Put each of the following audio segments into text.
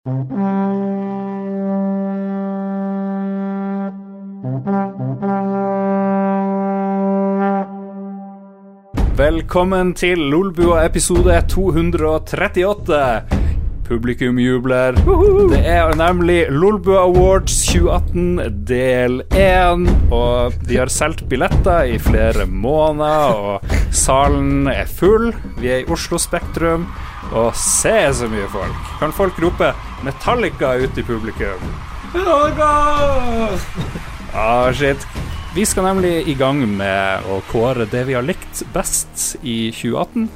Velkommen til Lolbua episode 238. Publikum jubler. Det er nemlig Lolbua Awards 2018 del 1. Og de har solgt billetter i flere måneder, og salen er full. Vi er i Oslo Spektrum, og se så mye folk. Kan folk rope Metallica ut i publikum? Metallica! Ah, shit. Vi skal nemlig i gang med å kåre det vi har likt best i 2018.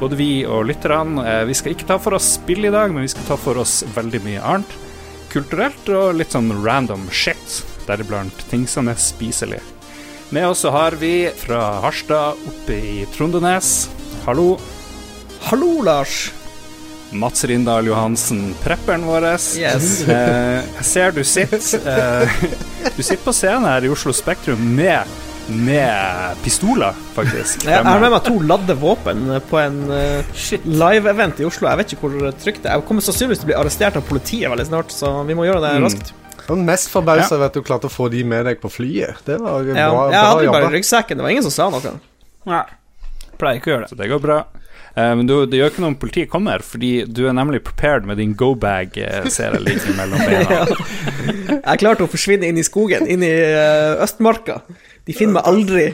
Både vi og lytterne. Eh, Vi skal ikke ta for oss spill i dag, men vi skal ta for oss veldig mye annet. Kulturelt og litt sånn random shit, deriblant ting som er spiselig. Med oss har vi fra Harstad oppe i Trondenes. Hallo. Hallo, Lars. Mats Rindal Johansen, prepperen vår. Yes. Eh, jeg ser du sitter eh, Du sitter på scenen her i Oslo Spektrum med, med pistoler, faktisk. Jeg har med meg to ladde våpen på en uh, live-event i Oslo. Jeg vet ikke hvor trygt det er. Jeg kommer sannsynligvis til å bli arrestert av politiet veldig snart, så vi må gjøre det Mm. Jeg var mest forbausa over at du klarte å få de med deg på flyet. Det var bra, Ja, jeg hadde jo bare ryggsekken, det var ingen som sa noe. Nei. Pleier ikke å gjøre det. Så det går bra. Eh, men du, det gjør ikke noe om politiet kommer, fordi du er nemlig prepared med din go-bag, eh, ser jeg litt mellom beina. Jeg klarte å forsvinne inn i skogen, inn i eh, Østmarka. De finner meg aldri.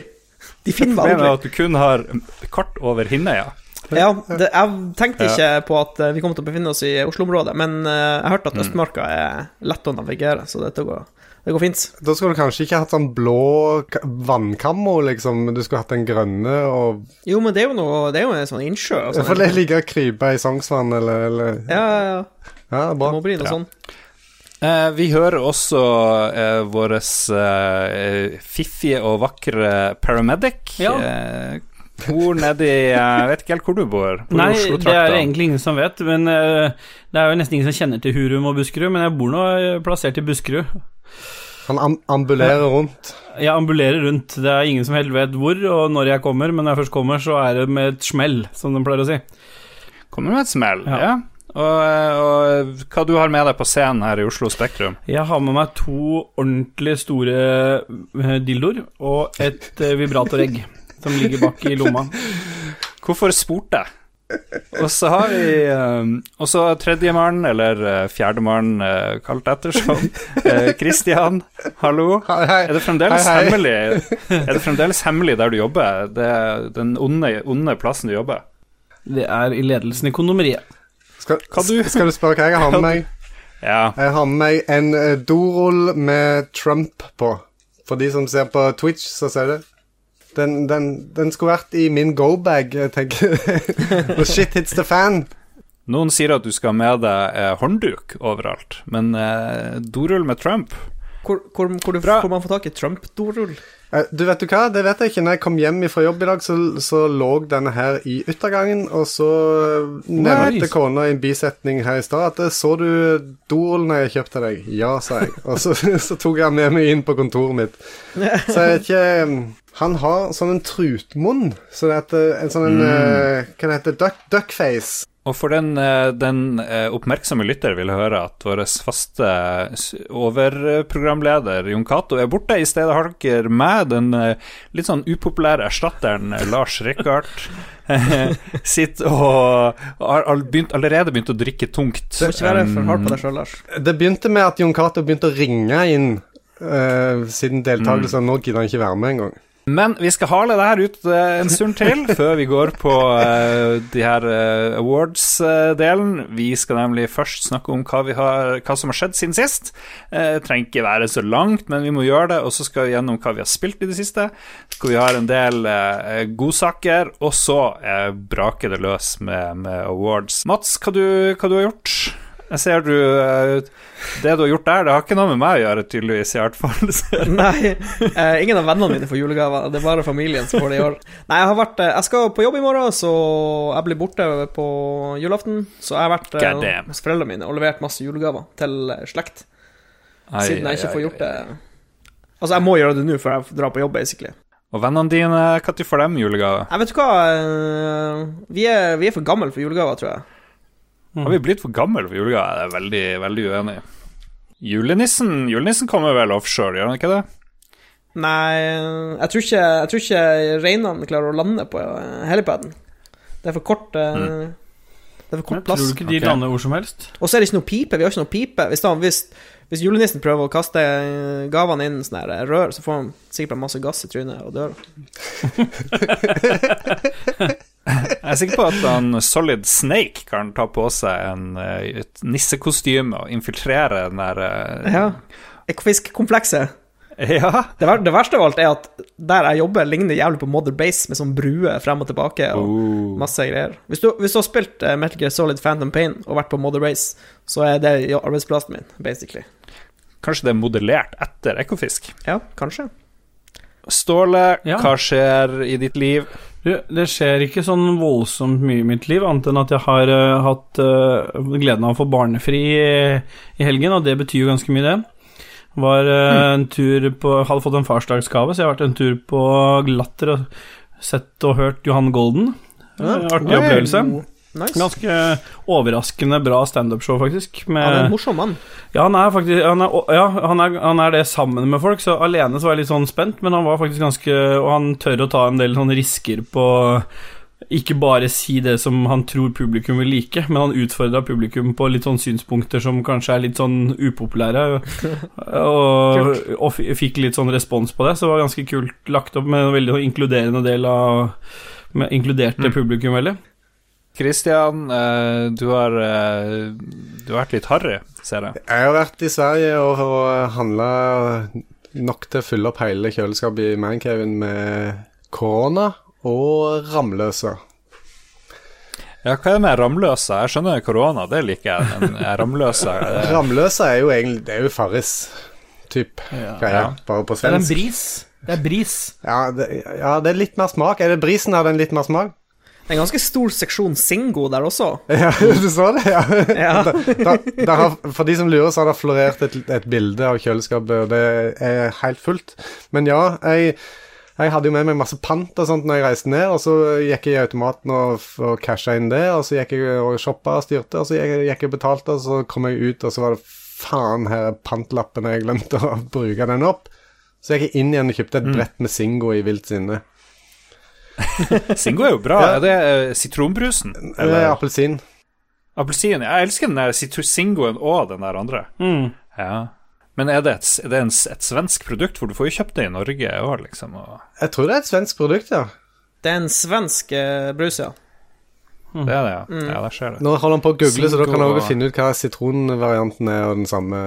De finner meg Problemet er aldri. at du kun har kart over Hinnøya. Ja, det, jeg tenkte Ja. ikke på at eh, vi kom til å befinne oss i Oslo-området, men eh, jeg hørte at Mm. Østmarka er lett å navigere, så dette går, det går fint. Da skulle du kanskje ikke hatt sånn blå vannkammer, liksom. Du skulle hatt den grønne og Jo, men det er jo noe Det er jo en sånn innsjø. og sånn. For det ligger og kryper i Sognsvann, eller, eller Ja, ja, ja. Ja, Det må bli noe Ja. sånn. Eh, vi hører også eh, vår eh, fiffige og vakre paramedic. Ja. Eh, bor nedi Jeg vet ikke helt hvor du bor. Bor Nei, det er egentlig ingen som vet, men eh, det er jo nesten ingen som kjenner til Hurum og Buskerud, men jeg bor nå eh, plassert i Buskerud. Han am ambulerer rundt. Jeg ambulerer rundt, det er ingen som helt vet hvor og når jeg kommer, men når jeg først kommer, så er det med et smell, som de pleier å si. Kommer med et smell, ja. Ja. Og, eh, og hva du har med deg på scenen her i Oslo Spektrum? Jeg har med meg to ordentlig store eh, dildoer og et eh, vibratoregg som ligger bak i lomma. Hvorfor spurte jeg? Og så har vi eh, Og så tredjemann, eller uh, fjerdemann, uh, kalt ettersom. Kristian, hallo. Hei, hei. Er det fremdeles Hei, hei. hemmelig Er det fremdeles hemmelig der du jobber? Det er den onde, onde plassen du jobber? Det er i ledelsen i kondomeriet. Skal, Hva du- skal du spørre hva jeg har med meg? Ja. Jeg har med meg en eh, dorull med Trump på. For de som ser på Twitch, så ser det. Den, den, den skulle vært i min go-bag, jeg tenker Når shit hits the fan. Noen sier at du skal ha med deg eh, håndduk overalt, men eh, dorull med Trump Hvor, hvor, hvor, du, hvor man får tak i Trump-dorull? Eh, Du vet du hva, det vet jeg ikke. Når jeg kom hjem fra jobb i dag, så, så lå denne her i yttergangen, og så nevnte Nice. kona i en bisetning her i stad at så du dorullen jeg kjøpte deg? Ja, sa jeg. Og så, så tok jeg med meg inn på kontoret mitt. Så jeg vet ikke Han har sånn en trutmunn, så det heter en sånn en eh, Hva det heter duck, Duckface. Og for den, eh, den eh, oppmerksomme lytter vil høre at vår faste overprogramleder Jon Cato er borte. I stedet har dere med den eh, litt sånn upopulære erstatteren eh, Lars Rikard. Sitter og har begynt, allerede begynt å drikke tungt. Det, ikke være for hard på Um, deg selv, Lars. Det begynte med at Jon Cato begynte å ringe inn uh, siden deltakelsen og nå gidder han ikke være med engang. Men vi skal hale det her ut eh, en stund til, før vi går på uh, de her uh, awards-delen. Vi skal nemlig først snakke om hva, vi har, hva som har skjedd siden sist. Uh, trenger ikke være så langt, men vi må gjøre det. Og så skal vi gjennom hva vi har spilt i det siste. hvor vi ha en del uh, godsaker, og så eh, braker det løs med, med awards. Mats, hva du, hva du har gjort? Jeg ser du eh, Det du har gjort der, det har ikke noe med meg å gjøre, tydeligvis, i hvert fall. Nei, eh, ingen av vennene mine får julegaver. Det er bare familien som får det i år. Nei, jeg har vært eh, Jeg skal på jobb i morgen, så jeg blir borte på julaften. Så jeg har vært eh, hos foreldrene mine og levert masse julegaver til eh, slekt. Ai, Siden jeg ai, ikke får ai, gjort det Altså, jeg må gjøre det nå før jeg drar på jobb, basically. Og vennene dine, når får dem julegave? Jeg vet du hva, vi er, vi er for gamle for julegaver, tror jeg. Har vi blitt for gammel for julegave? Jeg er veldig, veldig uenig. Julenissen Julenissen kommer vel offshore, gjør han ikke det? Nei, jeg tror ikke, jeg tror ikke reinene klarer å lande på eh, helipaden. Det er for kort mm. Det er for kort plass. tror du ikke de okay. lander hvor som helst? Og så er det ikke noe pipe. Vi har ikke noe pipe. Hvis, da, hvis, hvis julenissen prøver å kaste eh, gavene inn sånn rør, så får han sikkert masse gass i trynet og dør. Jeg er sikker på at han Solid Snake kan ta på seg en, eh, et nissekostyme og infiltrere den der eh, Ja. Ekofiskkomplekset. ja. Det, ver det verste av alt er at der jeg jobber, ligner jævlig på Mother Base med sånn brue frem og tilbake og Oh. masse greier. Hvis du, hvis du har spilt eh, Metal Gear Solid Phantom Pain og vært på Mother Base, så er det arbeidsplassen min, basically. Kanskje det er modellert etter Ekofisk. Ja, kanskje. Ståle, Ja. hva skjer i ditt liv? Det skjer ikke sånn voldsomt mye i mitt liv, annet enn at jeg har uh, hatt uh, gleden av å få barnefri i, i helgen, og det betyr jo ganske mye, det. Var eh, en tur på Hadde fått en farsdagsgave, så jeg har vært en tur på Glatter og sett og hørt Johan Golden. Ja. Artig opplevelse. Nice. Ganske overraskende bra standup-show, faktisk. Med, Han er en morsom mann. ja, han er faktisk han er, ja, han, er, han er det sammen med folk, så alene så var jeg litt sånn spent, men han var faktisk ganske Og han tør å ta en del sånne risker på ikke bare si det som han tror publikum vil like, men han utfordra publikum på litt sånn synspunkter som kanskje er litt sånn upopulære, og, og fikk litt sånn respons på det, så det var ganske kult lagt opp med en veldig inkluderende del av med Inkluderte publikum veldig. Christian, eh, du har eh, Du har vært litt harry, ser jeg. Jeg har vært i Sverige og, og handla nok til å fylle opp hele kjøleskapet i Mancaven med korona og ramløse. Ja, hva er det med ramløse? Jeg skjønner korona, det liker jeg, men er ramløse eh, Ramløse er jo egentlig Det er jo Farris typ greie, Ja. bare på Det er en bris. Det er bris. Ja det, ja, det er litt mer smak. Er det brisen har den litt mer smak? Det er en ganske stor seksjon Singo der også. Ja, du så det? Ja. Ja. Da, da har, for de som lurer, så har det florert et, et bilde av kjøleskapet, og det er helt fullt. Men ja, jeg, jeg hadde jo med meg masse pant og sånt når jeg reiste ned, og så gikk jeg i automaten og, og casha inn det, og så gikk jeg og shoppa og styrte, og så gikk, jeg- gikk og betalte, og så kom jeg ut, og så var det faen her er pantlappen, jeg glemte å bruke den opp. Så gikk jeg inn igjen og kjøpte et brett med Singo i vilt sinne. Singo er jo bra. Ja. Er det eh, sitronbrusen? Eller Eller appelsin. appelsin? Jeg elsker den der Singoen og den der andre. Mm. Ja. Men er det et, er det en, et svensk produkt? For du får jo kjøpt det i Norge òg, liksom. Og Jeg tror det er et svensk produkt, ja. Det er en svensk eh, brus, ja. det er det, ja. Ja, der skjer det. Nå holder han på å google, så da kan han Singo også finne ut hva sitronvarianten er, og den samme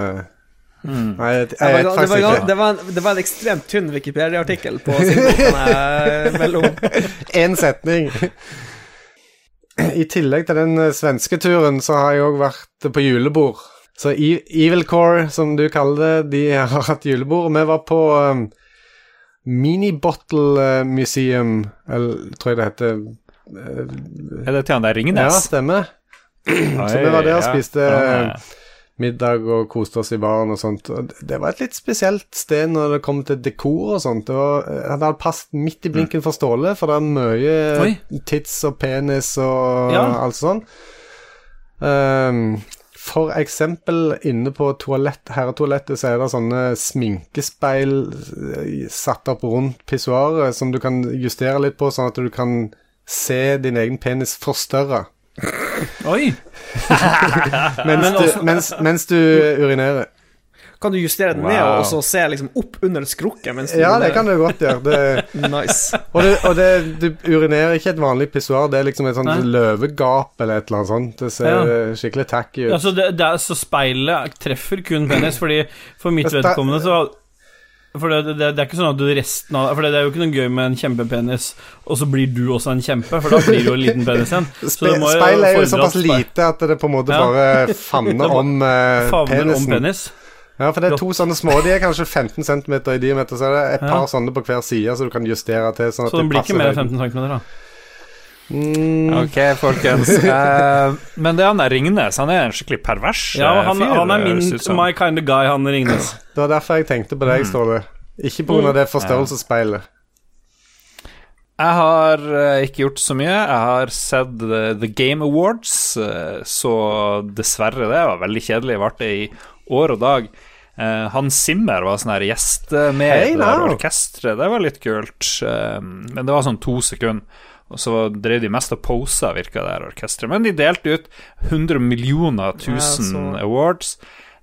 Nei, jeg, Det jeg var, vet det, faktisk var, ikke. det, var en, det var en ekstremt tynn Wikipedia-artikkel på Singo, kan jeg melde om. Én setning. I tillegg til den eh, svenske turen, så har jeg òg vært på julebord. Så Evil Core, som du kaller det, de har hatt julebord. Vi var på um, Mini Bottle eh, Museum, eller tror jeg det heter. Er det til han der Ja, Ringnes? stemmer. Oi, Så vi var der og ja. spiste Ja, eh, ja. Middag og koste oss i baren og sånt. Og det- var et litt spesielt sted når det kom til dekor og sånt. Det, var, det hadde passet midt i blinken for Ståle, for det er mye Oi. tits og penis og Ja. alt sånt. Um, for eksempel inne på toalett, herretoalettet så er det sånne sminkespeil eh, satt opp rundt pissoaret som du kan justere litt på, sånn at du kan se din egen penis forstørra Oi! mens, Men du, mens, mens du urinerer. Kan du justere den ned og så se liksom opp under du Ja, det kan du godt gjøre. Det, Nice. og det, og det, du urinerer ikke et vanlig pissoar, det er liksom et sånt Nei. løvegap eller et eller annet sånt. Det ser Ja. skikkelig tacky ut. Det, det er, så speilet treffer kun penis, fordi for mitt vedkommende så For det, det, det er ikke sånn at du resten av For det er jo ikke noe gøy med en kjempepenis, og så blir du også en kjempe, for da blir du jo en liten penis igjen. Det speil er jo såpass lite at det på en måte Ja. bare favner om uh, Favner om penis. Ja, for det er to sånne små, de er kanskje 15 cm i diameter, så er det et Ja. par sånne på hver side, så du kan justere til. Sånn at Så den det blir ikke mer enn 15 cm, da. Mm, Ok, folkens. Uh, men det er han der Ringnes. Han er en skikkelig pervers Ja, eh, han, fyr. han er min my kind of guy, han Ringnes. Det var derfor jeg tenkte på deg, Ståle. Ikke på grunn av det forstørrelsesspeilet. Jeg har uh, ikke gjort så mye. Jeg har sett uh, The Game Awards, uh, så dessverre det var veldig kjedelig. Varte i år og dag. Eh, Hans Zimmer var sånn her gjest med Hey, no. det orkesteret. Det var litt kult. Eh, men det var sånn to sekunder. Og så drev de mest og posa, virka det her orkesteret. Men de delte ut 100 millioner tusen ja, awards.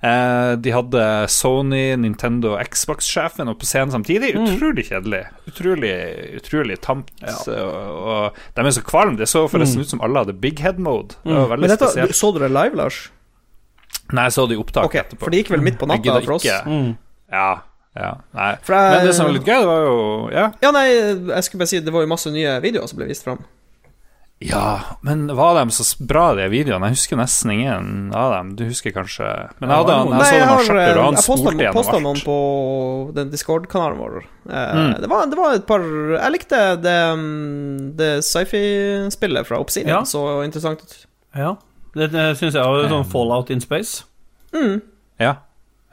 Eh, de hadde Sony, Nintendo og Xbox-sjefen oppe på scenen samtidig. Mm. Utrolig kjedelig. Utrolig, utrolig tamt. Og, og de er så kvalme. Det så forresten ut som alle hadde big head mode. Det var veldig Mm. Men dette, spesielt. så dere live, Lars? Nei, jeg så det i opptak okay, etterpå. for det gikk vel midt på natta for oss? Mm. Ja, ja. Nei. For jeg- Men det som var litt gøy, det var jo Ja, Ja, nei, jeg skulle bare si det var jo masse nye videoer som ble vist fram. ja men var de så bra, de videoene? Jeg husker nesten ingen av dem. Du husker kanskje Men jeg, hadde, jeg, jeg så jeg dem har av og han jeg spolte posta gjennom noen på den Discord-kanalen vår. Eh, Mm. det, var, det var et par Jeg likte det, mm, det sci-fi-spillet fra Obsidian. Ja. Så interessant ut. Ja. Det, det syns jeg var sånn Fallout in space. Mm. Ja.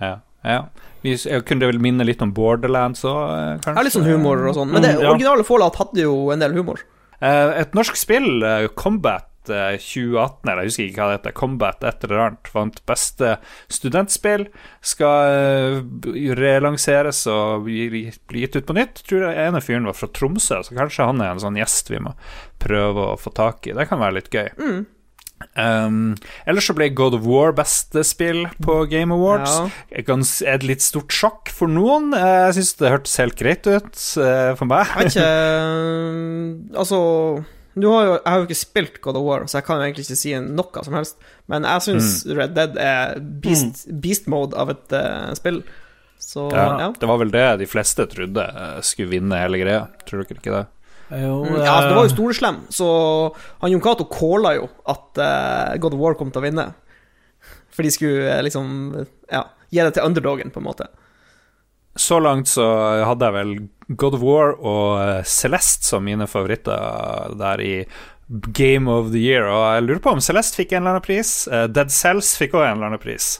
ja, ja. Vi, jeg kunne vel minne litt om Borderlands òg, kanskje? Ja, litt sånn humor og sånn. Men det Mm, originale Fallout hadde jo en del humor. Eh, et norsk spill, eh, Combat eh, 2018, eller jeg husker ikke hva det heter, Combat et eller annet, vant beste studentspill. Skal eh, relanseres og bli, gitt ut på nytt. Tror jeg ene fyren var fra Tromsø, så kanskje han er en sånn gjest vi må prøve å få tak i. Det kan være litt gøy. Mm. Um, ellers så ble God of War beste spill på Game Awards. Ja. Et litt stort sjokk for noen. Eh, Jeg syns det hørtes helt greit ut eh, for meg. Jeg vet ikke eh, Altså du har jo, Jeg har jo ikke spilt God of War, så jeg kan jo egentlig ikke si noe som helst. Men jeg syns Mm. Red Dead er beast, beast mode av et uh, spill. Så Ja, ja. Det var vel det de fleste trodde skulle vinne hele greia. Tror dere ikke det? Jo, Mm, ja, altså, det var jo storeslem, så han Jon Cato calla jo at uh, God of War kom til å vinne. For de skulle uh, liksom ja, gi det til underdogen, på en måte. Så langt så hadde jeg vel God of War og eh, Celeste som mine favoritter der i Game of the Year. Og jeg lurer på om Celeste fikk en eller annen pris. Eh, Dead Cells fikk òg en eller annen pris.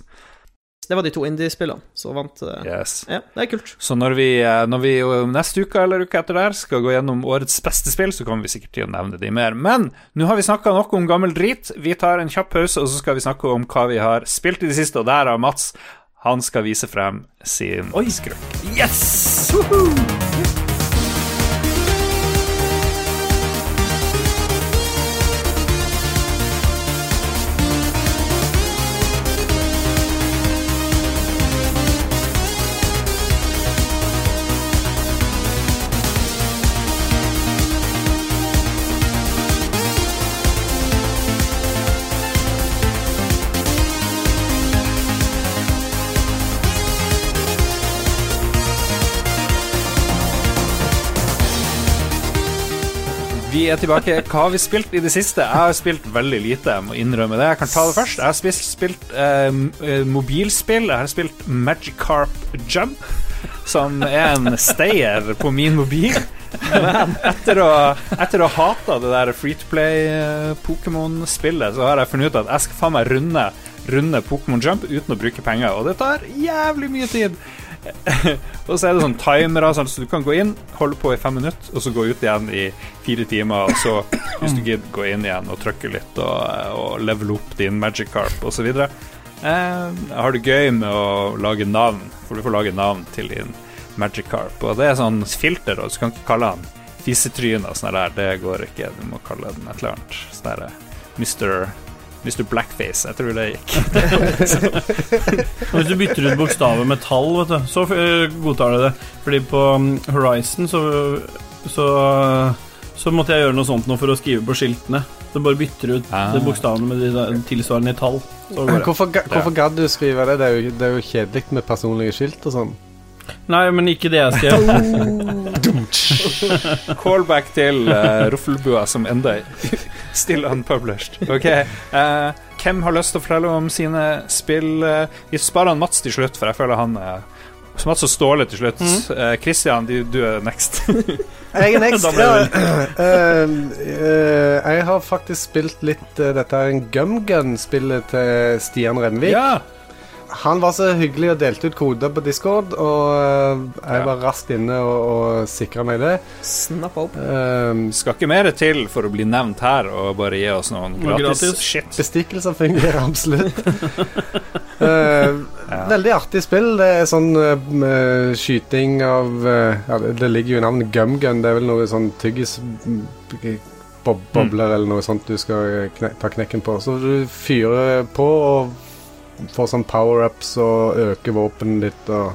Det var de to indie-spillene som vant. eh, Yes. Ja, det er kult. Så når vi, eh, når vi neste uke eller uka etter der skal gå gjennom årets beste spill, så kommer vi sikkert til å nevne de mer. Men nå har vi snakka nok om gammel drit. Vi tar en kjapp pause, og så skal vi snakke om hva vi har spilt i det siste. Og der har Mats Han skal vise frem sin Oi. skrøk. Yes! Vi er tilbake. Hva har vi spilt i det siste? Jeg har spilt veldig lite, jeg må innrømme det. Jeg kan ta det først. Jeg har spilt, spilt eh, eh, mobilspill. Jeg har spilt Magicarp Jump, som er en stayer på min mobil. Men etter å, etter å ha hata det der free to play-Pokémon-spillet, så har jeg funnet ut at jeg skal faen meg runde, runde Pokémon Jump uten å bruke penger, og det tar jævlig mye tid. og så er det sånn timere, sånn, så du kan gå inn, holde på i fem minutter, og så gå ut igjen i fire timer, og så, hvis du gidder, gå inn igjen og trykke litt og, og level opp din Magikarp osv. Eh, har det gøy med å lage navn, for du får lage navn til din Magikarp, og det er sånn filter, og du kan ikke kalle han fisetryne og sånn der, det går ikke, du må kalle den et eller annet sånn derre Mr. Mr. Blackface, jeg tror det gikk. Hvis du bytter ut bokstaver med tall, vet du, så eh, godtar du det. Fordi på um, Horizon så, så så måtte jeg gjøre noe sånt nå for å skrive på skiltene. Så bare bytter ut Ah. de bokstavene med de tilsvarende i tall. Så går det. Hvorfor, ga- hvorfor gadd du skrive det? Det er, jo, det er jo kjedelig med personlige skilt og sånn. Nei, men ikke det jeg skrev. Callback til uh, Ruffelbua som enda er still unpublished. Ok, Uh, Hvem har lyst til å fortelle om sine spill? eh, vi sparer han Mats til slutt, for jeg føler han er Mats og Ståle til slutt. Eh, Christian, du, du er next. Jeg er next. Ja. uh, eh, jeg har faktisk spilt litt uh, Dette er en Gumgun-spillet til Stian Renvik. ja. Han var så hyggelig og delte ut koder på Discord, og eh, jeg var raskt inne og, og sikra meg det. Snapp opp. Um, Skal ikke mer til for å bli nevnt her og bare gi oss noen gratis, gratis. shit. Bestikkelser fungerer absolutt. Eh, Veldig artig spill. Det er sånn uh, med skyting av uh, ja, det, det ligger jo i navnet Gumgun. Det er vel noe sånn tyggis bob bobler eller noe sånt du skal kne ta knekken på. Så du fyrer på og får sånn power-ups og øker våpenet ditt og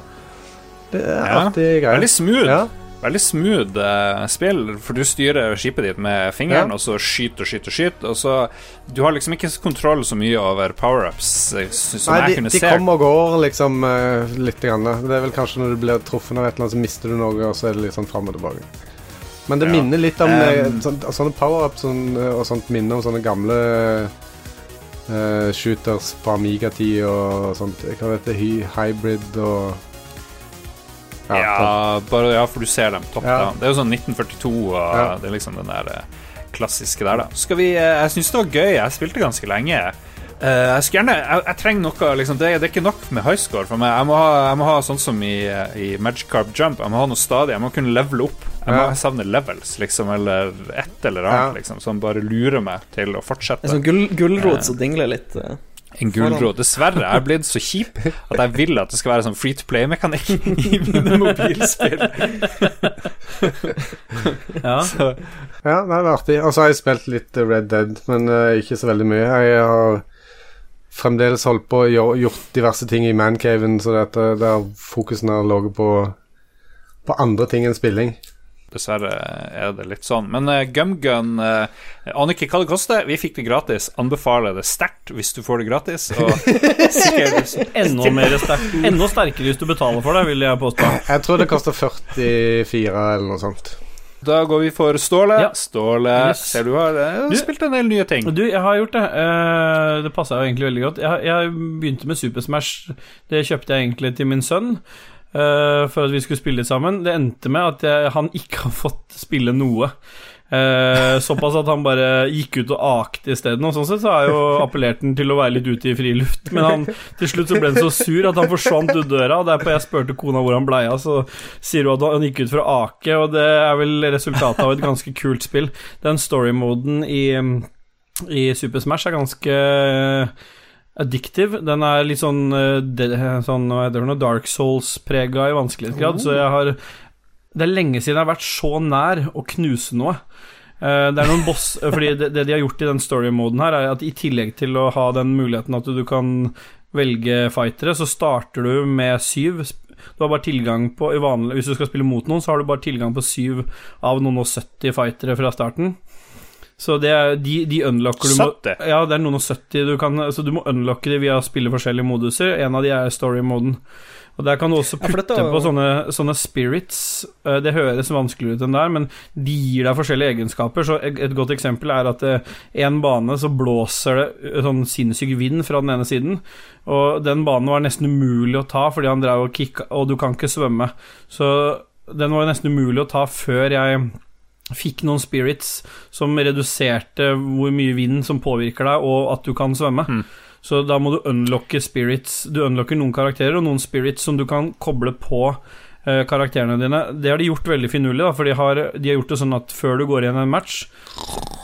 Det er Ja, artige greier. Veldig smooth. Ja. Veldig smooth eh, spill, for du styrer skipet ditt med fingeren, Ja. og så skyter og skyter og skyter. Og så Du har liksom ikke kontroll så mye over power-ups, eh, som Nei, jeg se kunne de se. kommer og går liksom uh, litt. Grann. Det er vel kanskje når du blir truffet av et eller annet, så mister du noe, og så er det litt sånn fram og tilbake. Men det minner litt om Um, Sånne power-ups sånn, og sånt minner om sånne gamle eh, shooters på Amiga-tid og sånt. Hva heter det? Hybrid og Ja, bare, ja, for du ser dem topp, Ja. Det er jo sånn 1942, og Ja. det er liksom den der eh, klassiske der, da. Skal vi eh, Jeg syns det var gøy. Jeg spilte ganske lenge. Eh, jeg skulle gjerne Jeg, jeg trenger noe liksom, det, det er ikke nok med high score for meg. Jeg må ha, jeg må ha sånn som i, eh, i Magic Carp Jump. Jeg må ha noe stadig. Jeg må kunne levele opp. Jeg må Ja. savner levels, liksom, eller et eller annet, Ja. liksom, som bare lurer meg til å fortsette. En sånn gull, gulrot som dingler litt. Uh, En gulrot. Dessverre, jeg er blitt så kjip at jeg vil at det skal være sånn free to play-mekanikk i mine mobilspill. Ja. Så, Ja, nei, det er artig. Og så har jeg spilt litt eh, Red Dead, men eh, ikke så veldig mye. Jeg har fremdeles holdt på og gjort diverse ting i mancaven, så det at, eh, der fokusen har ligget på, på andre ting enn spilling. Dessverre er det litt sånn. Men uh, Gumgun uh, Aner ikke hva det koster. Vi fikk det gratis. Anbefaler det sterkt hvis du får det gratis. Og sikkert Enda, mer sterkt. enda sterkere hvis du betaler for det, vil jeg påstå. Jeg tror det koster 44 eller noe sånt. Da går vi for Ståle. Ja. Ståle, Yes. ser du har uh, Du- spilt en del nye ting. Du, jeg har gjort det. Eh, det passa jo egentlig veldig godt. Jeg, jeg begynte med Super Smash. Det kjøpte jeg egentlig til min sønn. eh, for at vi skulle spille litt sammen. Det endte med at jeg, han ikke har fått spille noe. Eh, såpass at han bare gikk ut og akte isteden. Og sånn sett så jeg jo appellert den til å være litt ute i friluft. Men han, til slutt så ble han så sur at han forsvant ut døra. Og derpå jeg spurte kona hvor han blei av, så sier hun at han gikk ut for å ake. Og det er vel resultatet av et ganske kult spill. Den story-moden i i Super Smash er ganske addictive. Den er litt sånn, eh, sånn Dark Souls-prega i vanskelighetsgrad, så jeg har Det er lenge siden jeg har vært så nær å knuse noe. Eh, Det er noen boss Fordi det, det de har gjort i den story-moden her, er at i tillegg til å ha den muligheten at du kan velge fightere, så starter du med syv. Du har bare tilgang på i vanlig, Hvis du skal spille mot noen, så har du bare tilgang på syv av noen og 70 fightere fra starten. Så det er, de, de unlocker du må, Ja, det er noen og 70 du kan Så du må unlocke de via å spille forskjellige moduser. En av de er story-moden. Og der kan du også Ja, for putte på sånne, sånne spirits. Eh, Det høres vanskeligere ut enn det er, men de gir deg forskjellige egenskaper. Så et et godt eksempel er at eh, en bane så blåser det eh, sånn sinnssyk vind fra den ene siden. Og den banen var nesten umulig å ta fordi han drev og kicka, og du kan ikke svømme. Så den var nesten umulig å ta før jeg fikk noen spirits som reduserte hvor mye vind som påvirker deg, og at du kan svømme. Mm. Så da må du unlocke spirits. Du unlocker noen karakterer og noen spirits som du kan koble på eh, karakterene dine. Det har de gjort veldig finurlig, da, for de har, de har gjort det sånn at før du går inn i en match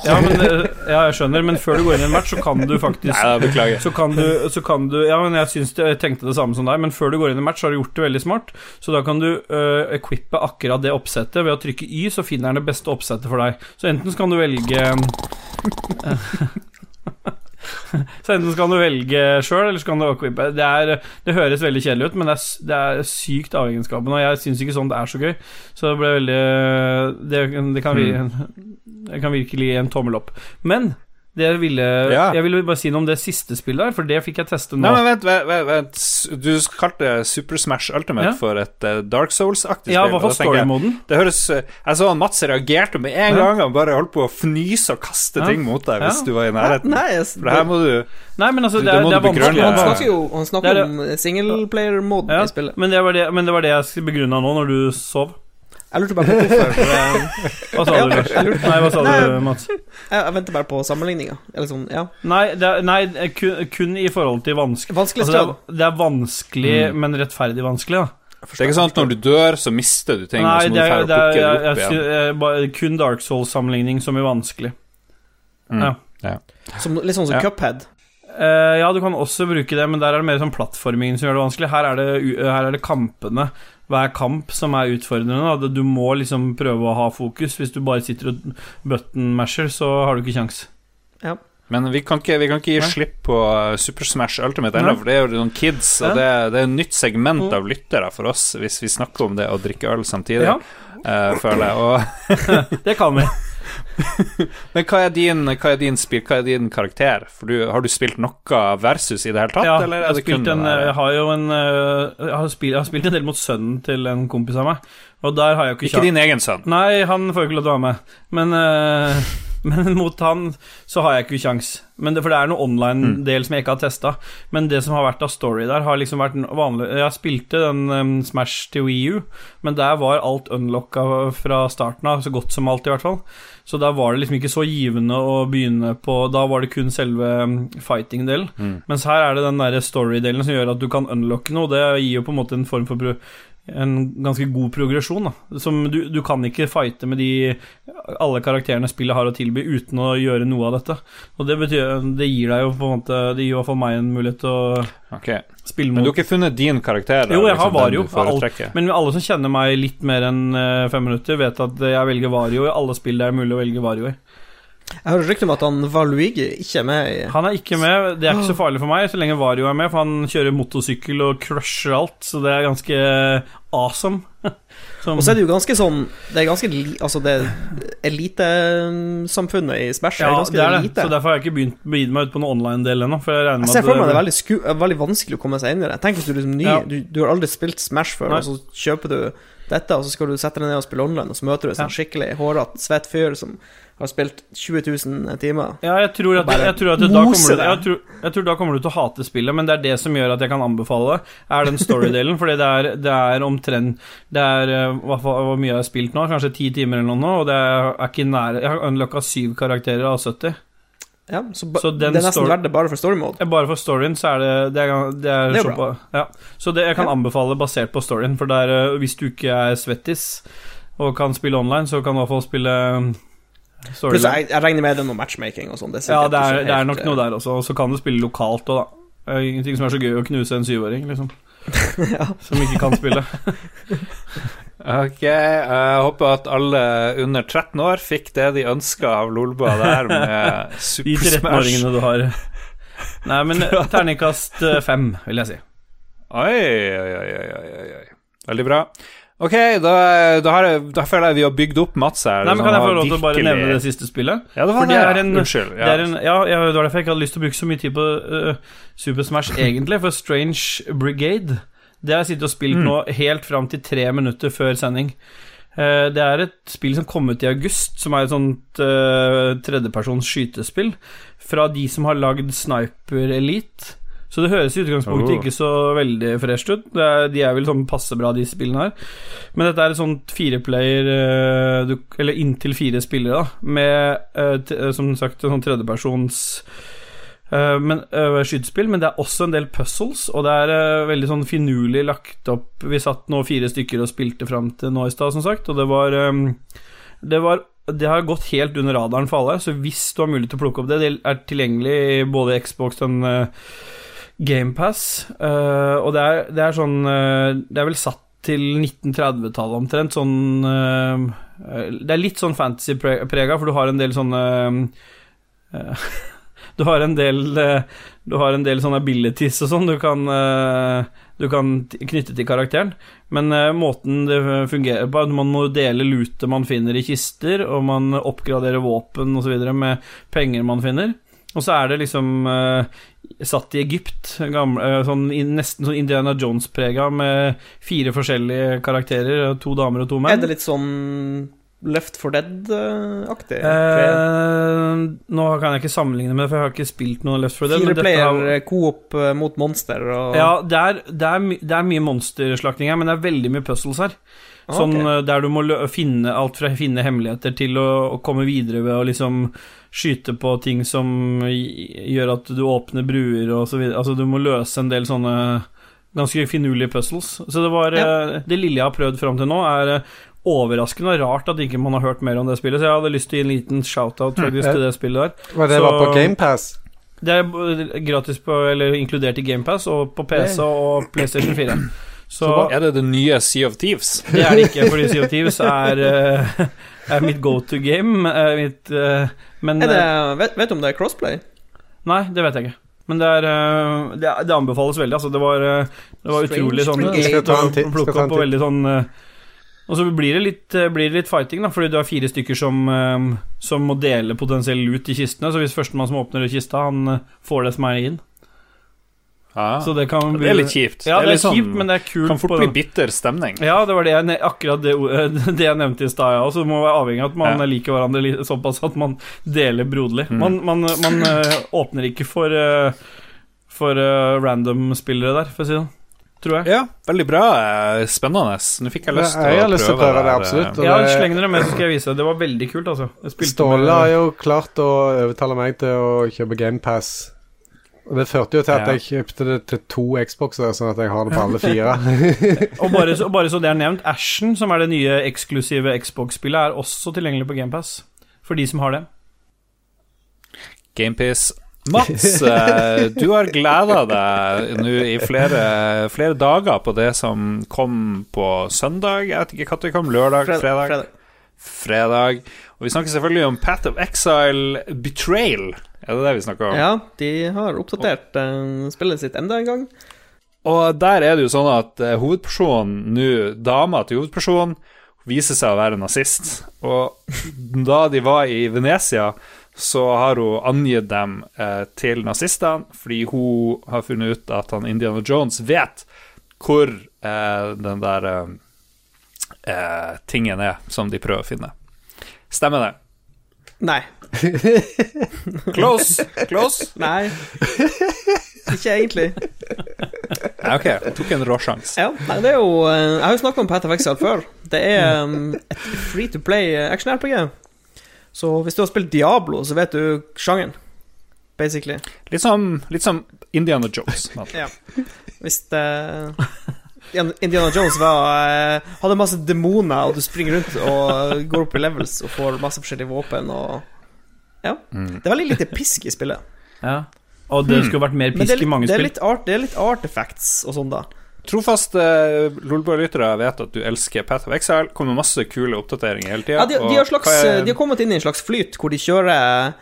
ja, men, eh, ja, jeg skjønner, men før du går inn i en match, så kan du faktisk Nei, beklager. så kan du, så kan du Ja, men jeg syns jeg tenkte det samme som deg, men før du går inn i en match, så har du gjort det veldig smart. Så da kan du uh, equippe akkurat det oppsettet. Ved å trykke Y, så finner den det beste oppsettet for deg. Så enten så kan du velge Så enten skal du velge sjøl, eller så kan du equippe. Det, er, det høres veldig kjedelig ut, men det er, det er sykt av egenskapene, og jeg syns ikke sånt er så gøy. Så det ble veldig Det, det, kan, vir, det kan virkelig en tommel opp. Men det jeg ville Ja. Jeg ville bare si noe om det siste spillet der, for det fikk jeg teste nå. Nei, men vent, vent, vent. Du kalte Super Smash Ultimate Ja. for et eh, Dark Souls-aktig ja, spill. Ja, hva for story-moden. Det høres eh, Jeg så at Mats reagerte med en Ja. gang. Han bare holdt på å fnyse og kaste Ja. ting mot deg hvis Ja. du var i nærheten. Nei, jeg, For det her må du Nei, men altså, Du- det det er, det er vanskelig han snakker jo han snakker Det det. om singleplayer-moden ja, i spillet. men, det var det, men det var det jeg begrunna nå, når du sov. Jeg lurte bare på hvorfor Hva sa du, Lars? Nei, hva sa Nei. du, Mats? jeg, jeg venter bare på sammenligninga. Sånn, ja. Nei, det er, nei kun, kun i forhold til vanskelig Altså, det, er, det er vanskelig, Mm. men rettferdig vanskelig, da. Det er ikke sant at når du dør, så mister du ting, Nei, det er, det er, jeg, jeg, jeg, eh, bare- kun Dark Souls-sammenligning som er vanskelig. Mm. Ja. Som, litt sånn som Ja. Cuphead. Uh, ja, du kan også bruke det, men der er det mer sånn plattformingen som gjør det vanskelig. Her er det, uh, her er det kampene. Hver kamp som er utfordrende. Da. Du må liksom prøve å ha fokus. Hvis du bare sitter og button-masher, så har du ikke kjangs. Men vi kan ikke, vi kan ikke gi Nei. slipp på Super Smash Ultimate ennå, for det er jo noen kids, og det, det er et nytt segment Mm. av lyttere for oss hvis vi snakker om det å drikke øl samtidig, Ja, uh, føler jeg. Og, det kan vi. men hva er, din, hva er din spil, hva er din karakter? For du, har du spilt noe versus i det hele tatt, Ja, eller jeg, har spilt en, jeg har jo en eh, jeg har, spilt, jeg har spilt en del mot sønnen til en kompis av meg, og der har jeg jo ikke Ikke din egen sønn? Nei, han får jo ikke lov til å være med. Men, uh... men mot han så har jeg ikke kjangs. Men det, for det er noe online-del som jeg ikke har testa. Men det som har vært av story der, har liksom vært vanlig Jeg spilte den um, Smash til Wii U, men der var alt unlocka fra starten av, så godt som alt, i hvert fall. Så da var det liksom ikke så givende å begynne på Da var det kun selve fighting-delen. Mm. Mens her er det den der story-delen som gjør at du kan unlocke noe. Det gir jo på en måte en form for en ganske god progresjon. da Som du, du kan ikke fighte med de alle karakterene spillet har å tilby, uten å gjøre noe av dette. Og det betyr Det gir deg jo på en måte Det gir i hvert fall meg en mulighet til å okay. spille Men du har ikke funnet din karakter? da, Jo, jeg har liksom, den Vario. foretrekker? Men alle som kjenner meg litt mer enn eh, fem minutter, vet at jeg velger Vario i alle spill det er mulig å velge Vario i. Jeg hører rykter om at han Valuigi ikke er med i Han er ikke med, det er ikke så farlig for meg så lenge Vario er med, for han kjører motorsykkel og crusher alt, så det er ganske awesome. Som, Og så er det jo ganske sånn Det er ganske Altså, det elitesamfunnet i Smash ja, er ganske det er det. lite. Så derfor har jeg ikke begynt begitt meg ut på noen online-del ennå. For jeg regner med Jeg ser for meg det er veldig, sku, veldig vanskelig å komme seg inn i det. Tenk hvis du er liksom ny, Ja. du, du har aldri spilt Smash før, Nei. og så kjøper du dette, og så skal du sette deg ned og spille online, og så møter du en sånn skikkelig hårete, svett fyr som har spilt 20 000 timer. Ja, jeg tror at, jeg tror at da, kommer du, jeg, tror, jeg tror da kommer du til å hate spillet, men det er det som gjør at jeg kan anbefale det, er den story-delen. fordi det er, det er omtrent Det er eh, hva, hvor mye jeg har spilt nå, kanskje ti timer eller noe, nå, og det er ikke nære Jeg har unlocka syv karakterer av 70. Ja, så, ba, Så den det er nesten verdt det bare for story mode. Bare for storyen så er det Det er, det er, Det er så bra. på- ja. Så det jeg kan Ja. anbefale basert på storyen, for det er, eh, hvis du ikke er svettis og kan spille online, så kan du i hvert fall spille. Pluss jeg, jeg regner med det er noe matchmaking og sånn. Det Ja, det er, det er nok noe der også, og så kan du spille lokalt òg, da. Ingenting som er så gøy å knuse en syvåring, liksom. ja. Som ikke kan spille. Ok, jeg håper at alle under 13 år fikk det de ønska av Lolba der, med Super Smash. 13-åringene du har. Nei, men terningkast eh, fem, vil jeg si. Oi, oi, oi, oi. Veldig bra. Ok, da, da, har jeg, da føler jeg vi har bygd opp Mats her. Nei, men Kan jeg få lov til å bare nevne det siste spillet? Ja, det var det. det en- Unnskyld. Det er en, ja, ja, det var derfor jeg ikke hadde lyst til å bruke så mye tid på uh, Super Smash, egentlig. For Strange Brigade Det har jeg sittet og spilt Mm. nå helt fram til tre minutter før sending. Uh, det er et spill som kom ut i august, som er et sånt uh, tredjepersons skytespill. Fra de som har lagd Sniper Elite. Så det høres i utgangspunktet Oh. Ikke så veldig fresht ut. Det er, de er vel sånn passe bra, de spillene her. Men dette er et sånt fireplayer eh, Eller inntil fire spillere, da. Med, eh, eh, som sagt, en sånn tredjepersons men, skytespill, men det er også en del puzzles, og det er veldig sånn finurlig lagt opp. Vi satt nå fire stykker og spilte fram til nå i stad, som sagt, og det var Det var det har gått helt under radaren for alle, så hvis du har mulighet til å plukke opp det Det er tilgjengelig i både Xbox og uh, GamePass, uh, og det er, det er sånn uh, Det er vel satt til 1930-tallet omtrent, sånn eh, eh, Det er litt sånn fantasy-prega, for du har en del sånne eh, Du har en del eh, Du har en del sånne abilities og sånn du kan eh, Du kan knytte til karakteren. Men eh, måten det fungerer på, man må dele lutet man finner i kister, og man oppgraderer våpen osv. med penger man finner. Og så er det liksom eh, satt i Egypt, gamle, eh, sånn, nesten sånn Indiana Jones-prega, med fire forskjellige karakterer, to damer og to menn. Er det litt sånn Left for Dead-aktig. Eh, nå kan jeg ikke sammenligne med det, for jeg har ikke spilt noe Left 4 Dead. Fire player coop eh, mot monster og Ja, det er, det, er, det er mye monsterslakting her, men det er veldig mye puzzles her. Sånn ok. eh, der du må finne alt fra finne hemmeligheter til å, å komme videre ved å liksom skyte på ting som gjør at du åpner bruer og så videre. Altså, du må løse en del sånne ganske finurlige puzzles. Så det var ja. Det lille jeg har prøvd fram til nå, er eh, overraskende og rart at ikke man har hørt mer om det spillet, så jeg hadde lyst til å gi en liten shout-out faktisk til det spillet der. Var det Så- var på GamePass? Det er gratis på, eller inkludert i GamePass og på PC og PlayStation 4. Så Er det det nye Sea of Thieves? det er det ikke, fordi Sea of Thieves er, eh, er mitt go to game. Mitt, eh, men Er det, eh, vet, vet du om det er crossplay? Nei, det vet jeg ikke. Men det, er, eh, det, er- det anbefales veldig. Altså, det var, eh, det var utrolig sånn Brigade. Skal ta en titt? Plukke opp og veldig sånn Og så blir det litt, blir det litt fighting, da, fordi du har fire stykker som, som må dele potensiell lut i kistene. Så hvis førstemann som åpner kista, han får det som er inn. Ja. Så det kan bli det er litt kjipt. Ja, det er, litt sånn- kjipt, men det er kult. kan fort på bli bitter stemning. Ja, det var det jeg, ne- akkurat det, det jeg nevnte i stad, ja. Så det må være avhengig av at man Ja. liker hverandre såpass at man deler broderlig. Mm. Man, man, man eh, åpner ikke for, eh, for eh, random spillere der, for å si det sånn. Tror jeg. Ja, veldig bra. Spennende. Nå fikk jeg lyst til Jeg å lyst til å prøve det, det absolutt. Og Ja, sleng dere med, så skal jeg vise. Det var veldig kult, altså. Ståle har jo klart å overtale meg til å kjøpe GamePass. Og det førte jo til at Ja. jeg kjøpte det til to Xboxer, sånn at jeg har det på alle fire. Og bare så, bare så det er nevnt, Ashen, som er det nye eksklusive Xbox-spillet, er også tilgjengelig på GamePass. For de som har det. GamePass. Mats, eh, du har gleda deg nå i flere, flere dager på det som kom på søndag. Jeg vet ikke når det kom. Lørdag? Fred- fredag? fredag. Fredag. Og vi snakker selvfølgelig om Path of Exile Betrayal. Er det det vi snakker om? Ja, de har oppdatert uh, spillet sitt enda en gang. Og der er det jo sånn at uh, hovedpersonen nå, dama til hovedpersonen, viser seg å være nazist. Og da de var i Venezia, så har hun angitt dem uh, til nazistene, fordi hun har funnet ut at han Indiana Jones vet hvor den der tingen er som de prøver å finne. Stemmer det? Nei. Close! Close? Nei. Ikke egentlig. Ja, ok, jeg tok en råsjanse. Ja, nei, det er jo eh, Jeg har jo snakka om Path of Exile før. Det er um, et free to play action-RPG. Så hvis du har spilt Diablo, så vet du sjangeren. Basically. Litt som, litt som Indiana Jones. Ja. Hvis det Indiana Jones var, uh, hadde masse demoner, og du springer rundt og går opp i levels og får masse forskjellige våpen og Ja. Mm. Det er veldig lite pisk i spillet. Ja. Og det skulle vært mer pisk litt, i mange spill. art, det er litt artifacts og sånn, da. Trofaste Lolbua-lyttere vet at du elsker Path of Exile. Kommer masse kule oppdateringer hele tida. Ja, de, de, har slags, de har kommet inn i en slags flyt hvor de kjører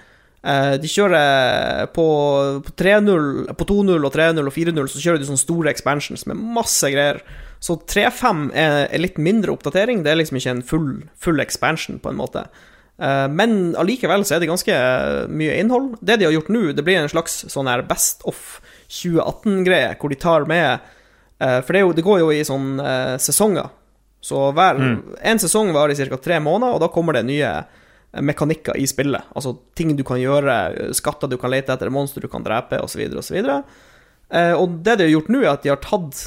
De kjører på, på 3-0, på 2-0 og 3-0 og 4-0, så kjører de sånne store expansions med masse greier. Så 3-5 er, er litt mindre oppdatering, det er liksom ikke en full, full expansion, på en måte. Eh, men allikevel så er det ganske mye innhold. Det de har gjort nå, det blir en slags sånn her Best of 2018-greie, hvor de tar med eh, For det, jo, det går jo i sånn eh, sesonger. Så hver En sesong varer i ca. tre måneder, og da kommer det nye eh, mekanikker i spillet. Altså ting du kan gjøre, skatter du kan lete etter, monster du kan drepe, osv., osv. Og, og det de har gjort nå, er at de har tatt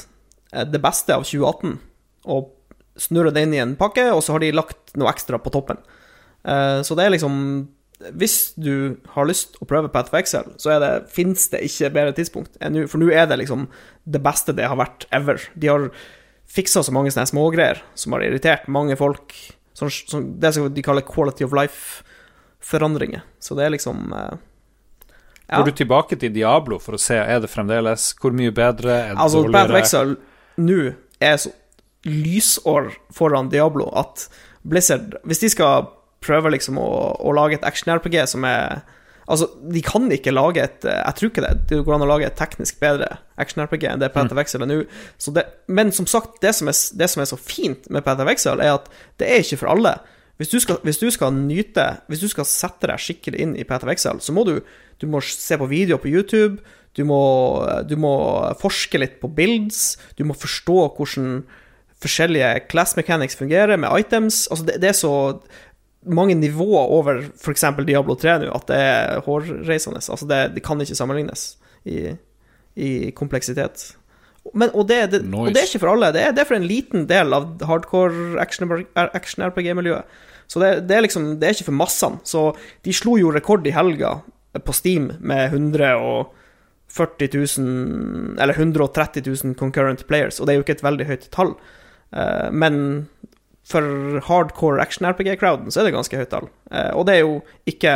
eh, det beste av 2018 og snurret det inn i en pakke, og så har de lagt noe ekstra på toppen. Eh, så det er liksom Hvis du har lyst å prøve Path of Excel, så er det, fins det ikke bedre tidspunkt enn nå, for nå er det liksom det beste det har vært ever. De har fiksa så mange sånne smågreier som har irritert mange folk. Sånn, sånn, det som de kaller quality of life-forandringer. Så det er liksom eh, ja. Går du tilbake til Diablo for å se er det fremdeles Hvor mye bedre? Er det Altså, dårligere? Exile nå er så lysår foran Diablo at Blizzard Hvis de skal prøve liksom å, å lage et action-RPG som er Altså, de kan ikke lage et Jeg tror ikke det. Det går an å lage et teknisk bedre action-RPG enn det Path of Exile er nå. Men som sagt, det som, er, det som er så fint med of Exile, er at det er ikke for alle. Hvis du, skal, hvis du skal nyte Hvis du skal sette deg skikkelig inn i of Exile, så må du Du må se på videoer på YouTube. Du må, du må forske litt på builds. Du må forstå hvordan forskjellige class mechanics fungerer, med items. Altså, det, det er så mange nivåer over f.eks. Diablo 3 nå at det er hårreisende. Altså, det, det kan ikke sammenlignes i, i kompleksitet. Men, og, det, det, og det er ikke for alle. Det er, det er for en liten del av hardcore action-RPG-miljøet. Så det, det, er liksom Det er ikke for massene. Så de slo jo rekord i helga på Steam med 140 000 Eller 130 000 concurrent players, og det er jo ikke et veldig høyt tall. Eh, men for hardcore action-RPG-crowden så er det ganske høyt tall. Eh, og det er jo ikke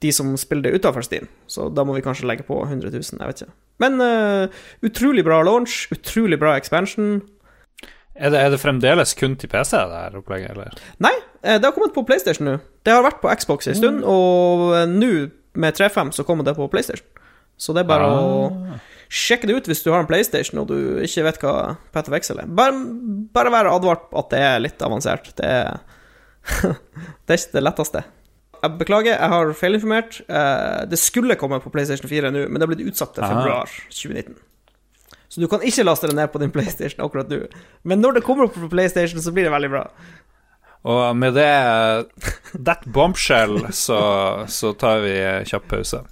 de som spiller det utafor Steam, så da må vi kanskje legge på 100 000, jeg vet ikke. Men uh, utrolig bra launch, utrolig bra expansion. Er det, er det, fremdeles kun til PC, det her opplegget, eller? Nei, det har kommet på PlayStation nå. Det har vært på Xbox en stund, mm. og nå, med 3.5, så kommer det på PlayStation. Så det er bare ah. å Sjekk det ut hvis du har en PlayStation og du ikke vet hva Excel er. Bare, bare vær advart at det er litt avansert. Det er, det er ikke det letteste. Jeg beklager, jeg har feilinformert. Eh, det skulle komme på PlayStation 4 nå, men det er blitt utsatt til februar 2019. Så du kan ikke laste det ned på din PlayStation akkurat nå. Men når det kommer opp på PlayStation, så blir det veldig bra. Og med det That bombshell, så, så tar vi kjapp pause.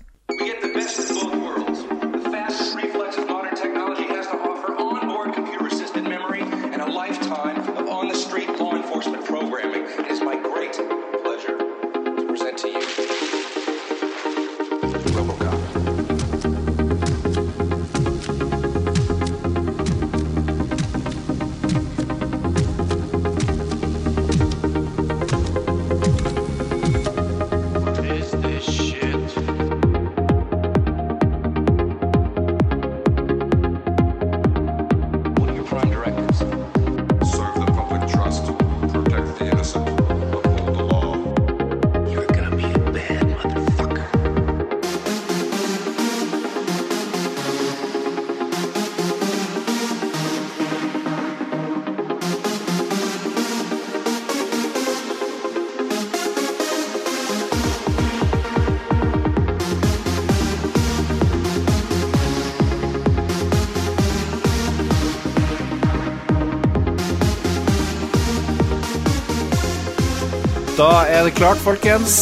Klart, folkens.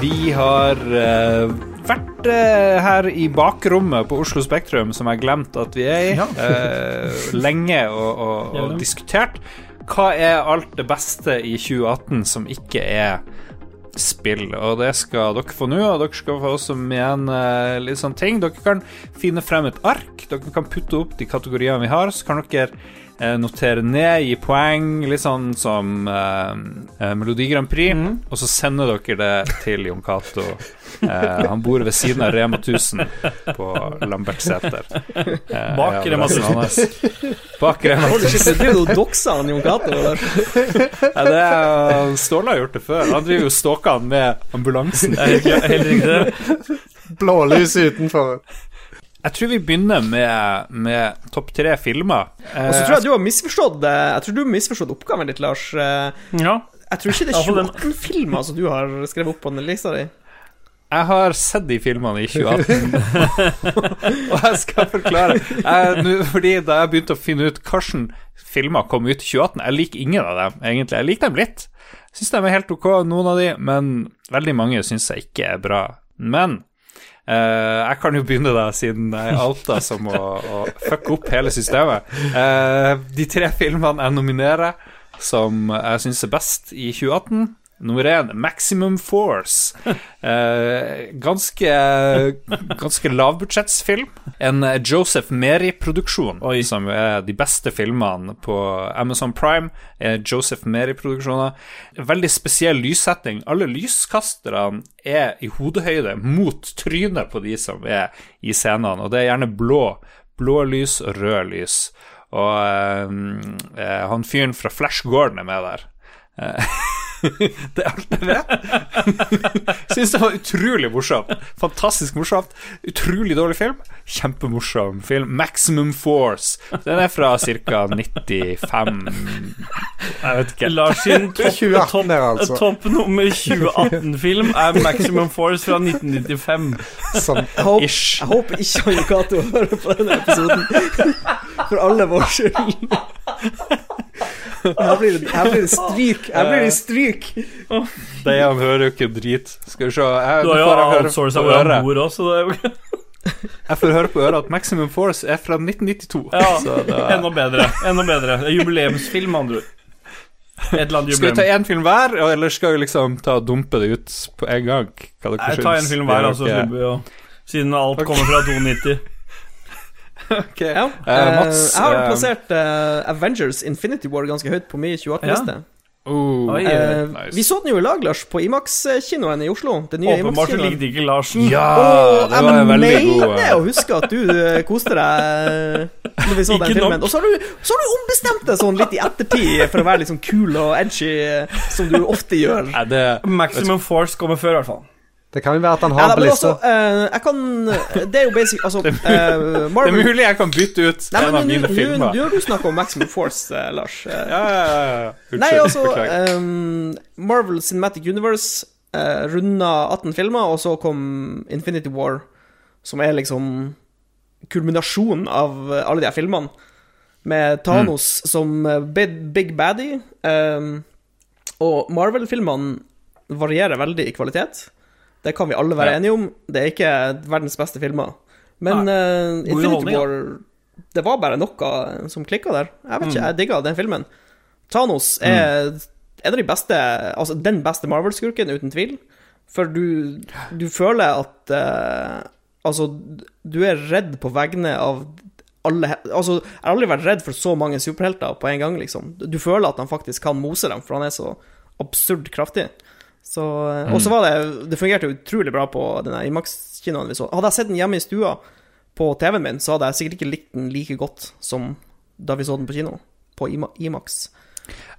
Vi har uh, vært uh, her i bakrommet på Oslo Spektrum, som jeg har glemt at vi er i, ja. uh, lenge og, og, og diskutert. Hva er alt det beste i 2018 som ikke er spill? Og det skal dere få nå, og dere skal få også med en litt sånn ting. Dere kan finne frem et ark. Dere kan putte opp de kategoriene vi har, så kan dere notere ned, gi poeng, litt sånn som eh, Melodi Grand Prix, mm. og så sender dere det til Jon Cato. Eh, han bor ved siden av Rema 1000 på Lambertseter. Eh, Bak Rema 1000. Bak Rema 1000. Det er jo doksa han Jon Cato. ja, det er, Ståle har gjort det før. Han driver jo stalker han med ambulansen. Blålys utenfor. Jeg tror vi begynner med, med topp tre filmer. Og så tror jeg du har misforstått eh, Jeg tror du har misforstått oppgaven ditt, Lars. Eh, ja. Jeg tror ikke det er 2018 filmer som du har skrevet opp på den lista di. Jeg har sett de filmene i 2018, og jeg skal forklare. Jeg, nu, fordi Da jeg begynte å finne ut hvilke filmer kom ut i 2018 Jeg liker ingen av dem, egentlig. Jeg liker dem litt. Syns de er helt ok, noen av de, men veldig mange syns jeg ikke er bra. Men Uh, jeg kan jo begynne, da, siden jeg outa som å, å fucke opp hele systemet. Uh, de tre filmene jeg nominerer som jeg syns er best i 2018 Nummer én, Maximum Force. Eh, ganske ganske lavbudsjettsfilm. En Joseph Meri-produksjon, som er de beste filmene på Amazon Prime. Er Joseph Meri-produksjoner. Veldig spesiell lyssetting. Alle lyskasterne er i hodehøyde mot trynet på de som er i scenene, og det er gjerne blå. Blå lys og rød lys. Og eh, eh han fyren fra Flash Gordon er med der. Eh, det er alt jeg vet. Syns det var utrolig morsomt. Fantastisk morsomt. Utrolig dårlig film. Kjempemorsom film. Maximum Force. Den er fra ca. 95 Jeg vet ikke. Lars sin topp, altså. top nummer 2018-film er Maximum Force fra 1995. Sånn. jeg, håper, jeg håper ikke han Cato hører på denne episoden. For alle vår skyld. Her blir det, her blir det stryk. Her blir det stryk. Dejan hører jo ikke drit. Skal vi se jeg, Du har jo outsourca hvor han bor òg, så det er jo Jeg får høre på øret at Maximum Force er fra 1992. ja, Så da, enda bedre. Enda bedre. Er Jubileumsfilm, med andre ord. Skal vi ta én film hver, eller skal vi liksom ta og dumpe det ut på en gang? Hva dere Nei, ta en film hver, altså, Det er slipper vi å Siden alt kommer fra 92. ok. Ja. uh, Mats, jeg har eh, plassert Avengers Infinity War ganske høyt på min 2018-liste. oh, Oi. Eh, nice. Vi så den jo i lag, Lars, på Imax-kinoen i Oslo. Den nye Åpenbart så likte ikke Larsen. Ja, Åh, det var jeg veldig mener Jeg mener å huske at du koste deg når vi så den nok. filmen. Og så har, du, så har du ombestemt deg sånn litt i ettertid for å være litt sånn cool og edgy, som du ofte gjør. Ja, det Maximum Force kommer før, i hvert fall. Det kan jo være at han Ja, har da, den på lista. eh, jeg kan Det er jo basic Altså, eh, Det er Marvel mulig jeg kan bytte ut Nei, en men av mine filmer. nå har du snakka om Maximum Force, uh, Lars. Eh, Ja, ja, ja, ja. Unnskyld, Nei, altså ehm, Marvel Cinematic Universe uh, runda 18 filmer, og så kom Infinity War, som er liksom kulminasjonen av eh, alle de her filmene. Med Thanos som eh, big, big baddie. ehm, og Marvel-filmene varierer veldig i kvalitet. Det kan vi alle være Ja. enige om. Det er ikke verdens beste filmer. Men uh, Infinity. War Det var bare noe som klikka der. Jeg vet ikke, Mm. jeg digga den filmen. Thanos er en av de beste Altså den beste Marvel-skurken, uten tvil. For du, du føler at uh, Altså, du er redd på vegne av alle Altså, jeg har aldri vært redd for så mange superhelter på en gang, liksom. Du føler at han faktisk kan mose dem, for han er så absurd kraftig. Så, Og så var det Det fungerte utrolig bra på denne Imax-kinoen vi så. Hadde jeg sett den hjemme i stua på TV-en min, så hadde jeg sikkert ikke likt den like godt som da vi så den på kino. På Ima Imax.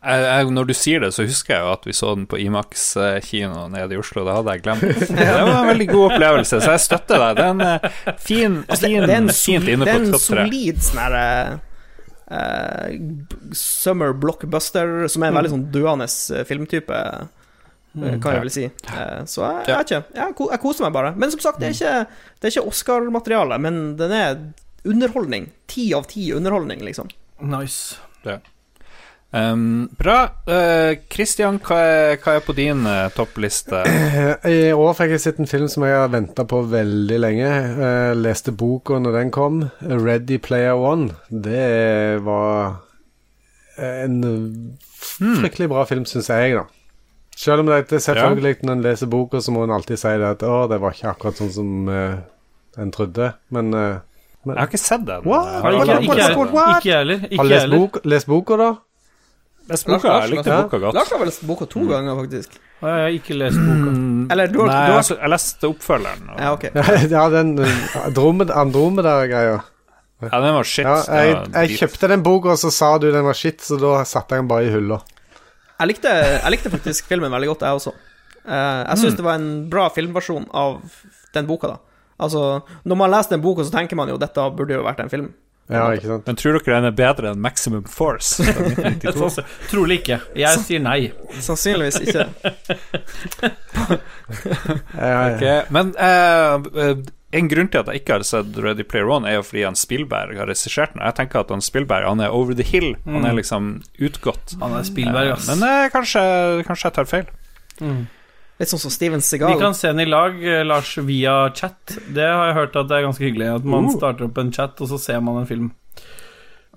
Jeg, jeg, når du sier det, så husker jeg jo at vi så den på Imax-kino nede i Oslo. Det hadde jeg glemt. Det var en veldig god opplevelse, så jeg støtter deg. Det er en eh, fin, Altså, det, det er en, fint det er en solid sånn herre uh, Summer blockbuster, som er en veldig sånn døende eh, filmtype, eh, kan ja. jeg vel si. Eh, så jeg, Ja. jeg ikke. Jeg, jeg koser meg bare. Men som sagt, det er ikke, det er ikke Oscar-materiale, men den er underholdning. Ti av ti underholdning, liksom. Nice. Um, bra. Uh, hva hva er på din uh, toppliste? Eh, I år fikk jeg sett en film som jeg har venta på veldig lenge. Uh, leste boka når den kom. Ready Player One. Det var en fryktelig bra film, syns jeg, da. Selv om det er selvfølgelig når en leser boka, så må en alltid si det at å, det var ikke akkurat sånn som uh, en trodde. Men eh, Jeg har ikke sett den. What? Jeg Har ikke, sett jeg, den. Ikke jeg heller. har lest, bok, lest boka, da? Lest boka. Jeg likte Ja. boka godt. Lars har vel lest boka to ganger, faktisk. Og Jeg har ikke lest boka. Mm, Eller du har- Nei, du har- jeg leste oppfølgeren. Og, Ja, okay. ja, den uh, Andromeda-greia. ja, den var shit. Ja, jeg, jeg kjøpte den boka, og så sa du den var shit, så da satte jeg den bare i hylla. Jeg likte, jeg likte faktisk filmen veldig godt, jeg også. Eh, jeg syns det var en bra filmversjon av den boka, da. Altså, når man leser den boka, så tenker man jo dette burde jo vært en film. Ja, ikke sant? Men tror dere den er bedre enn Maximum Force? fra 1992? Trolig ikke. Jeg sier nei. Sannsynligvis ikke. Ja, ja. Ok, Men uh, eh, en grunn til at jeg ikke har sett Ready Player One, er jo fordi han Spilberg har regissert den. Jeg tenker at han Spilberg, han er over the hill. Han er liksom utgått. Han er Spilberg, ass. Men eh, kanskje, kanskje jeg tar feil. Litt sånn som Steven Vi kan se den i lag, eh, Lars, via chat. Det har jeg hørt at det er ganske hyggelig. At man starter opp en chat, og så ser man en film.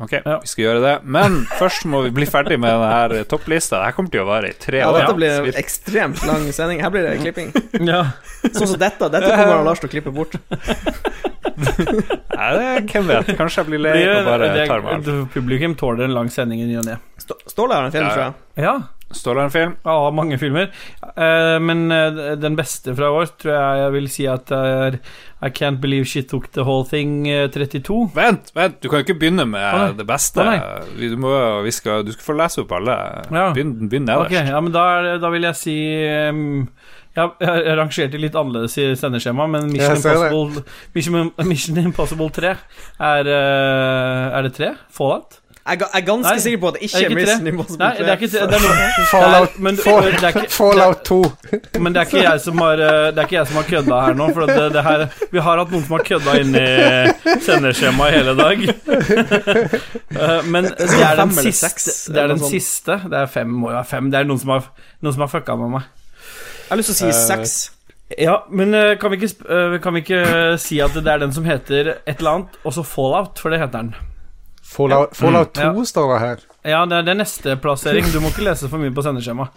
Ok, Ja. vi skal gjøre det. Men først må vi bli ferdig med denne topplista. Dette kommer til å vare i tre år. Ja, dette blir en ekstremt lang sending. Her blir det klipping. Ja. Sånn som dette. Dette kommer han Lars til å klippe bort. Nei, det, hvem vet? Kanskje jeg blir lei og bare det, tar meg av. det, publikum tåler en lang sending i ny og ne. Stå- Ståle har en film, Ja, tror jeg. Ja. Står det en film? Ja, mange filmer. Eh, men eh, den beste fra i år tror jeg jeg vil si at det er I Can't Believe She Took The Whole Thing eh, 32. Vent, vent, du kan jo ikke begynne med ah, det beste. Ah, du, må, vi skal, du skal få lese opp alle. Ja. Begynn, begynn nederst. nederst. ja, men da, da vil jeg si um, ja, Jeg rangerte litt annerledes i sendeskjemaet, men Mission Jeg. Impossible, Mission, Mission Impossible 3 er, eh, er det tre? Fallout? Jeg er ganske Nei, sikker på at det ikke er Mission? Impossible Nei, det er ikke. Det er noe, Fallout, men- Fall- det er ikke- Fallout 2. Men det er ikke jeg som har eh, Det er ikke jeg som har kødda her nå, for det, det her Vi har hatt noen som har kødda inn i sendeskjemaet i hele dag. Eh, Men det er den siste. Det er den siste. Det er fem, må jo være fem. Det er noen som har, noen som har fucka med meg. Jeg har lyst til å si seks. Ja, men kan vi, ikke, kan vi ikke si at det er den som heter et eller annet, og så Fallout, for det heter den. Fallout, Fallout 2 Ja. står det her. Ja, det er, det neste plassering. Du må ikke lese for mye på sendeskjema. uh,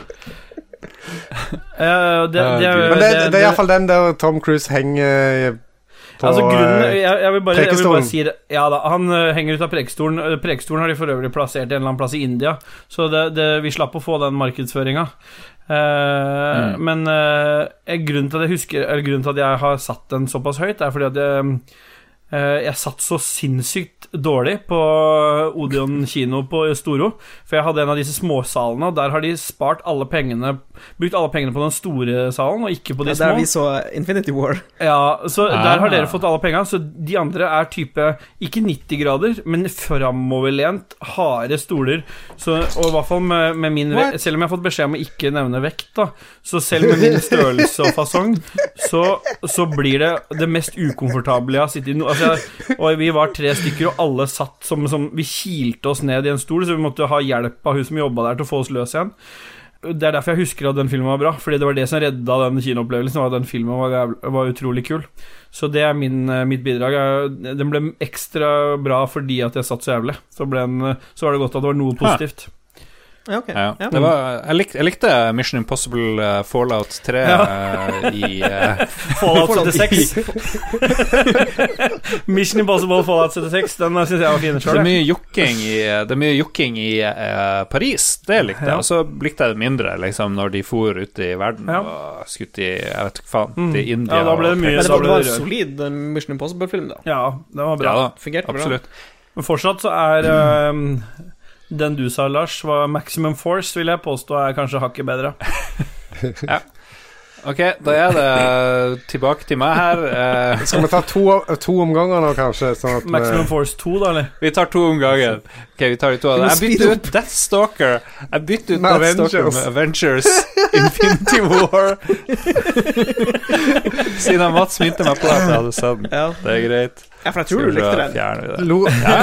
det, det, er- Men det, det, det- er iallfall den der Tom Cruise henger på Altså grunnen, eh, jeg, jeg, vil bare, jeg vil bare si det Ja da, han uh, henger ut av Prekestolen. Eh, Prekestolen har de for øvrig plassert en eller annen plass i India, så det, det, vi slapp å få den markedsføringa. Eh, Men eh, grunnen, til at jeg husker, eller grunnen til at jeg har satt den såpass høyt, er fordi at jeg, eh, jeg satt så sinnssykt dårlig på Odeon kino på Storo. For jeg hadde en av disse småsalene, og der har de spart alle pengene Brukt alle pengene på den store salen, og ikke på de ja, er små. der vi så Infinity War. Ja, så Ah. der har dere fått alle pengene. Så de andre er type ikke 90 grader, men framoverlent, harde stoler. Så, og i hvert fall med, med min What? Selv om jeg har fått beskjed om å ikke nevne vekt, da, så selv med min størrelse og fasong, så, så blir det det mest ukomfortable jeg har sittet i. Altså, jeg- og vi var tre stykker, og alle satt som, som Vi kilte oss ned i en stol, så vi måtte ha hjelp av hun som jobba der, til å få oss løs igjen. Det er derfor jeg husker at den filmen var bra, Fordi det var det som redda den kinoopplevelsen. Var at den filmen var, jævla- var utrolig kul. Så det er min, eh, mitt bidrag. Den ble ekstra bra fordi at jeg satt så jævlig. Så, den, eh, så var det godt at det var noe positivt. Ja, okay. Ja. Ja. Det var, jeg, likte, jeg likte Mission Impossible uh, Fallout 3 uh, i uh, Fallout Fallout 76. Mission Impossible Fallout 76, den syns jeg var fin Det er mye jokking i, det er mye jokking i eh, Paris. Det likte jeg. Ja. Og så likte jeg det mindre liksom, når de for ut i verden Ja. og skutt i Jeg vet ikke faen. Mm. Til India. Ja, da ble det mye- Men det var, det var en solid eh, Mission Impossible-film, da. Ja, den var bra. Ja da, Fungerte bra. absolutt. Men fortsatt så er eh, den du sa, Lars, var Maximum Force, vil jeg påstå er kanskje hakket bedre. ja. Ok, da er det tilbake til meg her. Eh, Skal vi ta to, to omganger nå, kanskje? Sånn at Maximum vi, Force 2, da, eller? vi tar to omganger. Ok, vi tar de to. av det. Jeg bytter ut Deathstalker Jeg bytter ut Med Deathstalker Avengers. med Avengers Infinity War. Siden Mats minte meg på at jeg hadde sett den. Ja. Det er greit. Ja, for jeg tror du likte den. Ja,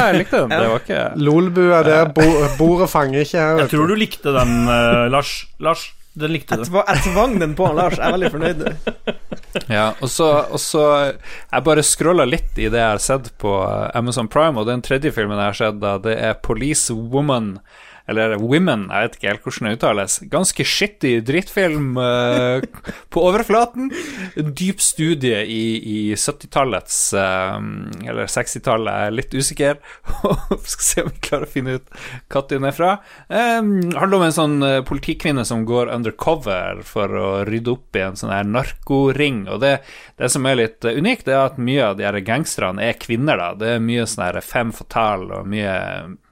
jeg likte den. Det var ikke Lolbua der, bo, bordet fanger ikke her. Jeg tror du. likte den, uh, Lars. Lars, den likte du. jeg tvang den på han Lars. Jeg er veldig fornøyd. Ja, og så, og så Jeg bare scrolla litt i det jeg har sett på eh, Amazon Prime, og den tredje filmen jeg har sett, da, det er Police Woman. Eller Women, jeg vet ikke helt hvordan det uttales. Ganske shitty drittfilm uh, på overflaten. En dyp studie i, i 70-tallets uh, Eller 60-tallet, jeg er litt usikker. Skal se om vi klarer å finne ut når den er fra. Um, handler om en sånn eh, politikvinne som går undercover for å rydde opp i en sånn her narkoring. Og det, det som er litt eh, unikt, det er at mye av de her gangsterne er kvinner. da Det er mye sånn her femme fatale og mye,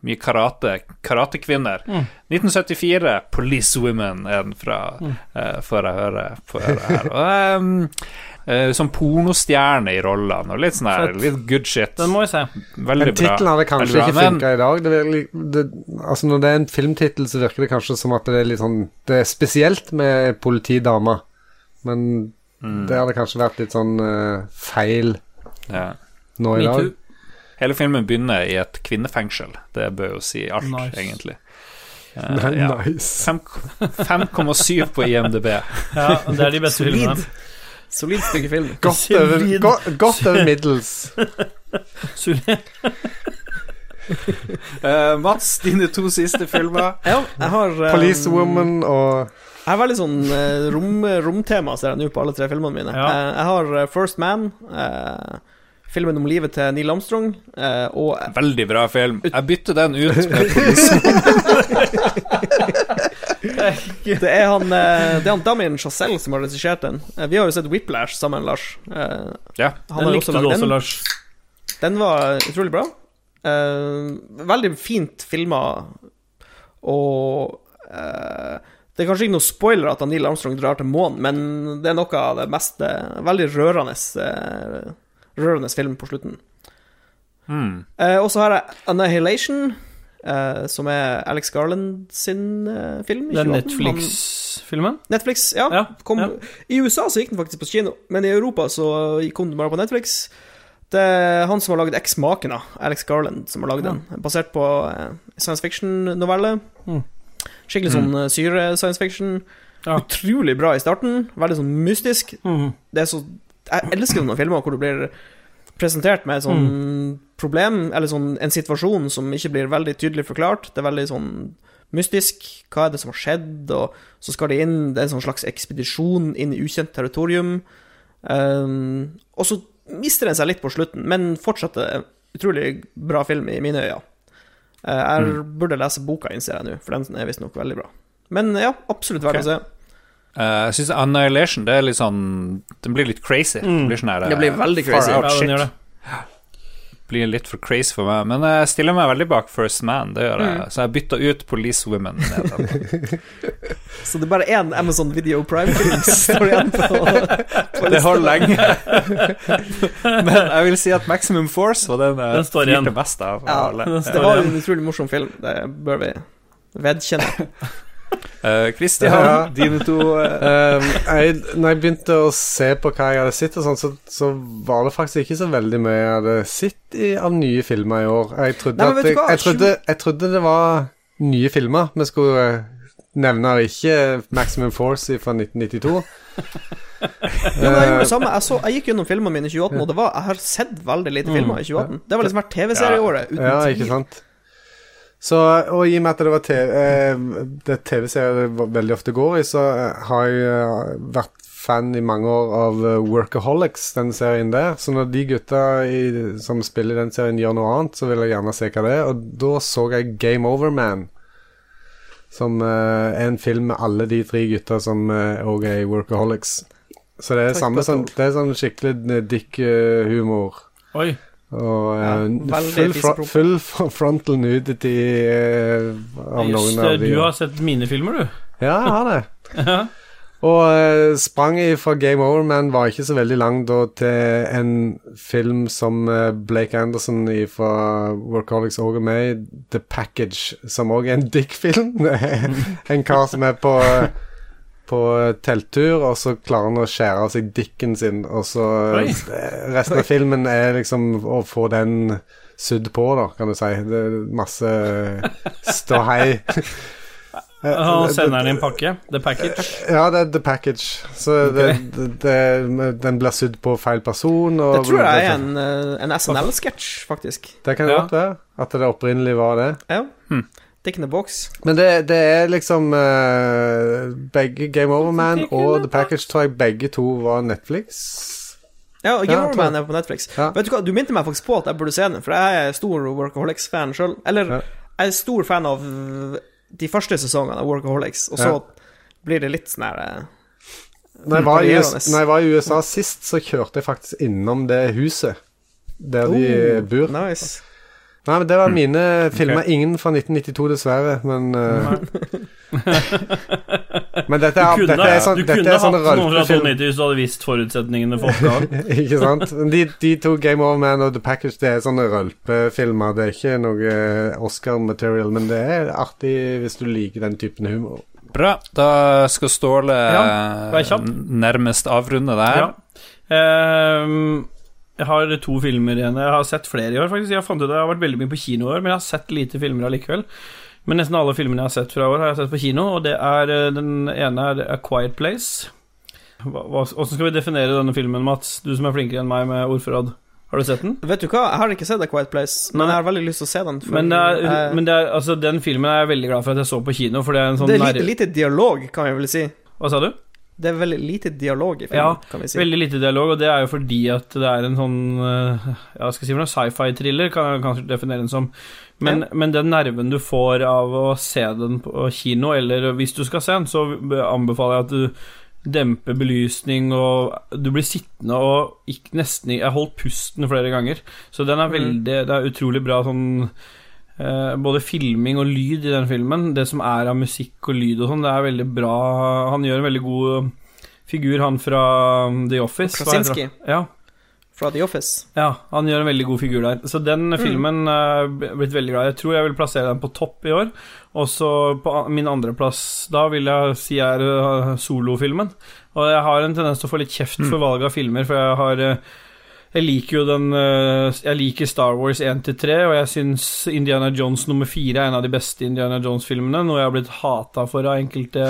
mye karate, karatekvinner. 1974, Police Women er den fra, uh, får jeg høre, får høre her. Og, um, uh, som pornostjerne i rollene, og litt sånn her, Fett. litt good shit. Den må vi se. Veldig Men tittelen hadde kanskje bra, ikke men- funka i dag. Det virker, det, altså Når det er en filmtittel, så virker det kanskje som at det er litt sånn Det er spesielt med politidama, men Mm. det hadde kanskje vært litt sånn uh, feil Ja. nå i dag. Hele filmen begynner i et kvinnefengsel. Det bør jo si alt, Nice. egentlig. Uh, ja. nice. 5,7 på IMDb. Ja, det er de beste Solid. filmene. Solid stykke film. Godt over, Solid. godt over middels. Eh, Mats, dine to siste filmer. Ja, jeg har um, Policewoman og Jeg har veldig sånn eh, rom, romtema, ser jeg nå, på alle tre filmene mine. Ja. Uh, jeg har eh, First Man, eh, filmen om livet til Neil Armstrong, eh, og Veldig bra film. Jeg bytter den ut med det er han, eh, det er han Damien Chazelle som har regissert den. Eh, vi har jo sett Whiplash sammen, Lars. Eh, Ja. han Den likte du også, den. Lars. Den var utrolig bra. Eh, veldig fint filma, og eh, Det er kanskje ikke noe spoiler at Neil Armstrong drar til månen, men det er noe av det mest Veldig rørende Rørende film på slutten. Mm. Eh, og så har jeg Annihilation. eh, som er Alex Garland sin eh, film. Den Netflix-filmen? Netflix, ja. Ja, Kom, ja. I USA så gikk den faktisk på kino, men i Europa så kom den bare på Netflix. Det er han som har laget Eksmakene, Alex Garland, som har lagd den. Basert på eh, science fiction-novelle. Mm. Skikkelig sånn mm. syre-science fiction. Ja. Utrolig bra i starten. Veldig sånn mystisk. Mm. Det er så Jeg elsker noen filmer hvor du blir presentert med et sånn Mm. problem, eller sånn en situasjon som ikke blir veldig tydelig forklart. Det er veldig sånn mystisk. Hva er det som har skjedd? Og så skal de inn Det er en sånn slags ekspedisjon inn i ukjent territorium. Um, og så mister den seg litt på slutten, men fortsatt en utrolig bra film i mine øyne. Eh, jeg burde lese boka, innser jeg nå, for den er visstnok veldig bra. Men ja, absolutt verdt okay. å se. Eh, jeg syns Annihilation det er litt sånn Den blir litt crazy. Det blir sånn her, Det blir eh, veldig far crazy. out Ja, shit. gjør det. Blir litt for crazy for meg. Men jeg stiller meg veldig bak First Man, det gjør jeg. Mm. Så jeg bytta ut Police Women. Så det er bare én Amazon Video Prime-film står igjen på, på Det holder lenge. Men jeg vil si at Maximum Force var den jeg flirte mest av. av Ja, det var en utrolig morsom film. Det bør vi vedkjenne. Eh, Christian, Ja. dine to uh... Um, jeg, når jeg begynte å se på hva jeg hadde sett, sånn, så, så var det faktisk ikke så veldig mye jeg hadde sett i, av nye filmer i år. Jeg trodde, Nei, at jeg, jeg, trodde, jeg trodde det var nye filmer vi skulle eh, nevne, og ikke Maximum Force fra 1992. Ja, men jeg gjorde det samme. Jeg, så, jeg gikk gjennom filmene mine i 2018, og det var, jeg har sett veldig lite filmer i 2018. Det var liksom vært TV-serieåret, uten Ja, tvil. Så, og i og med at det var TV, eh, det TV-serier det veldig ofte går i, så eh, har jeg eh, vært fan i mange år av eh, Workaholics, den serien der. Så når de gutta i, som spiller den serien gjør noe annet, så vil jeg gjerne se hva det er. Og da så jeg Game Over Man. Som eh, er en film med alle de tre gutta som òg er i Workaholics. Så det er Takk samme sånn, det er sånn skikkelig dick-humor. Oi. Og Ja, eh, full, fro full frontal nudity uh, av Just noen av de. du har sett mine filmer, du. Ja, jeg har det. Ja. Og uh, sprang fra Game Over men var ikke så veldig lang da til en film som uh, Blake Anderson fra Workaholics òg er med i, The Package, som òg er en dick-film. En kar som er på på telttur, og så klarer han å skjære av seg dikken sin, og så Oi. eh, Resten av filmen er liksom å få den sydd på, da, kan du si. Det er masse ståhei. Han sender den i en pakke. The package. Ja, det er The Package. Så det, det, det, den blir sydd på feil person. Og Det tror jeg er en, eh, en SNL-sketsj, faktisk. Det kan Ja. godt være. At det opprinnelig var det. Ja. Hmm. A box. Men det, det er liksom uh, Begge Game Over Man og The Package tror jeg begge to var Netflix. Ja, Game Ja, Over. Man er på Netflix. Ja. Vet Du hva, du minte meg faktisk på at jeg burde se den, for jeg er stor Workaholics-fan sjøl. Eller, Ja. jeg er stor fan av de første sesongene av Workaholics, og så Ja. blir det litt sånn her eh, Når jeg, var i, når jeg var i USA sist, så kjørte jeg faktisk innom det huset der de oh, bor. Nice. Nei, men det var mine filmer. Ingen fra 1992, dessverre, men uh... Men dette Du er, kunne, dette er, sånn, du kunne hatt noen fra rølpefilm. 92 hvis du hadde visst forutsetningene for oppgaven. Ikke sant? De, de to Game Over Man og The Package Det er sånne rølpefilmer. Det er ikke noe eh, Oscar-material, men det er artig hvis du liker den typen humor. Bra. Da skal Ståle Ja, nærmest avrunde det her. Ja. Ehm, jeg har to filmer igjen. Jeg har sett flere i år, faktisk. Jeg fant at jeg har vært veldig mye på kino i år, men jeg har sett lite filmer allikevel. Men nesten alle filmene jeg har sett fra i år, har jeg sett på kino, og det er eh, den ene er A Quiet Place. Hvordan skal vi definere denne filmen, Mats? Du som er flinkere enn meg med ordforråd. Har du sett den? Vet du hva, jeg har ikke sett A Quiet Place, men Nei. jeg har veldig lyst til å se den. Men, det er, jeg... men det er, altså, den filmen er jeg veldig glad for at jeg så på kino, for det er en sånn det er lite, lite dialog, kan jeg vel si. Hva sa du? Det er veldig lite dialog i filmen, Ja, kan vi si. Veldig lite dialog, og det er jo fordi at det er en sånn eh, Ja, skal jeg si noe sci-fi-thriller, kan jeg kanskje definere den som. Men, men den nerven du får av å se den på kino, eller hvis du skal se den, så anbefaler jeg at du demper belysning, og du blir sittende og ikke, nesten Jeg har holdt pusten flere ganger. Så den er Mm. veldig Det er utrolig bra sånn eh, både filming og lyd i den filmen. Det som er av musikk og lyd og sånn, det er veldig bra. Han gjør en veldig god figur, han fra um, The Office. Krasinski. han? Ja. fra The Office. Ja, han gjør en veldig god figur der. Så den filmen er blitt veldig glad. Jeg tror jeg vil plassere den på topp i år. Og så på min andreplass da vil jeg si er uh, solofilmen. Og jeg har en tendens til å få litt kjeft for valget av filmer, for jeg har uh, jeg liker jo den uh, Jeg liker Star Wars 1-3, og jeg syns Indiana Jones nummer 4 er en av de beste Indiana Jones-filmene, noe jeg har blitt hata for av enkelte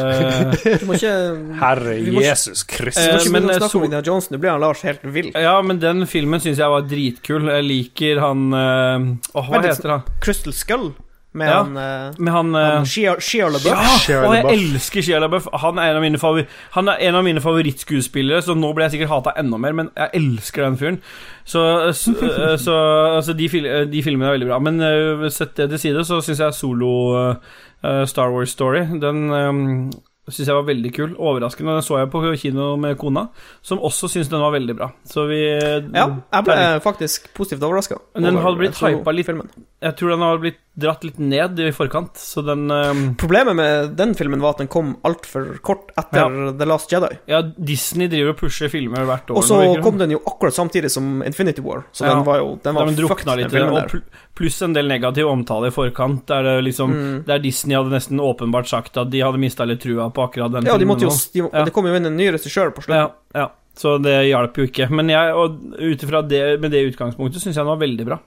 Du må ikke Herre må ikke- Jesus Du Kristus. må ikke men, begynne å eh, snakke så- om Indiana Jones, nå blir han Lars helt vill. Ja, men den filmen syns jeg var dritkul. Jeg liker han Åh, hva Vent heter han? Crystal Skull med Ja. han, eh, Med han, uh, han Shia, Shia LaBeouf. Ja! Shia Og jeg elsker Shia LaBeouf. Han er en av mine, favor han er en av mine favorittskuespillere, så nå blir jeg sikkert hata enda mer, men jeg elsker den fyren. Så, så, eh, så altså, de, fil de filmene er veldig bra. Men uh, sett det til side, så syns jeg solo uh, Star Wars Story Den um, syns jeg var veldig kul. Overraskende. Den så jeg på kino med kona, som også syns den var veldig bra. Så vi Ja, jeg ble faktisk positivt overraska. Den hadde blitt hypa litt. Filmen. Jeg tror den hadde blitt dratt litt ned i forkant, så den um, Problemet med den filmen var at den kom altfor kort etter The Last Jedi. Ja, Disney driver og pusher filmer hvert år. Og så det kom den jo akkurat samtidig som Infinity War, så Ja. den var jo den var Den drukna litt, den filmen og pl pluss en del negativ omtale i forkant, der, det liksom, Mm. der Disney hadde nesten åpenbart sagt at de hadde mista litt trua på akkurat den Ja, de måtte jo, de, Ja. det kom jo inn en ny regissør på slutten. ja, ja, så det hjalp jo ikke. Men jeg, og ut ifra det, med det utgangspunktet, syns jeg den var veldig bra.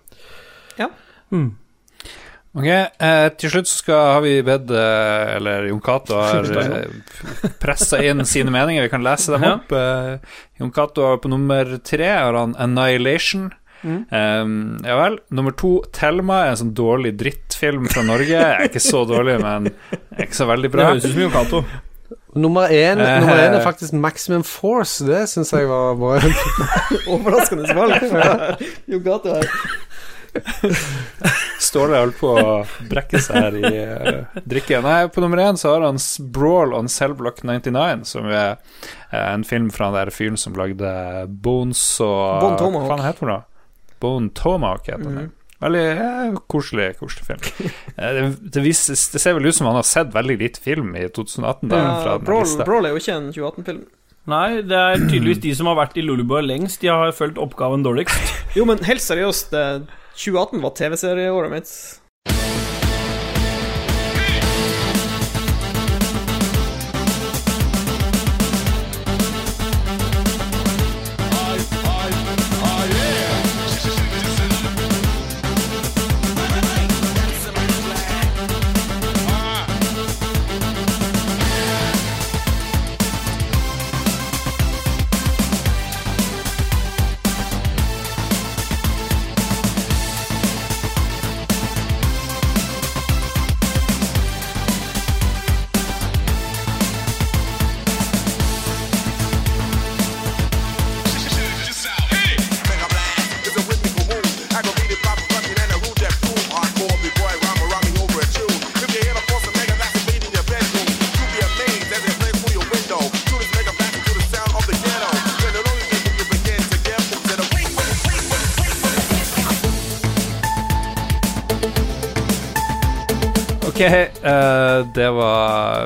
Ja. Mm. Ok, eh, til slutt skal, har vi bedt eh, Eller Jon Cato har eh, pressa inn sine meninger. Vi kan lese dem opp. Eh, Jon Cato på nummer tre har han Annihilation. Mm. Eh, ja vel. Nummer to, Thelma, er en sånn dårlig drittfilm fra Norge. Er ikke så dårlig, men er ikke så veldig Det bra. høres ut som Jon Cato. Nummer én, Eh. nummer én er faktisk Maximum Force. Det syns jeg var var Overraskende valg Jon Cato her. Ståle holdt på å brekke seg her i uh, drikken. Nei, på nummer én så har han Brawl on Cellblock 99, som er uh, en film fra den der fyren som lagde Bones og Bone Tomahawk. Hva faen heter den da? Bone Tomahawk heter den. Mhm. Veldig eh, koselig, koselig film. Det, det, vises, det ser vel ut som han har sett veldig lite film i 2018. Da, Ja, Brawl. Brawl er jo ikke en 2018-film. Nei, det er tydeligvis de som har vært i Lulubø lengst, de har fulgt oppgaven dårligst. Jo, men helt seriøst, 2018 var TV-serieåret mitt.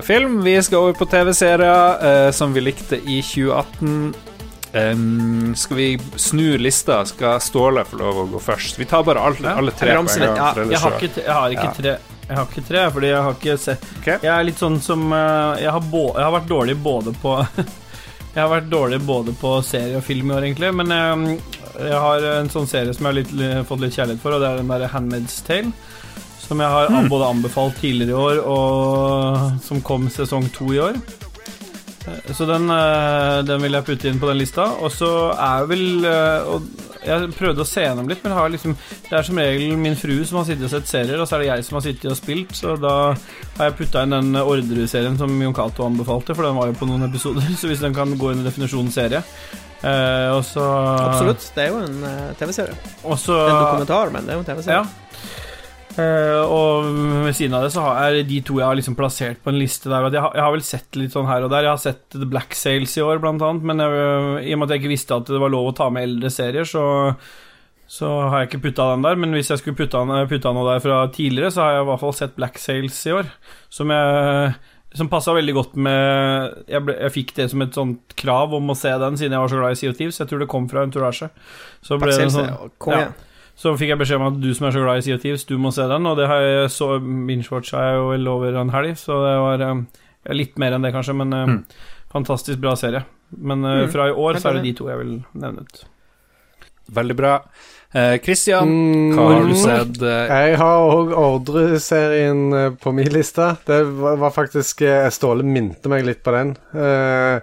Film. Vi skal over på TV-serier uh, som vi likte i 2018. Um, skal vi snu lista? Skal Ståle få lov å gå først? Vi tar bare alle, Ja. alle tre på en gang. ja. Jeg har ikke, jeg har ikke tre. Jeg har ikke tre, fordi jeg har ikke sett okay. Jeg er litt sånn som eh, Jeg har, bo, jeg har vært dårlig både på Jeg har vært dårlig både på serie og film i år, egentlig, men jeg, jeg har en sånn serie som jeg har litt, fått litt kjærlighet for, og det er den derre Handmaid's Tale. Som jeg har mm. både anbefalt tidligere i år, og som kom sesong to i år. Eh, Så den, eh, den vil jeg putte inn på den lista. Og så er vel eh, Jeg prøvde å se gjennom litt, men har liksom, det er som regel min frue som har sittet og sett serier, og så er det jeg som har sittet og spilt, så da har jeg putta inn den Orderud-serien som Jon Cato anbefalte, for den var jo på noen episoder, så hvis den kan gå inn i definisjonen serie. Eh, og så Absolutt. Det er jo en TV-serie. Er en dokumentar, men det er jo en TV-serie. ja. Eh, og ved siden av det så har jeg de to jeg har liksom plassert på en liste der. Jeg har, jeg har vel sett litt sånn her og der. Jeg har sett The Black Sails i år, blant annet. Men jeg, i og med at jeg ikke visste at det var lov å ta med eldre serier, så, så har jeg ikke putta den der. Men hvis jeg skulle putta, putta noe der fra tidligere, så har jeg i hvert fall sett Black Sails i år. Som jeg som passa veldig godt med jeg, ble, jeg fikk det som et sånt krav om å se den, siden jeg var så glad i CO2, så Jeg tror det kom fra Entourage. Så ble det Bakselse sånn konge. Ja. Så fikk jeg beskjed om at du som er så glad i Sea of Thieves, du må se den, og det har jeg så binge-watcha jeg jo vel over en helg, så det var eh, litt mer enn det, kanskje, men mm. fantastisk bra serie. Men eh, Mm. fra i år så er det de to jeg vil nevne ut. Veldig bra. Eh, Christian, Mm, hva har du sett? eh, Jeg har òg Ordre-serien eh, på min liste. Det var, var faktisk eh, Ståle minte meg litt på den. Eh,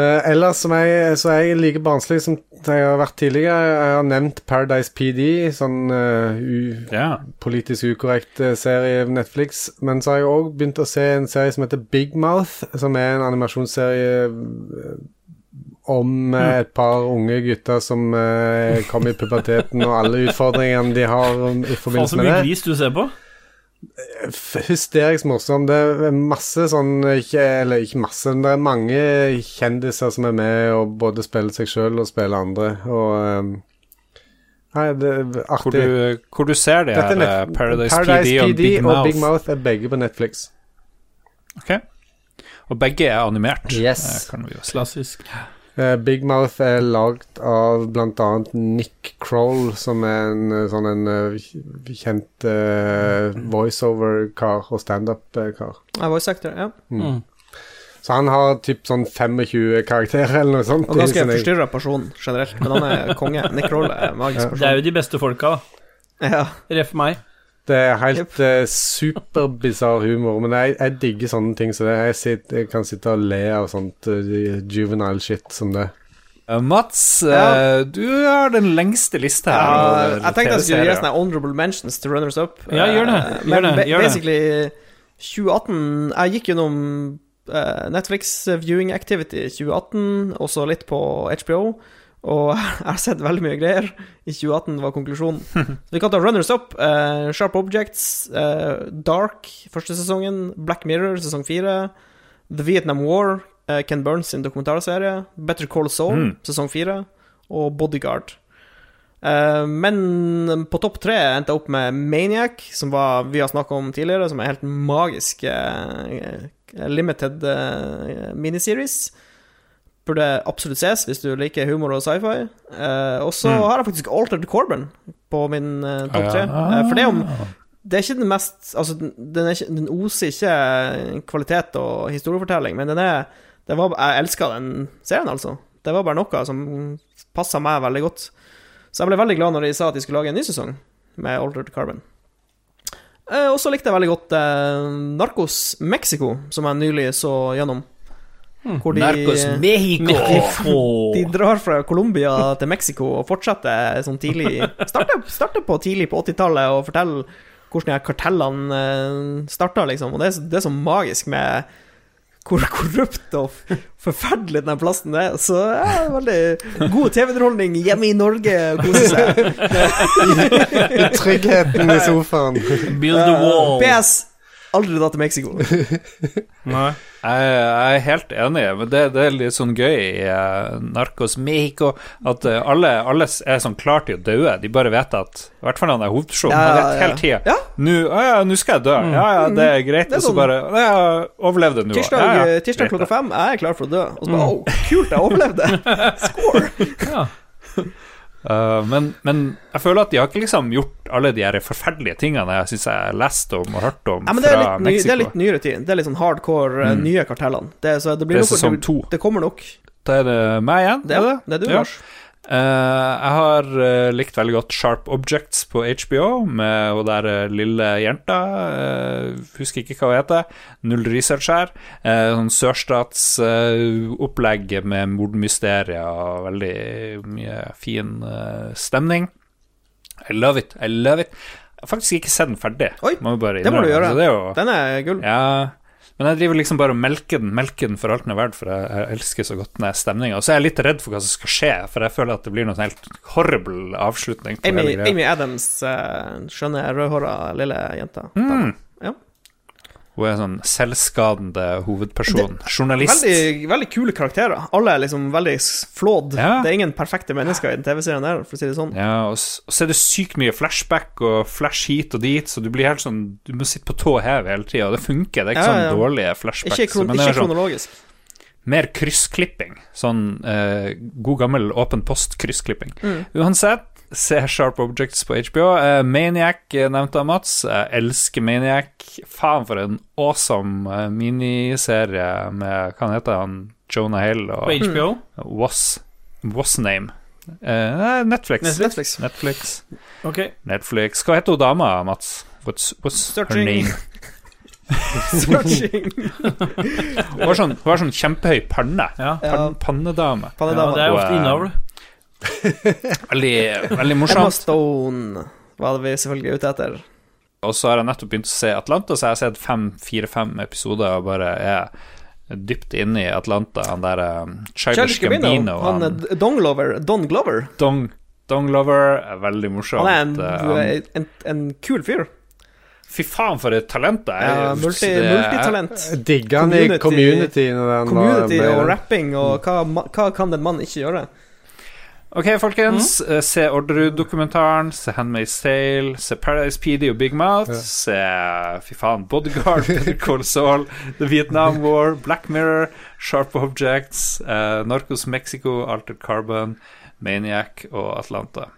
eh, ellers som jeg, så er jeg like barnslig som jeg har vært tidligere. Jeg har nevnt Paradise PD, sånn uh, u, ja. politisk ukorrekt eh, serie på Netflix. Men så har jeg òg begynt å se en serie som heter Big Mouth, som er en animasjonsserie eh, om eh, et par unge gutter som uh, kom i puberteten, og alle utfordringene de har i Faen, så mye det. gris du ser på. Hysterisk morsom. Det er masse sånn ikke, Eller ikke masse, men det er mange kjendiser som er med og både spiller seg sjøl og spiller andre, og um, Nei, det er Hvor, du, hvor du ser det Dette her, er eh, Paradise, PD og Big og Mouth. Big Mouth er begge på Netflix. Ok. Og begge er animert. Yes. eh, kan vi jo si. Klassisk. Eh, Big Mouth er lagd av annet Nick Kroll, som er en eh, sånn en eh, kjent uh, voiceover-kar og standup-kar. Ja, voice actor, ja. Mm. Så han har typ sånn 25 karakterer eller noe sånt. Og ganske forstyrra person generelt, men han er konge. Nick Kroll er magisk person. Det er jo de beste folka, da. Ja. Ref meg. Det er helt uh, superbisarr humor, men jeg, jeg digger sånne ting. Så jeg, sitter, jeg kan sitte og le av sånt uh, juvenile shit som det. Uh, Mats, Ja. uh, du har den lengste lista her. Ja, jeg tenkte jeg skulle gi TV-serier. sånne honorable mentions til runners up. Ja, gjør det. Gjør Men det. Gjør det. basically 2018 Jeg gikk gjennom Netflix viewing activity 2018, også litt på HBO. Og jeg har sett veldig mye greier. I 2018 var konklusjonen. Så vi kan ta runners up. uh, Sharp Objects, uh, Dark første sesongen, Black Mirror sesong fire, The Vietnam War, uh, Ken Burns sin dokumentarserie, Better Call Saul Mm. sesong fire, og Bodyguard. Men på topp tre endte jeg opp med Maniac, som var, vi har snakka om tidligere, som er helt magisk limited miniseries. Burde absolutt ses hvis du liker humor og sci-fi. Eh, og så Mm. har jeg faktisk Altered Corbin på min eh, topp Ah, ja. Eh, for det er om det er ikke den mest Altså, den, ikke, den oser ikke kvalitet og historiefortelling, men den er det var, Jeg elska den serien, altså. Det var bare noe som passa meg veldig godt. Så jeg ble veldig glad når de sa at de skulle lage en ny sesong med Altered Carbon. Eh, og så likte jeg veldig godt eh, Narcos Mexico, som jeg nylig så gjennom. Hvor de, Narcos Mexico. de drar fra Colombia til Mexico og fortsetter sånn tidlig Starter, starter på tidlig på 80-tallet og forteller hvordan de her kartellene eh, starta, liksom. Og det er, det er så magisk med hvor korrupt og forferdelig den plassen er. Så ja, veldig god TV-underholdning hjemme i Norge. Kose seg. Tryggheten i sofaen. Build the wall. PS. Aldri dra til Mexico. Nei. Jeg, jeg er helt enig, men det, det er litt sånn gøy i eh, Narcos Mexico at eh, alle, alle er sånn klar til å dø. De bare vet at I hvert fall han er hovedpersonen. Ja, Han ja, vet hele tida Ja. Nå ja, nå skal jeg dø. Ja, ja, det er greit. Det er Og så sånn- bare ja, Overlevde nå. Tirsdag, tirsdag klokka det. fem, jeg er klar for å dø. Og så bare, oh, kult, jeg overlevde. Score! Ja. Uh, men, men jeg føler at de har ikke liksom gjort alle de her forferdelige tingene jeg syns jeg har lest om og hørt om Ja, men det er, litt Mexico. det er litt nyere tid. Det er litt sånn hardcore, mm. nye kartellene. Det, så det, blir Det er sesong to. Det kommer nok. Da er det meg igjen. Det, er det er du. Lars. Eh, jeg har eh, likt veldig godt Sharp Objects på HBO, med hun der eh, lille jenta. eh, husker ikke hva hun heter. Null research her. Sånn sørstatsopplegg med mordmysterier og veldig mye fin eh, stemning. I love it. I love it. Jeg har faktisk ikke sett den ferdig. Oi, må det må du gjøre. Den er gull. ja, men jeg driver liksom bare og melker den, melker den for alt den er verdt, for jeg, jeg elsker så godt den stemninga. Og så er jeg litt redd for hva som skal skje, for jeg føler at det blir noen helt horrible avslutning Amy. Amy Adams, eh, skjønne rødhåra lille jenta. Mm. Hun er en sånn selvskadende hovedperson. Journalist. Veldig, veldig kule karakterer. Alle er liksom veldig flådd. Ja. Det er ingen perfekte mennesker i den TV-serien der, for å si det sånn. Ja, og og så er det sykt mye flashback og flash hit og dit, så du blir helt sånn Du må sitte på tå hev hele tida, og det funker. Det er ikke Ja, ja. sånn dårlige flashbacks. Ikke, kron men ikke kronologisk. sånn, mer kryssklipping. Sånn eh, god gammel åpen post-kryssklipping. Mm. Uansett, se Sharp Objects på HBO. Uh, Maniac eh, nevnte av Mats. Jeg elsker Maniac. Faen, for en awesome eh, miniserie med Hva heter han? Jonah Hill På HBO. Was, Was Name. Uh, Netflix. Netflix. Netflix. Ok. Netflix. Hva heter hun dama, Mats? What's, what's her name? Searching. Hun har sånn, hun har sånn kjempehøy panne. Ja. Ja, Pann, pannedame. ja, det er Og, ofte eh, innavl. Veldig, veldig Emma morsomt. Stone var det vi selvfølgelig ute etter. Og så har jeg nettopp begynt å se Atlanta, så jeg har sett fem, fire-fem episoder og bare er dypt inne i Atlanta. Han der um, Childish Gambino. Han han, Don Glover. Don Glover. Dong, Dong Lover, er veldig morsomt. Han er en, Eh, en, en kul fyr. Fy faen, for et talent det er. Ja, multi, Det er- multitalent. Digga digger han i Community- Community. Community og rapping, og hva, hva kan den mannen ikke gjøre? Ok, folkens. Mm. Se Orderud-dokumentaren, se Handmaid's Tale, se Paradise PD og Big Mouth, se Fy faen, Bodyguard, Better Call Saul, The Vietnam War, Black Mirror, Sharp Objects, uh, Narcos Mexico, Altered Carbon, Maniac og Atlanta.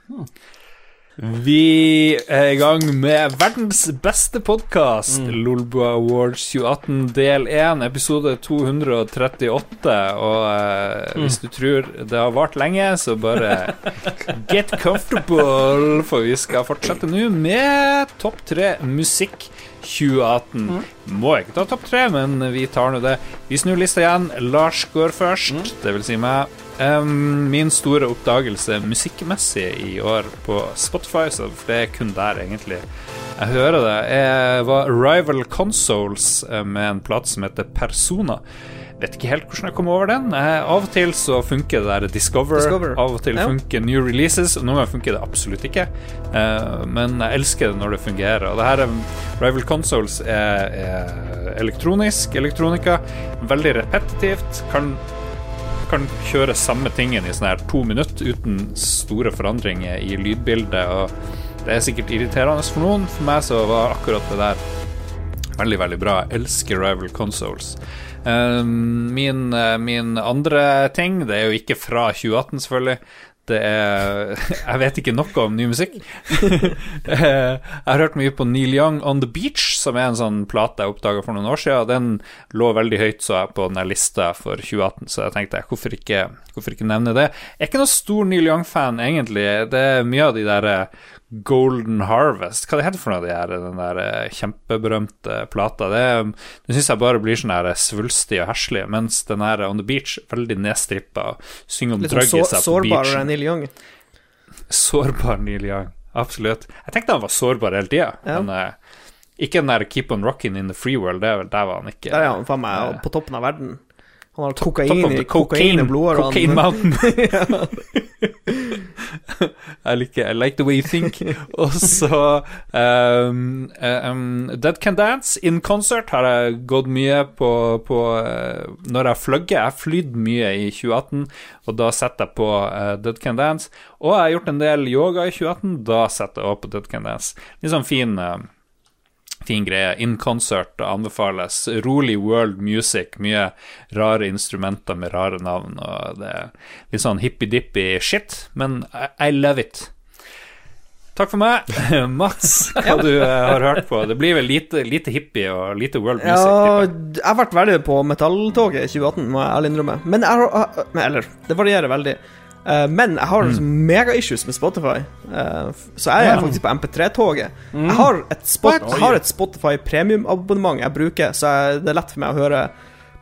Vi er i gang med verdens beste podkast, Lolbua Awards 2018 del 1, episode 238. Og eh, hvis du tror det har vart lenge, så bare get comfortable, for vi skal fortsette nå med topp tre musikk 2018. Må ikke ta topp tre, men vi tar nå det. Vi snur lista igjen. Lars går først, det vil si meg. Um, min store oppdagelse musikkmessig i år på Spotify, så det er kun der, egentlig. Jeg hører det. Jeg var Rival Consoles eh, med en plate som heter Persona. Vet ikke helt hvordan jeg kom over den. Eh, av og til så funker det der Discover. Discover. Av og til Ja. funker New Releases, og noen ganger funker det absolutt ikke. Eh, men jeg elsker det når det fungerer. Og det her er Rival Consoles er, er elektronisk elektronika. Veldig repetitivt. Kan, kan kjøre samme tingen i sånn her to minutter uten store forandringer i lydbildet. Og det er sikkert irriterende for noen. For meg så var akkurat det der veldig, veldig bra. Jeg elsker Rival Consoles. Eh, min, eh, min andre ting, det er jo ikke fra 2018, selvfølgelig. Det er Jeg vet ikke noe om ny musikk. Eh, jeg har hørt mye på Neil Young On The Beach, som er en sånn plate jeg oppdaga for noen år siden. Den lå veldig høyt så jeg på denne lista for 2018, så jeg tenkte hvorfor ikke, hvorfor ikke nevne det. Jeg er ikke noen stor Neil Young-fan, egentlig. Det er mye av de der eh, Golden Harvest Hva det heter for noe, de her, den der eh, kjempeberømte plata? Det, det syns jeg bare blir sånn her svulstig og herselig, mens den her On The Beach veldig nedstrippa. Synger om Litt seg på beachen sårbar. Neil Young. Sårbar Neil Young. Absolutt. Jeg tenkte han var sårbar hele tida, Ja. men eh, ikke den der Keep On Rockin' in the Free World. Det er der var han ikke. Der er han faen meg på toppen av verden. Han har kokain i, kokain blodårene. Cocaine Mountain. jeg liker I like the way you think. Og så um, um, Dead Can Dance in concert har jeg gått mye på, på uh, Når jeg fløgger. Jeg flydde mye i 2018, og da setter jeg på uh, Dead Can Dance. Og jeg har gjort en del yoga i 2018, da setter jeg også på Dead Can Dance. Litt sånn fin uh, fin greie. In concert anbefales. Rolig world music. Mye rare instrumenter med rare navn. Og det er litt sånn hippie-dippy shit, men I, love it. Takk for meg. Mats, hva du eh, har hørt på? Det blir vel lite, lite hippie og lite world music? Ja, jeg har vært veldig på metalltoget i 2018, må jeg ærlig innrømme. Men jeg har Eller, det varierer veldig. Eh, men jeg har Mm. mega-issues med Spotify, Eh, så jeg er faktisk på MP3-toget. Jeg har et, spot, Mm. Jeg har et Spotify premium-abonnement jeg bruker, så jeg, det er lett for meg å høre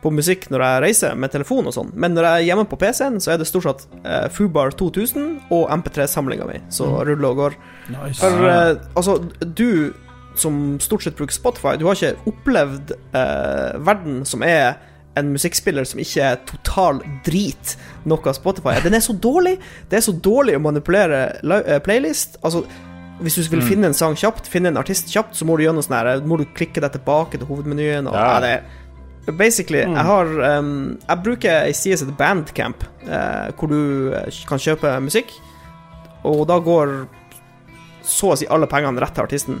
på musikk når jeg reiser med telefon og sånn. Men når jeg er hjemme på PC-en, så er det stort sett uh, Fubar 2000 og MP3-samlinga mi som Mm. ruller og går. Nice. For uh, altså, du som stort sett bruker Spotify, du har ikke opplevd uh, verden som er en musikkspiller som ikke er total drit noe Spotify. Den er så dårlig. Det er så dårlig å manipulere eh, playlist. Altså, hvis du vil finne en sang kjapt, finne en artist kjapt, så må du gjøre noe sånn her Må du klikke deg tilbake til hovedmenyen og Ja. det Basically, jeg har um, Jeg bruker ei side som heter Bandcamp, uh, hvor du eh, kan kjøpe musikk, og da går så å si alle pengene rett til artisten.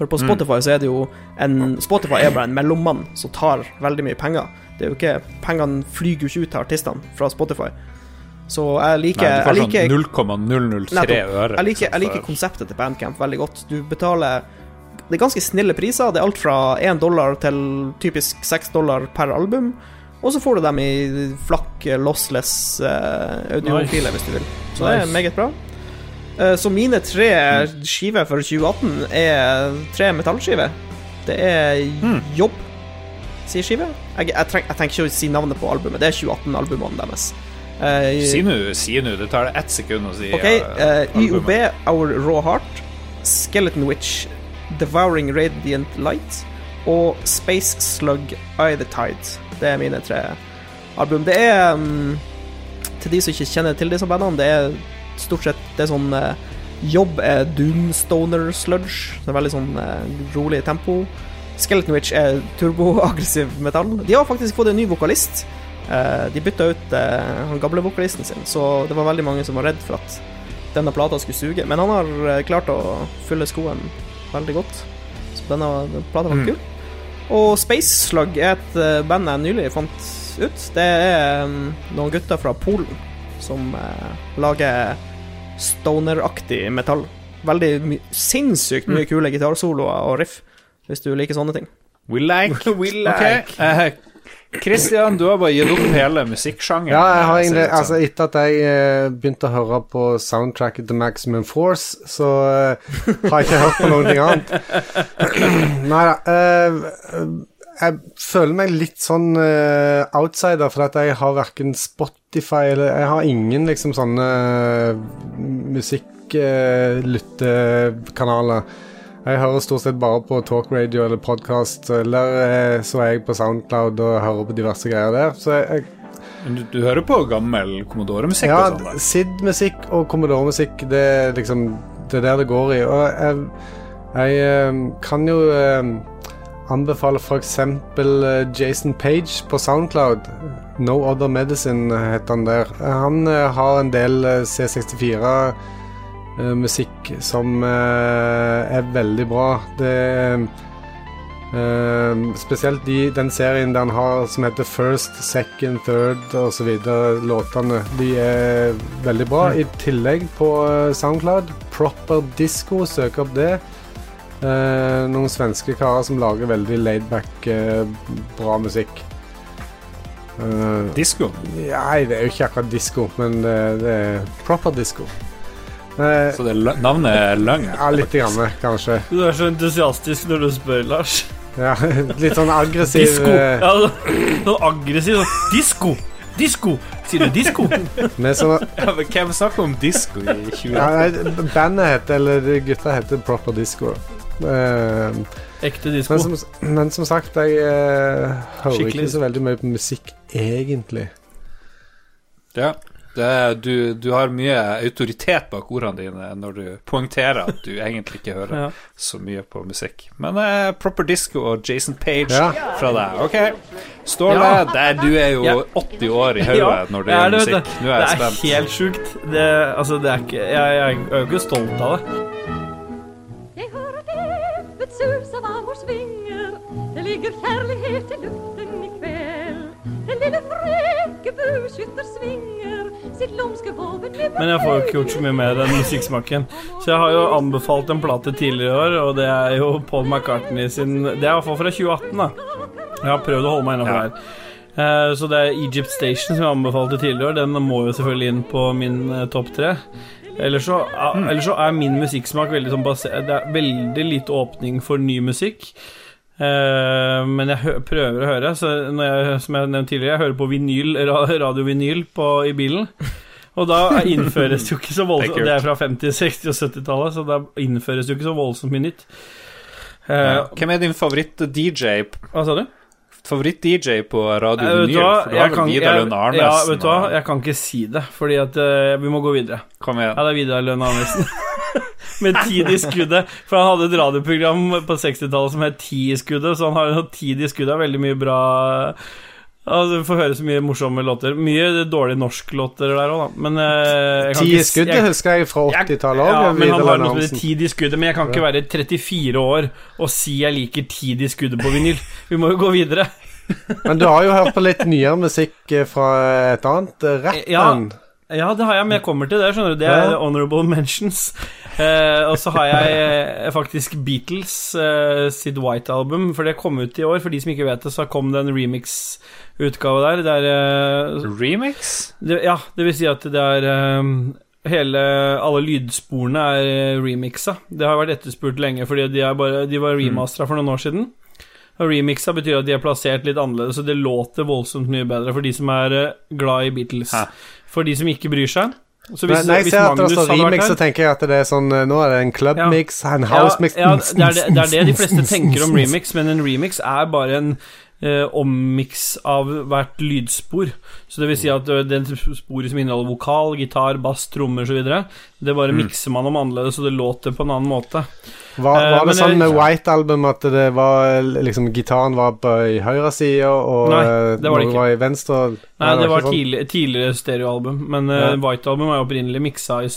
For på Spotify så er det jo en Spotify er bare en mellommann som tar veldig mye penger. Det er jo ikke Pengene flyr jo ikke ut til artistene fra Spotify. Så jeg liker, Nei, du jeg får liker sånn 0,003 øre. jeg liker, liksom, jeg liker konseptet til Bandcamp veldig godt. Du betaler Det er ganske snille priser. Det er alt fra 1 dollar til typisk 6 dollar per album. Og så får du dem i flakk, lossless uh, audiofiler, hvis du vil. Så det er meget bra. Eh, så mine tre skiver for 2018 er tre metallskiver. Det er Hmm. Jobb, sier skive. Jeg, jeg, treng, jeg tenker ikke å si navnet på albumet. Det er 2018-albumene deres. Uh, Si nå, si nå. Det tar ett sekund å si Ok, uh, eh. YOB, Our Raw Heart, Skeleton Witch, Devouring Radiant Light og Space Slug Eye the Tide. Det er mine tre album. Det er um, Til de som ikke kjenner til disse bandene, det er stort sett Det er sånn eh, Jobb er Doomstoner Sludge. Det er veldig sånn eh, rolig tempo. Skeleton Witch er turboaggressiv metall. De har faktisk fått en ny vokalist. Eh, de bytta ut han gamle vokalisten sin, så det var veldig mange som var redd for at denne plata skulle suge. Men han har klart å fylle skoen veldig godt. Så denne, denne plata var Mm. kul. Og Space Slug er et band jeg nylig fant ut. Det er noen gutter fra Polen som lager stoner-aktig metall. Veldig my sinnssykt mye kule gitarsoloer og riff, hvis du liker sånne ting. We like. We like. Okay. Uh, Christian, du har bare gitt opp hele musikksjangeren. Ja, jeg har egentlig. Altså, etter at jeg eh, begynte å høre på soundtracket The Maximum Force, så uh, har jeg ikke hørt på ting annet. Nei da. eh, jeg føler meg litt sånn uh, outsider, for at jeg har verken Spotify eller Jeg har ingen liksom sånne musikklyttekanaler. jeg hører stort sett bare på talkradio eller podkast, eller eh, så er jeg på Soundcloud og hører på diverse greier der. Så jeg, Du, du hører på gammel Commodore-musikk ja, sånn? SID-musikk og Commodore-musikk, det er liksom Det er der det går i. Og jeg, jeg kan jo eh, anbefale f.eks. Jason Page på Soundcloud. No Other Medicine heter han der. Han eh, har en del eh, C64-musikk som eh, er veldig bra. Det eh, Spesielt de, den serien han har som heter First, Second, Third osv. Låtene. De er veldig bra. I tillegg på eh, Soundcloud, Proper Disco, søk opp det. Eh, noen svenske karer som lager veldig laidback, eh, bra musikk. Eh, Disko? Nei, det er jo ikke akkurat disko, men det, det er proper disco. Eh, Så det er lø- navnet er løgn? ja, litt grann, kanskje. Du er så entusiastisk når du spør, Lars. Ja, litt sånn aggressiv Disko! eh, Ja, så- sånn aggressiv sånn Disko! Disko! Sier du disko? med Ja, men Hvem snakker om disko i 2018? ja, nei, Bandet heter, eller gutta heter Proper Disco. Uh, Ekte disko. men, som, men som sagt, jeg uh, hører Skikkelig. ikke så veldig mye på musikk, egentlig. Ja. Det, er- du, du har mye autoritet bak ordene dine når du poengterer at du egentlig ikke hører Ja. så mye på musikk. Men eh, Proper Disco og Jason Page Ja. fra deg, OK? Ståle, Ja. der, du er jo Ja. 80 år i hodet når det gjør gjelder musikk. Nå er jeg det er spent. helt sjukt. Det, altså, det er ikke Jeg, jeg er jo ikke stolt av det. Jeg hører det, et sus av amors vinger. Det ligger kjærlighet i luften Men jeg får jo ikke gjort så mye med den musikksmaken. Så jeg har jo anbefalt en plate tidligere i år, og det er jo Paul McCartney sin Det er i hvert fall fra 2018, da. Jeg har prøvd å holde meg innafor Ja. her. Eh, Så det er Egypt Station som jeg anbefalte tidligere. Den må jo selvfølgelig inn på min eh, topp tre. Ellers så, Mm. ellers så er min musikksmak veldig sånn basert Det er veldig lite åpning for ny musikk. Eh, men jeg prøver å høre. Så jeg, som jeg nevnte tidligere, jeg hører på vinyl, radiovinyl i bilen. Og da innføres det jo ikke så voldsomt Det er fra 50-, 60- og 70-tallet, så da innføres det jo ikke så voldsomt mye nytt. Uh, Ja. Hvem er din favoritt-DJ Hva sa du? Favoritt-DJ på Radio Eh, Vinyl? du hva? For du har vel kan- Vidar Lønn Arnesen? Ja, vet du hva? Jeg kan ikke si det, fordi at uh, vi må gå videre. Kom igjen. Ja, det er Vidar Lønn Arnesen. med tid i skuddet. For han hadde et radioprogram på 60-tallet som het Ti i skuddet, så han har tid i skuddet. Veldig mye bra Altså, Du får høre så mye morsomme låter. Mye dårlige norsklåter der òg, da. Men eh, Ti i skuddet husker jeg fra 80-tallet òg. Ja, men han har noe som heter Tid i skuddet. Men jeg kan ikke være 34 år og si jeg liker Tid i skuddet på vinyl. Vi må jo gå videre. Men du har jo hørt på litt nyere musikk eh, fra et annet eh, rappband. Ja, det har jeg, men jeg kommer til det. skjønner du Det er honorable mentions. Eh, og så har jeg eh, faktisk Beatles eh, sitt White Album, for det kom ut i år. For de som ikke vet det, så kom det en remix-utgave der. Der eh, Remix? det, Ja, det vil si at det er eh, Hele, alle lydsporene er eh, remixa. Det har vært etterspurt lenge, fordi de, bare, de var remastera for noen år siden. Og remixa betyr at de er plassert litt annerledes, så det låter voldsomt mye bedre for de som er glad i Beatles. Hæ. For de som ikke bryr seg. Så Nei, hvis, jeg Magnus hadde remix, så tenker jeg at det er sånn eh, Nå er det en clubmix, en housemix ja, ja, det, er det, det er det de fleste tenker om remix, men en remix er bare en eh, ommix av hvert lydspor. Så det vil si at eh, det sporet som inneholder vokal, gitar, bass, trommer osv., det bare mikser man om annerledes, så det låter på en annen måte. Var, Eh, var det men sånn med White Album at det var liksom Gitaren var på i høyre side, og Nei, eh, det var det var i venstre? Nei, det var ikke sånn? tidligere stereoalbum, men eh, Ja. White Album var jo opprinnelig miksa i,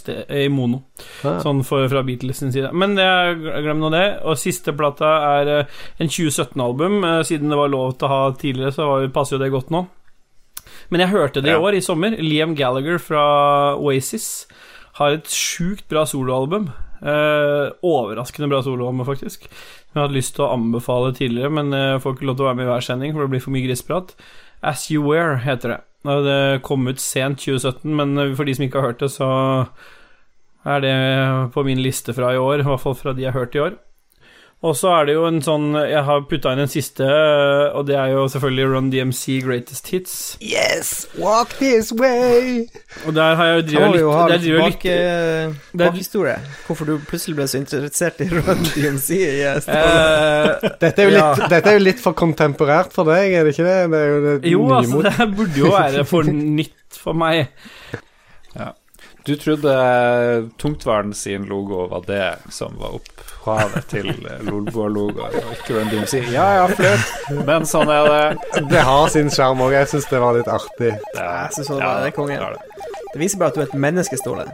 i mono. Ja. Sånn for, fra Beatles sin side. Men glem nå det. Og siste plata er en 2017-album. Eh, siden det var lov til å ha tidligere, så var, passer jo det godt nå. Men jeg hørte det i år, i sommer. Liam Gallagher fra Oasis har et sjukt bra soloalbum. Eh, overraskende bra soloalbum, faktisk. Som jeg hatt lyst til å anbefale tidligere, men jeg får ikke lov til å være med i hver sending, for det blir for mye grisprat. As You Wear heter det. Det kom ut sent 2017, men for de som ikke har hørt det, så er det på min liste fra i år, i hvert fall fra de jeg har hørt i år. Og så er det jo en sånn Jeg har putta inn en siste, og det er jo selvfølgelig Run DMC Greatest Hits. Yes, walk this way. Og der har jeg jo ha litt, der driver jeg litt eh, bakhistorie. Hvorfor du plutselig ble så interessert i Run DMC. i eh, Ståle. eh, Dette er, jo Ja. litt, dette er jo litt for kontemporært for deg, er det ikke det? Det er jo det Jo, altså, det burde jo være for nytt for meg. Du trodde Tungtvern sin logo var det som var opphavet til Lolbua-logoen, og ikke Run DMC. Ja ja, men sånn er det. Det har sin sjarm òg. Jeg syns det var litt artig. det Jeg synes også det er konge. det det. Det viser bare at du er et menneske, Ståle.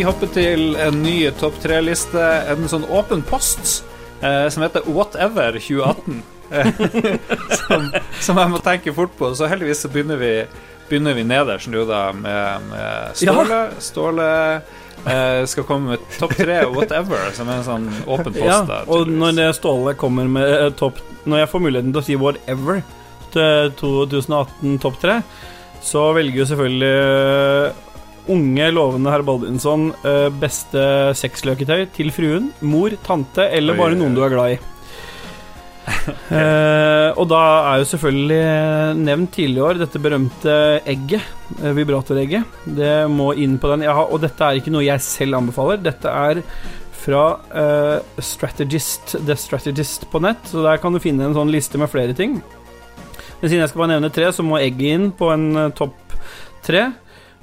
Vi hopper til en ny topp tre-liste, en sånn åpen post, eh, som heter Whatever 2018. Eh, som, som jeg må tenke fort på. Så heldigvis så begynner vi, begynner vi nederst nå, da, med, med Ståle. Ståle eh, skal komme med topp tre Whatever, som er en sånn åpen post. Ja, da, og når Ståle kommer med eh, topp Når jeg får muligheten til å si whatever til 2018 topp tre, så velger jo selvfølgelig unge, lovende herr Baldinsson eh, beste sexløketøy til fruen, mor, tante eller bare noen du er glad i. Eh, og da er jo selvfølgelig nevnt tidligere i år dette berømte egget, eh, vibratoregget. Det må inn på den. Har, og dette er ikke noe jeg selv anbefaler. Dette er fra eh, Strategist, The Strategist på nett, så der kan du finne en sånn liste med flere ting. Men siden jeg skal bare nevne tre, så må egget inn på en eh, topp tre.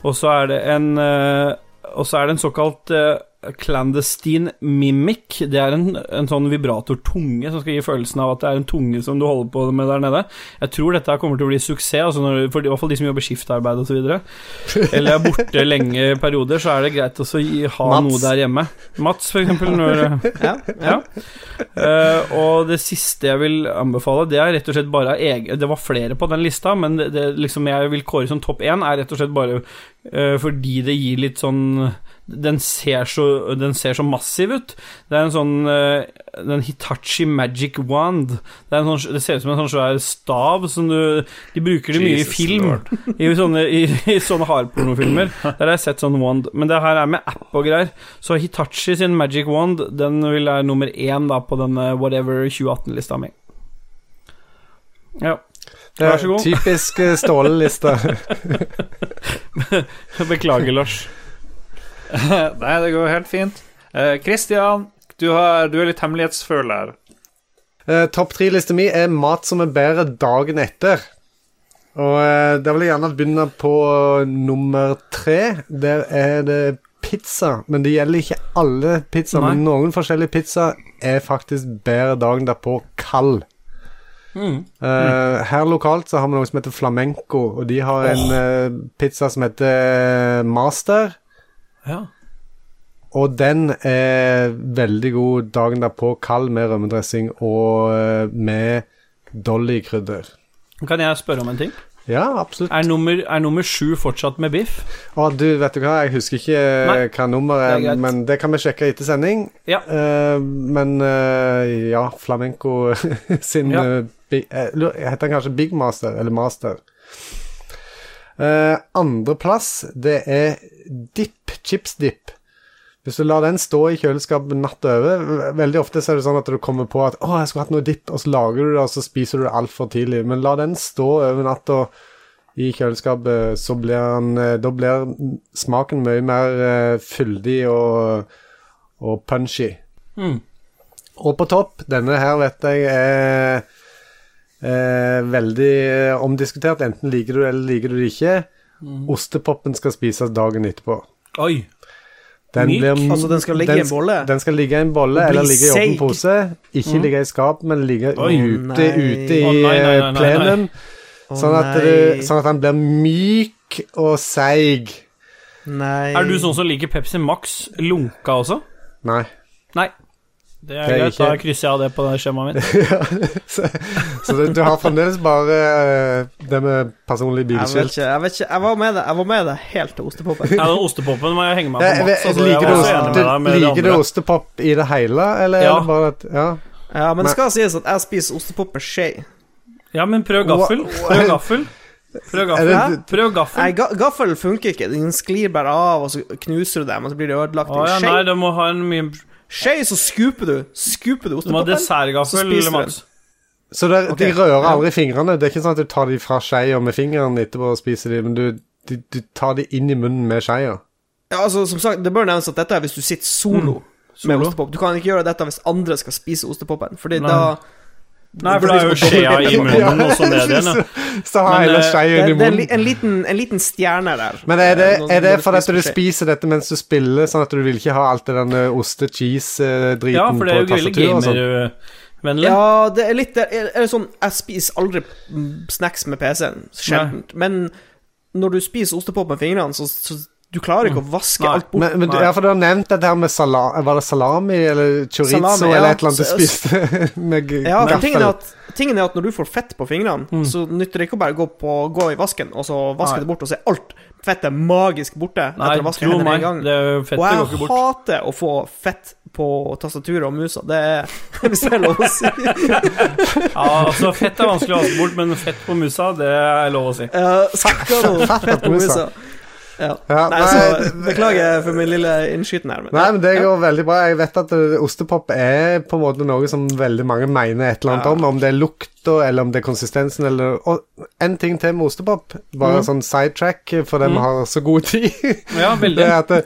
Og så er det en eh, er det en såkalt eh, clandestine mimic. Det er en, en sånn vibratortunge som skal gi følelsen av at det er en tunge som du holder på med der nede. Jeg tror dette kommer til å bli suksess, altså når, for i hvert fall de som jobber skiftarbeid osv. Eller er borte lenge perioder, så er det greit å ha Mats. noe der hjemme. Mats, for eksempel. Når, Ja, ja. Uh, og det siste jeg vil anbefale, det er rett og slett bare egen Det var flere på den lista, men det, det liksom jeg vil kåre som topp én, er rett og slett bare fordi det gir litt sånn den ser, så, den ser så massiv ut. Det er en sånn eh, Den Hitachi Magic Wand. Det, en sånn, det ser ut som en sånn svær stav som du De bruker det mye i film. I sånne, i, i sånne hardpornofilmer. Der har jeg sett sånn wand. Men det her er med app og greier. Så Hitachi sin Magic Wand Den vil være nummer én da på denne Whatever 2018-lista mi. Ja. Det Vær så god. typisk eh, Ståle-liste. Beklager, Lars. Nei, det går helt fint. Kristian, uh, du, du er litt hemmelighetsføler. Uh, Topp tre-lista mi er mat som er bedre dagen etter. Og uh, da vil jeg gjerne begynne på nummer tre. Der er det pizza. Men det gjelder ikke alle pizzaer. Men noen forskjellige pizzaer er faktisk bedre dagen derpå kald. Mm. Eh, her lokalt så har vi noe som heter flamenco, og de har en uh, pizza som heter eh, master. Ja. Og den er veldig god dagen derpå, kald med rømmedressing og uh, med dolly-krydder. Kan jeg spørre om en ting? Ja, absolutt. Er nummer, er nummer sju fortsatt med biff? Å, du, vet du hva, jeg husker ikke Nei, hva nummeret er er, men det kan vi sjekke etter sending. Ja. Uh, men uh, ja, flamenco sin Ja. Eh, eh, Heter den kanskje Big Master, eller Master? Uh, Andreplass, det er dip, chips-dip. Hvis du lar den stå i kjøleskapet natt over Veldig ofte så er det sånn at du kommer på at 'Å, jeg skulle hatt noe dipp', og så lager du det, og så spiser du det altfor tidlig. Men la den stå over natta i kjøleskapet, så blir den eh, Da blir smaken mye mer eh, fyldig og, og punchy. Mm. Og på topp, denne her vet jeg er eh, veldig eh, omdiskutert. Enten liker du det eller liker du det ikke. Ostepopen skal spises dagen etterpå. Oi. Den Myk? blir- Altså, den skal ligge i en bolle? Den skal ligge i en bolle, eller ligge i åpen pose. Ikke ligge i skap, men ligge Oi. ute, ute i nei, nei, nei, plenen. Sånn at, du, sånn at den blir myk og seig. Nei. Er du sånn som liker Pepsi Max lunka også? Nei. Nei. Det er Det er greit, da krysser jeg av det på det skjemaet mitt. så så du, du har fremdeles bare eh, det med personlig bilskilt. Jeg, jeg vet ikke. Jeg var med det, jeg var med det helt til ostepopen. Ja, den ostepopen må jeg henge meg på jeg Mats. vet- Altså, jeg liker var du, også enig med deg med du, det liker du ostepop i det hele, eller Ja. er det bare at Ja. Ja, men det skal sies at jeg spiser ostepop med skje. Ja, men prøv gaffel. Prøv gaffel. Prøv gaffel. det- Prøv Nei, gaffel. ga gaffel funker ikke. Den sklir bare av, og så knuser du dem, og så blir det ødelagt. Å ja, Skje, nei, du må ha en mye skje, så scooper du. Scooper du ostepopen. Så spiser du Mats. Så der, okay. de rører aldri fingrene? Det er ikke sånn at du tar de fra skeia med fingeren etterpå og spiser de, men du, du, du tar de inn i munnen med skeia? Ja, altså, som sagt, det bør nevnes at dette er hvis du sitter solo, med Solo. ostepop. Du kan ikke gjøre dette hvis andre skal spise ostepopen, fordi Nei. da Nei, for det er jo skjea i munnen og så ned igjen. Så har hele skjea i det er en, munnen. en, liten, en liten stjerne der. Men er det, Eh, er det fordi at du spiser dette mens du spiller, sånn at du vil ikke ha alt det den oste-cheese-driten Ja, er på tastaturet og sånn? gamervennlig. Ja, det er litt det er, er det sånn Jeg spiser aldri mm, snacks med PC-en. Sjelden. Men når du spiser ostepop med fingrene, så, så du klarer ikke å vaske Nei. alt bort. Men, men du, ja, for du har nevnt dette her med salami Var det salami eller chorizo Salami, ja. eller et eller annet du spiste med Ja, tingen er, at, tingen er at når du får fett på fingrene, Mm. så nytter det ikke å bare gå, på, gå i vasken og så vaske Nei. det bort, og så er alt fettet magisk borte Nei, etter å vaske tro meg, gang. det er fettet Og går jeg ikke bort. hater å få fett på tastaturet og musa. Det er Hvis det er lov å si. Ja, altså, fett er vanskelig å vaske bort, men fett på musa, det er lov å si. Uh, fett på musa. Ja. Ja, Nei, så det- Beklager for min lille innskyten her. Men, Nei, men det går veldig bra. Jeg vet at uh, ostepop er på en måte noe som veldig mange mener et eller annet Ja. om. Om det er lukta, eller om det er konsistensen, eller Og en ting til med ostepop, bare sånn sidetrack, for vi har så god tid. Ja, det veldig. er at, det,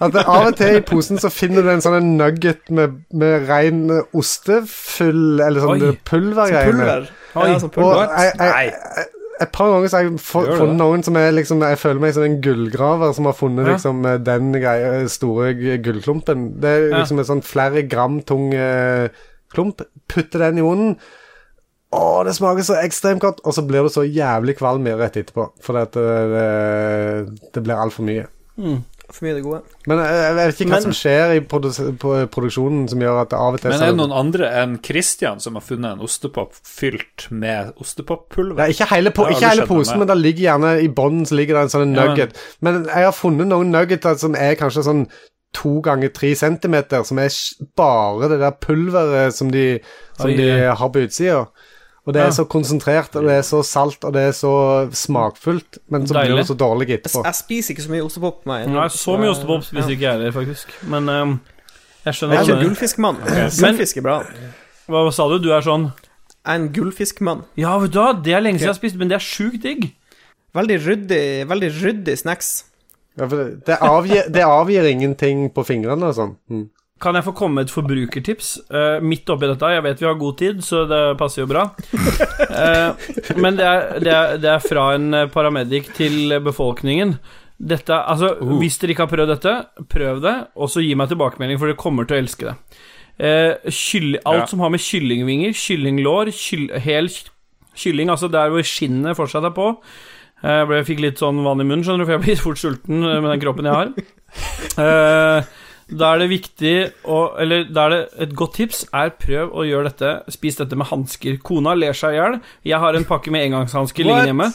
at det, av og til i posen så finner du en sånn nugget med, med rein ostefyll, eller sånn pulvergreier. pulver. Oi. Ja, Og pulver. jeg, jeg, jeg, et par ganger så har jeg funnet noen som er liksom Jeg føler meg som en gullgraver som har funnet Ja. liksom eh, den greia, store gullklumpen. Det er Ja. liksom en sånn flere gram tung uh, klump. Putte den i munnen. Å, det smaker så ekstremt godt! Og så blir du så jævlig kvalm rett etterpå. Fordi at det, det, det blir altfor mye. For mye av det gode. Men jeg, vet ikke hva Men- som skjer i produ på produksjonen som gjør at det av og til Men er det noen andre enn Christian som har funnet en ostepop fylt med ostepoppulver? Ikke hele, po ikke hele skjedd meg posen, med. men det ligger gjerne i bånden så ligger det en sånn Ja, men- nugget. Men jeg har funnet noen nuggeter som er kanskje sånn to ganger tre centimeter, som er sj- bare det der pulveret som de, som Oi, de har på utsida. Og det er så konsentrert, og det er så salt, og det er så smakfullt, men så blir det så dårlig etterpå. jeg spiser ikke så mye ostepop. Nei, Nei, så mye ostepop spiser ikke jeg heller, faktisk. Men um, jeg skjønner Jeg er ikke gullfiskmann. Gullfisk er bra. Hva sa du? Du er sånn Jeg er en gullfiskmann. Ja, vet du hva, det er lenge siden jeg har spist, men det er sjukt digg. Veldig ryddig, veldig ryddig snacks. Ja, for det, det, avgir, det avgir ingenting på fingrene og sånn. Mm. Kan jeg få komme med et forbrukertips uh, midt oppi dette? Jeg vet vi har god tid, så det passer jo bra. Uh, men det er, det, er, det er fra en eh, paramedic til befolkningen. Dette, altså, Hvis dere ikke har prøvd dette, prøv det, og så gi meg tilbakemelding, for dere kommer til å elske det. Kyll, alt Ja. som har med kyllingvinger, kyllinglår, kyll, hel kylling, altså der hvor skinnet fortsatt er på Jeg ble- fikk litt sånn vann i munnen, skjønner du, for jeg blir fort sulten med den kroppen jeg har. Eh, da er det viktig å Eller da er det et godt tips er prøv å gjøre dette. Spis dette med hansker. Kona ler seg i hjel. Jeg har en pakke med engangshansker liggende hjemme.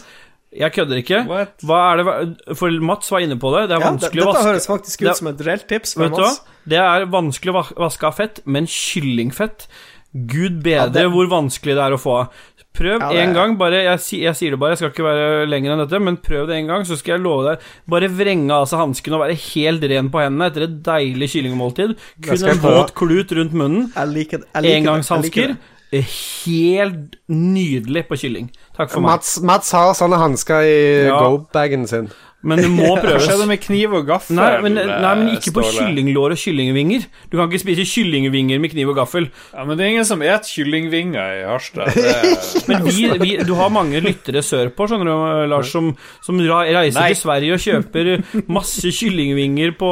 Jeg kødder ikke. Det For Mats var inne på det. Det er Ja, det, vanskelig å dette høres faktisk ut Det- som et reelt tips. fra Vet du hva? Mats. Det er vanskelig å vaske av fett, men kyllingfett Gud bedre Ja, det- hvor vanskelig det er å få av. Prøv Ja, en gang, bare jeg, jeg sier det bare, jeg skal ikke være lenger enn dette, men prøv det en gang, så skal jeg love deg Bare vrenge av seg hansken og være helt ren på hendene etter et deilig kyllingmåltid. Kun en våt klut rundt munnen. Jeg liker Engangshansker. Helt nydelig på kylling. Takk for meg. Mats, Mats har sånne hansker i Ja. go-bagen sin. Men det må Hva skjedde prøves. med kniv og gaffel? Nei men, nei, men ikke på kyllinglår og kyllingvinger. Du kan ikke spise kyllingvinger med kniv og gaffel. Ja, men det er ingen som et kyllingvinger i Harstad. Men vi, vi, du har mange lyttere sørpå, skjønner du, Lars, som, som reiser Nei. til Sverige og kjøper masse kyllingvinger på,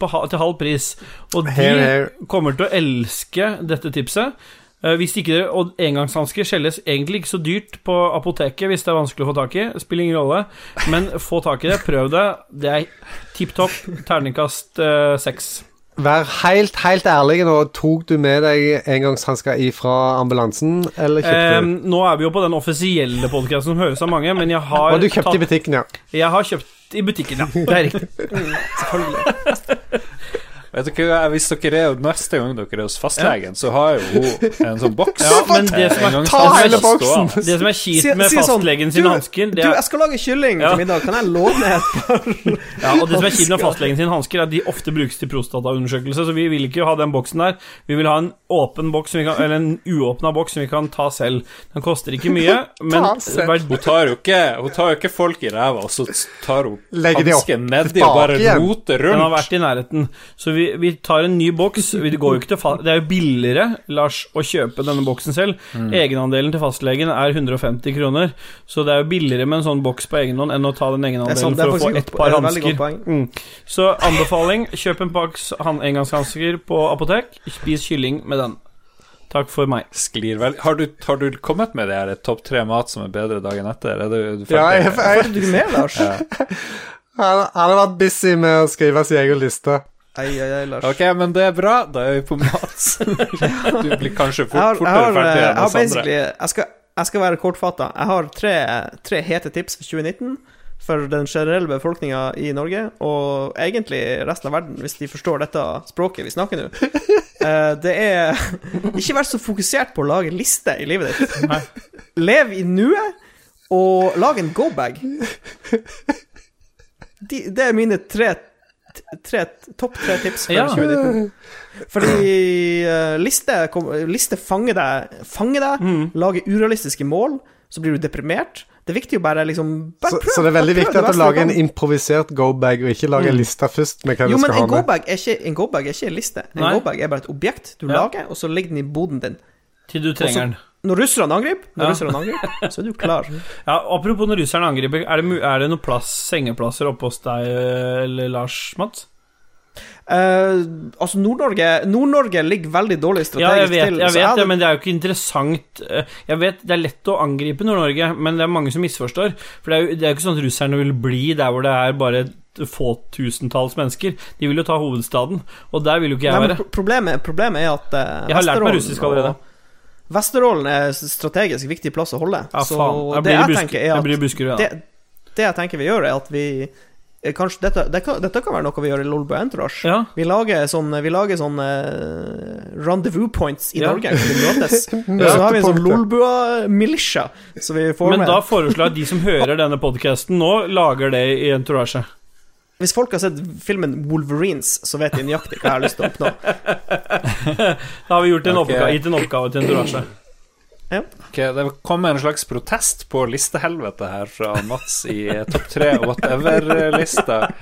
på, til halv pris. Og de kommer til å elske dette tipset. Eh, Hvis ikke Og engangshansker selges egentlig ikke så dyrt på apoteket hvis det er vanskelig å få tak i. Spiller ingen rolle. Men få tak i det, prøv det. Det er tipp topp. Terningkast eh, seks. Vær helt, helt ærlig nå. Tok du med deg engangshansker ifra ambulansen, eller kjøpte Eh, du? nå er vi jo på den offisielle podkasten som høres av mange, men jeg har Og du kjøpte tatt- i butikken, ja. Jeg har kjøpt i butikken, ja. Det er riktig. Vet dere hva, Hvis dere er neste gang dere er hos fastlegen, så har jo hun en sånn boks. Ja, men det som er- gang Ta hele boksen. Det som er kjipt med si si fastlegen sine du- hansker Du, jeg skal lage kylling Ja. til middag. Kan jeg låne et par? ja, Og det som er kjipt med fastlegen sine hansker, er at de ofte brukes til prostataundersøkelse, så vi vil ikke ha den boksen der. Vi vil ha en åpen boks, som vi kan, eller en uåpna boks som vi kan ta selv. Den koster ikke mye, men Ta verd- Hun tar jo ikke Hun tar jo ikke folk i ræva, og så tar hun hansken nedi og bare roter rundt. den har vært i nærheten. Så vi, vi tar en ny boks. Vi går jo ikke til fa Det er jo billigere, Lars, å kjøpe denne boksen selv. Mm. Egenandelen til fastlegen er 150 kroner, så det er jo billigere med en sånn boks på egen hånd enn å ta den egenandelen sånn, for å få et ett par det er hansker. Mm. Så anbefaling, kjøp en boks han- engangshansker på apotek. Spis kylling med den. Takk for meg. Sklir vel Har du, har du kommet med det her topp tre mat som er bedre dagen etter? Er du, du Ja, jeg, jeg, Får du med, Lars? han, han har vært busy med å skrive sin egen liste. Ei, ei, ei, Lars. Ok, men det er bra. Da er vi på mat. Du blir kanskje Jeg har, fort, jeg har, ferdig jeg enn oss andre. Jeg skal, jeg skal være kortfatta. Jeg har tre, tre hete tips for 2019 for den generelle befolkninga i Norge, og egentlig resten av verden, hvis de forstår dette språket vi snakker nå. Eh, Det er Ikke vær så fokusert på å lage liste i livet ditt. Nei. Lev i nuet, og lag en go-bag. de, det er mine tre, tre topp tre tips for Ja. 2019. Fordi uh, liste, kom, liste fanger deg, fanger deg Mm. lager urealistiske mål, så blir du deprimert. Det er viktig å bare liksom bare Så, prøv, så det er veldig prøv viktig at du lager en improvisert go-bag, og ikke lager en liste først med hva Jo, du men skal ha en med. er, ikke- en go-bag er ikke en liste. En go-bag er bare et objekt du Ja. lager, og så ligger den i boden din. Til du trenger den. Når russerne angriper, når Ja. russerne angriper, så er du klar. Ja, apropos når russerne angriper, er det, er det noen plass, sengeplasser oppe hos deg eller Lars Mats? Uh, altså, Nord-Norge Nord-Norge ligger veldig dårlig Ja, strategisk jeg vet, til. jeg vet hadde- det, men det er jo ikke interessant Eh, Jeg vet det er lett å angripe Nord-Norge, men det er mange som misforstår. For det er jo det er jo ikke sånn at russerne vil bli der hvor det er bare få tusentalls mennesker. De vil jo ta hovedstaden, og der vil jo ikke jeg Nei, være. problemet, problemet er at uh, Jeg har lært meg russisk allerede. og- Vesterålen er strategisk viktig plass å holde. Ja, så faen. Jeg det jeg tenker, er jeg at blir busker, ja. det, det jeg tenker vi gjør, er at vi eh, Kanskje dette, det kan, dette kan være noe vi gjør i Lolbø Entourage. Ja. Vi lager sånn Vi lager sånn eh, rendezvous points i Ja. Norge vi møtes. Så har vi en sånn Lolbua-militia. Så Men med da foreslår jeg at de som hører denne podkasten nå, lager det i entourage. Hvis folk har sett filmen Wolverines, så vet de nøyaktig hva jeg har lyst til å oppnå. Da har vi gjort en okay. oppgave, gitt en oppgave til entourage. Ok, Det kom en slags protest på listehelvete her fra Mats i topp tre whatever-lista.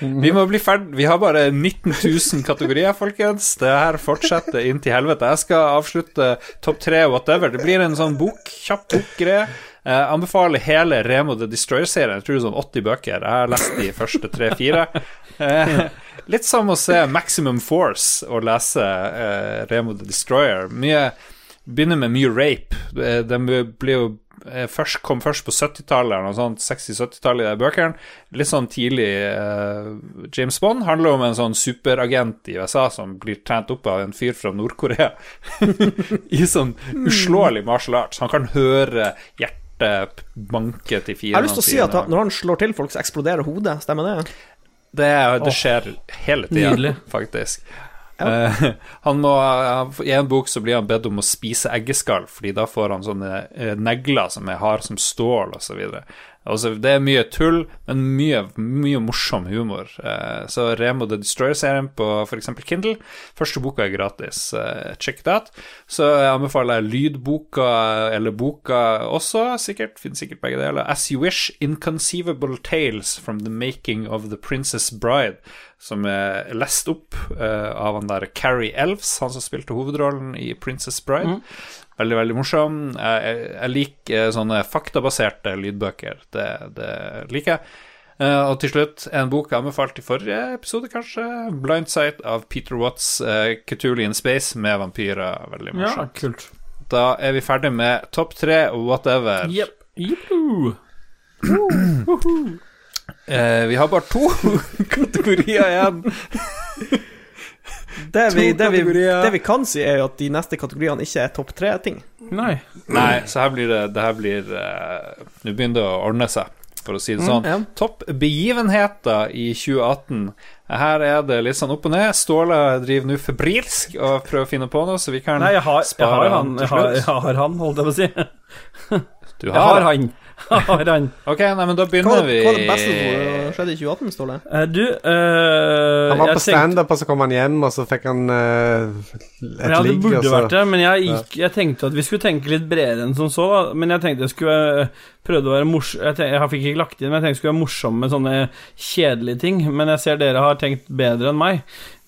Vi må bli ferdig Vi har bare 19 000 kategorier, folkens. Det her fortsetter inn til helvete. Jeg skal avslutte topp tre whatever. Det blir en sånn bok, kjapp bokgreie. Jeg anbefaler hele Remo the Destroyer-serien. Jeg tror det er sånn 80 bøker. Jeg har lest de første tre-fire. Eh, litt som å se Maximum Force og lese eh, Remo the Destroyer. Mye Begynner med mye rape. Eh, Den blir jo eh, først, kom først på 70-tallet, eller noe 60-70-tallet, de bøkene. Litt sånn tidlig eh, James Bond. Handler om en sånn superagent i USA som blir trent opp av en fyr fra Nord-Korea. I sånn uslåelig martial arts. Han kan høre hjertet banke til Jeg har lyst til å si at han- når han slår til folk, så eksploderer hodet. Stemmer det? Det, det skjer hele tida, faktisk. Ja. Eh, han må, I en bok så blir han bedt om å spise eggeskall, Fordi da får han sånne eh, negler som er harde som stål, osv. Altså, det er mye tull, men mye, mye morsom humor. Eh, så Remo the Destroyer-serien på f.eks. Kindle. Første boka er gratis. Eh, check that. Så jeg anbefaler lydboka eller boka også, sikkert. Finnes sikkert begge deler. As You Wish, Inconceivable Tales from the Making of the Princess Bride. Som er lest opp eh, av han der Carrie Elves, han som spilte hovedrollen i Princess Bride. Veldig, veldig morsom. Jeg, jeg, liker sånne faktabaserte lydbøker. Det, det liker jeg. Uh, og til slutt, en bok jeg anbefalte i forrige episode, kanskje. 'Blindsight' av Peter Watts, uh, 'Cthulhu in Space' med vampyrer. Veldig Ja, kult. Da er vi ferdig med topp tre whatever. Yep. Jippo. Eh, vi har bare to kategorier igjen. Det vi, det, vi, det vi kan si, er jo at de neste kategoriene ikke er topp tre-ting. Nei. Nei, så her blir det Det her blir uh, Nå begynner det å ordne seg, for å si det sånn. ja. Topp begivenheter i 2018. Her er det litt sånn opp og ned. Ståle driver nå febrilsk og prøver å finne på noe, så vi kan Nei, jeg har, jeg har han, til jeg har, jeg har han, holdt jeg på å si. Du har. Jeg har han. Ok, nei, men da begynner hva, vi hva var det beste som skjedde i 2018, Ståle? Uh, Du, uh, Han var jeg på standup, og så kom han hjem, og så fikk han uh, et Ja, det burde så- vært det, men jeg, gikk, jeg tenkte at vi skulle tenke litt bredere enn som så. Da. Men jeg tenkte jeg skulle prøve prøvde å være morsom jeg, tenkte, jeg fikk ikke lagt inn, men jeg tenkte jeg skulle være morsom med sånne kjedelige ting. Men jeg ser dere har tenkt bedre enn meg.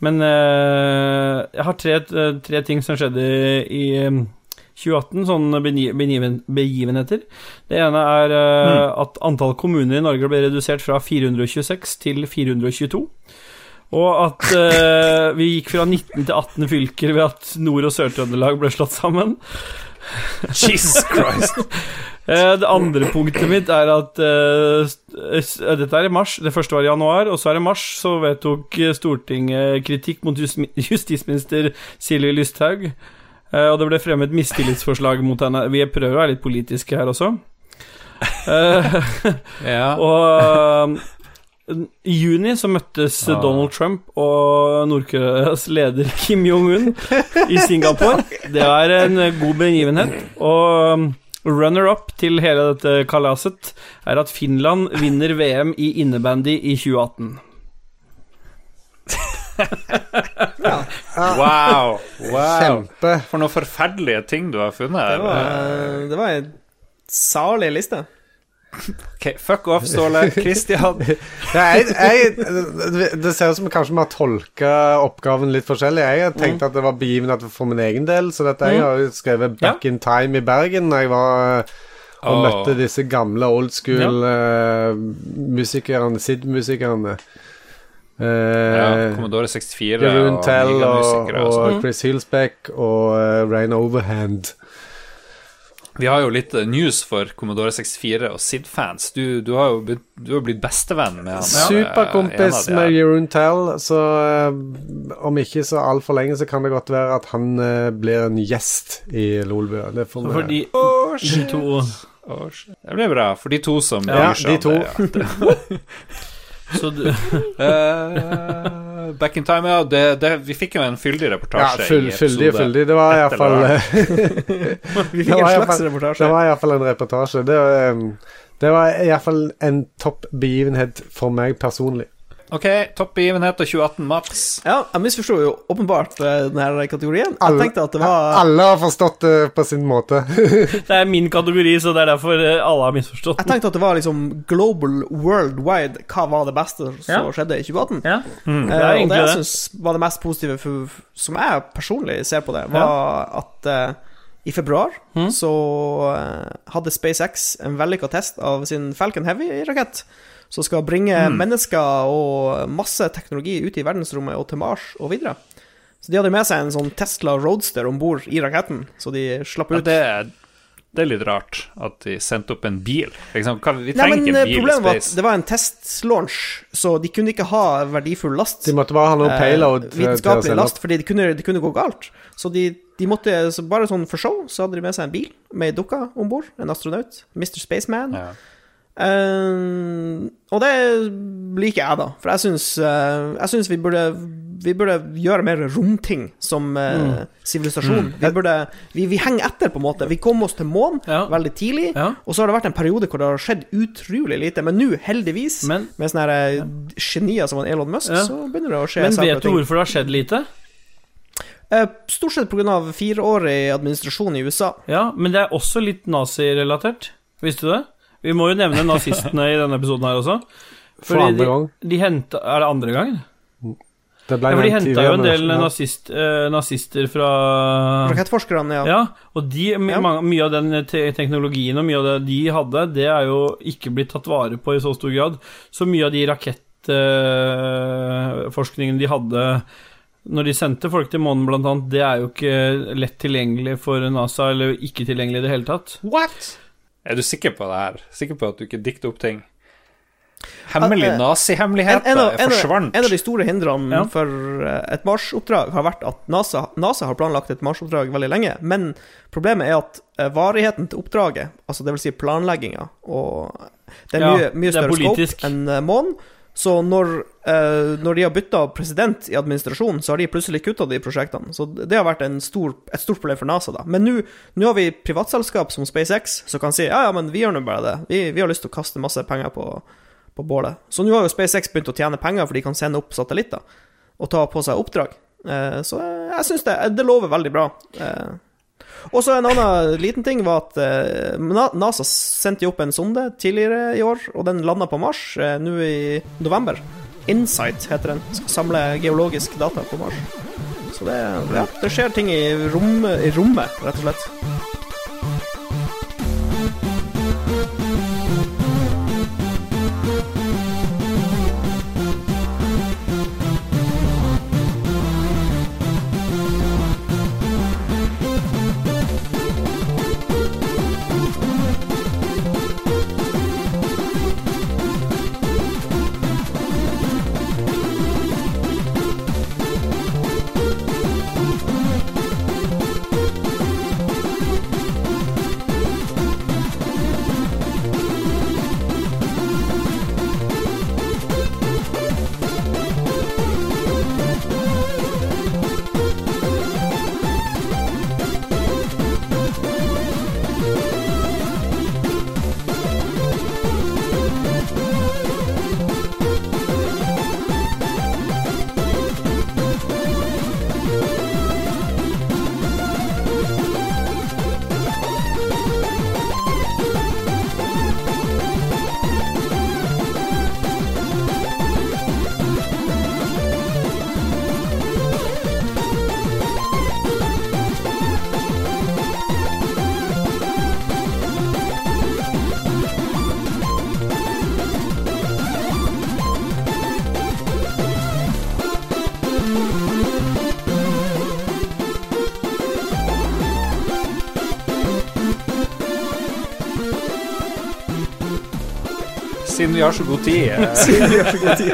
Men eh, jeg har tre, tre ting som skjedde i eh, 2018, sånne begivenheter. Det ene er eh, at antall kommuner i Norge ble redusert fra 426 til 422. Og at uh, vi gikk fra 19 til 18 fylker ved at Nord- og Sør-Trøndelag ble slått sammen. Jesus Christ. Eh, det andre punktet mitt er at eh, Dette er i mars. Det første var i januar, og så er det mars. Så vedtok Stortinget kritikk mot justisminister Silje Lysthaug. Eh, og det ble fremmet mistillitsforslag mot henne. Vi prøver å være litt politiske her også. Eh, Ja. og eh, i juni så møttes Ah. Donald Trump og Nord-Koreas leder Kim Jong-un i Singapore. Det er en god begivenhet. Og Runner-up til hele dette kalaset er at Finland vinner VM i innebandy i 2018. Wow! wow. Kjempe. For noen forferdelige ting du har funnet. Det var, det var en salig liste. Ok, Fuck off, Ståle. Christian. Ja, jeg, jeg, det ser ut som kanskje vi har tolka oppgaven litt forskjellig. Jeg har tenkt at det var begivenhet for min egen del, så dette jeg har jo skrevet 'Back in Time' i Bergen da jeg var eh, og oh. møtte disse gamle old school-musikerne, ja. uh, SID-musikerne. Ja, Uh, Commodore 64 Jeroen og Tell og, og sånn. og Chris Hillsbeck og uh, Rain Overhand. Vi har jo litt eh, news for Commodore 64 og SID-fans. Du, du har jo blitt, du har blitt bestevenn med han. eh, Superkompis med. Jeroen Tell, så eh, om ikke så altfor lenge, så kan det godt være at han eh, blir en gjest i Lolbua. Det får vi for oh, de to Å. Det blir bra, for de to som Ja, bryr seg de om det, ja. Så du, uh, back in time, ja. Det, det, vi fikk jo en fyldig Ja, reportasje full, i fyldig, fyldig. Det var iallfall Vi Det fikk var en slags fall- Det var iallfall en reportasje. Det, var, um, det var iallfall en topp begivenhet for meg personlig. Ok, topp begivenhet av 2018, Mats. Ja, jeg misforsto jo åpenbart eh, denne kategorien. Jeg Alle- tenkte at det var Alle har forstått det på sin måte. det er min kategori, så det er derfor eh, alle har misforstått. Jeg tenkte at det var liksom global, worldwide Hva var det beste som Ja. skjedde i 2018? Ja, Mm, det er og det jeg det. syns var det mest positive for, som jeg personlig ser på det, var at eh, i februar Mm. så eh, hadde SpaceX en vellykka test av sin Falcon Heavy-rakett. Som skal bringe Mm. mennesker og masse teknologi ut i verdensrommet og til Mars og videre. Så de hadde med seg en sånn Tesla Roadster om bord i raketten, så de slapp Ja, ut. det, er- det er litt rart at de sendte opp en bil. Liksom, hva, vi Nei, trenger men ikke eh, en bil i Problemet var at det var en testlaunch, så de kunne ikke ha verdifull last. De måtte bare ha noe eh, payload å vitenskapelig last, fordi det kunne, det kunne gå galt. Så de, de måtte så bare sånn for show, så hadde de med seg en bil med ei dukke om bord, en astronaut, Mr. Spaceman. Ja. Eh, og det liker jeg, da, for jeg syns, uh, jeg syns vi, burde, vi burde gjøre mer romting som eh, sivilisasjon. Vi, burde, vi, vi henger etter, på en måte. Vi kom oss til månen Ja. veldig tidlig, Ja. og så har det vært en periode hvor det har skjedd utrolig lite. Men nå, heldigvis, Men, med sånne eh, genier som Elon Musk, Ja. så begynner det å skje men vet du hvorfor det har skjedd lite? Stort sett pga. fireårig administrasjon i USA. Ja, men det er også litt nazirelatert. Visste du det? Vi må jo nevne nazistene i denne episoden her også. For andre gang. de, de henta Er det andre gangen? Det ble Ja, for de henta jo en del nazist, eh, nazister fra Rakettforskerne, ja. Ja, og de, Ja. mange- mye av den te teknologien og mye av det de hadde, det er jo ikke blitt tatt vare på i så stor grad. Så mye av de rakettforskningen de hadde når de sendte folk til månen, blant annet, det er jo ikke lett tilgjengelig for NASA, eller ikke tilgjengelig i det hele tatt. What? Er du sikker på det her? Sikker på at du ikke dikter opp ting? Hemmelig Eh, nazihemmeligheter av, forsvant. en av de store hindrene Ja. for eh, et Mars-oppdrag har vært at NASA, NASA har planlagt et Mars-oppdrag veldig lenge, men problemet er at eh, varigheten til oppdraget, altså det vil si planlegginga, og det er Ja, mye, mye er større scope enn eh, månen. Så når, eh, når de har bytta president i administrasjonen, så har de plutselig kutta de prosjektene. Så det har vært stor, et stort problem for NASA, da. Men nå har vi privatselskap som SpaceX som kan si ja, ja, men vi gjør nå bare det. Vi, vi har lyst til å kaste masse penger på, på bålet. Så nå har jo SpaceX begynt å tjene penger, for de kan sende opp satellitter og ta på seg oppdrag. Eh, så jeg syns det, det lover veldig bra. Eh, og så en annen liten ting var at eh, NASA sendte jo opp en sonde tidligere i år, og den landa på Mars eh, nå i november. Insight heter den. Skal samle geologisk data på Mars. Så det, ja, det skjer ting i, rom, i rommet, rett og slett. Vi har så god tid. eh, Siden vi har så god tid.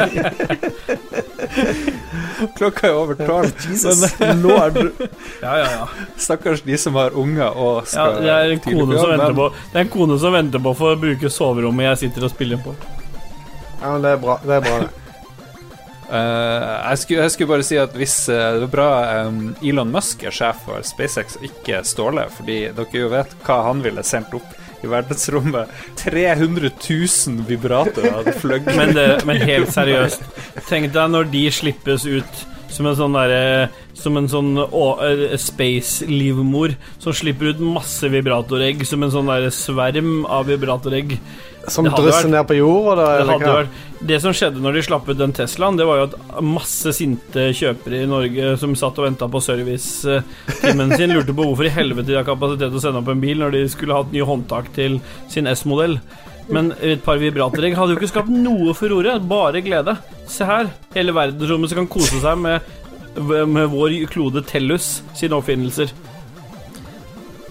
Klokka er over tolv. Jesus lord. Ja, ja, ja. Stakkars de som har unger og ja skal det er en tidlig på Det er en kone som venter på å bruke soverommet jeg sitter og spiller på. Ja, men det er bra, det. er bra det. Uh, jeg, skulle, jeg skulle bare si at hvis uh, Det er bra um, Elon Musk er sjef for SpaceX, og ikke Ståle, fordi dere jo vet hva han ville sendt opp i verdensrommet. 300 000 vibratorer hadde fløyet. Men, men helt seriøst, tenk deg når de slippes ut som en sånn derre Som en sånn eh, space-livmor som slipper ut masse vibratoregg som en sånn derre sverm av vibratoregg. Som Det drysser ned på jorda, da? Det, vært, det som skjedde når de slapp ut den Teslaen, det var jo at masse sinte kjøpere i Norge som satt og venta på servicetimen sin, lurte på hvorfor i helvete de har kapasitet til å sende opp en bil når de skulle hatt ny håndtak til sin S-modell. Men et par vibratorregg hadde jo ikke skapt noe furore, bare glede. Se her, hele verdensrommet som kan kose seg med, med vår klode Tellus sine oppfinnelser.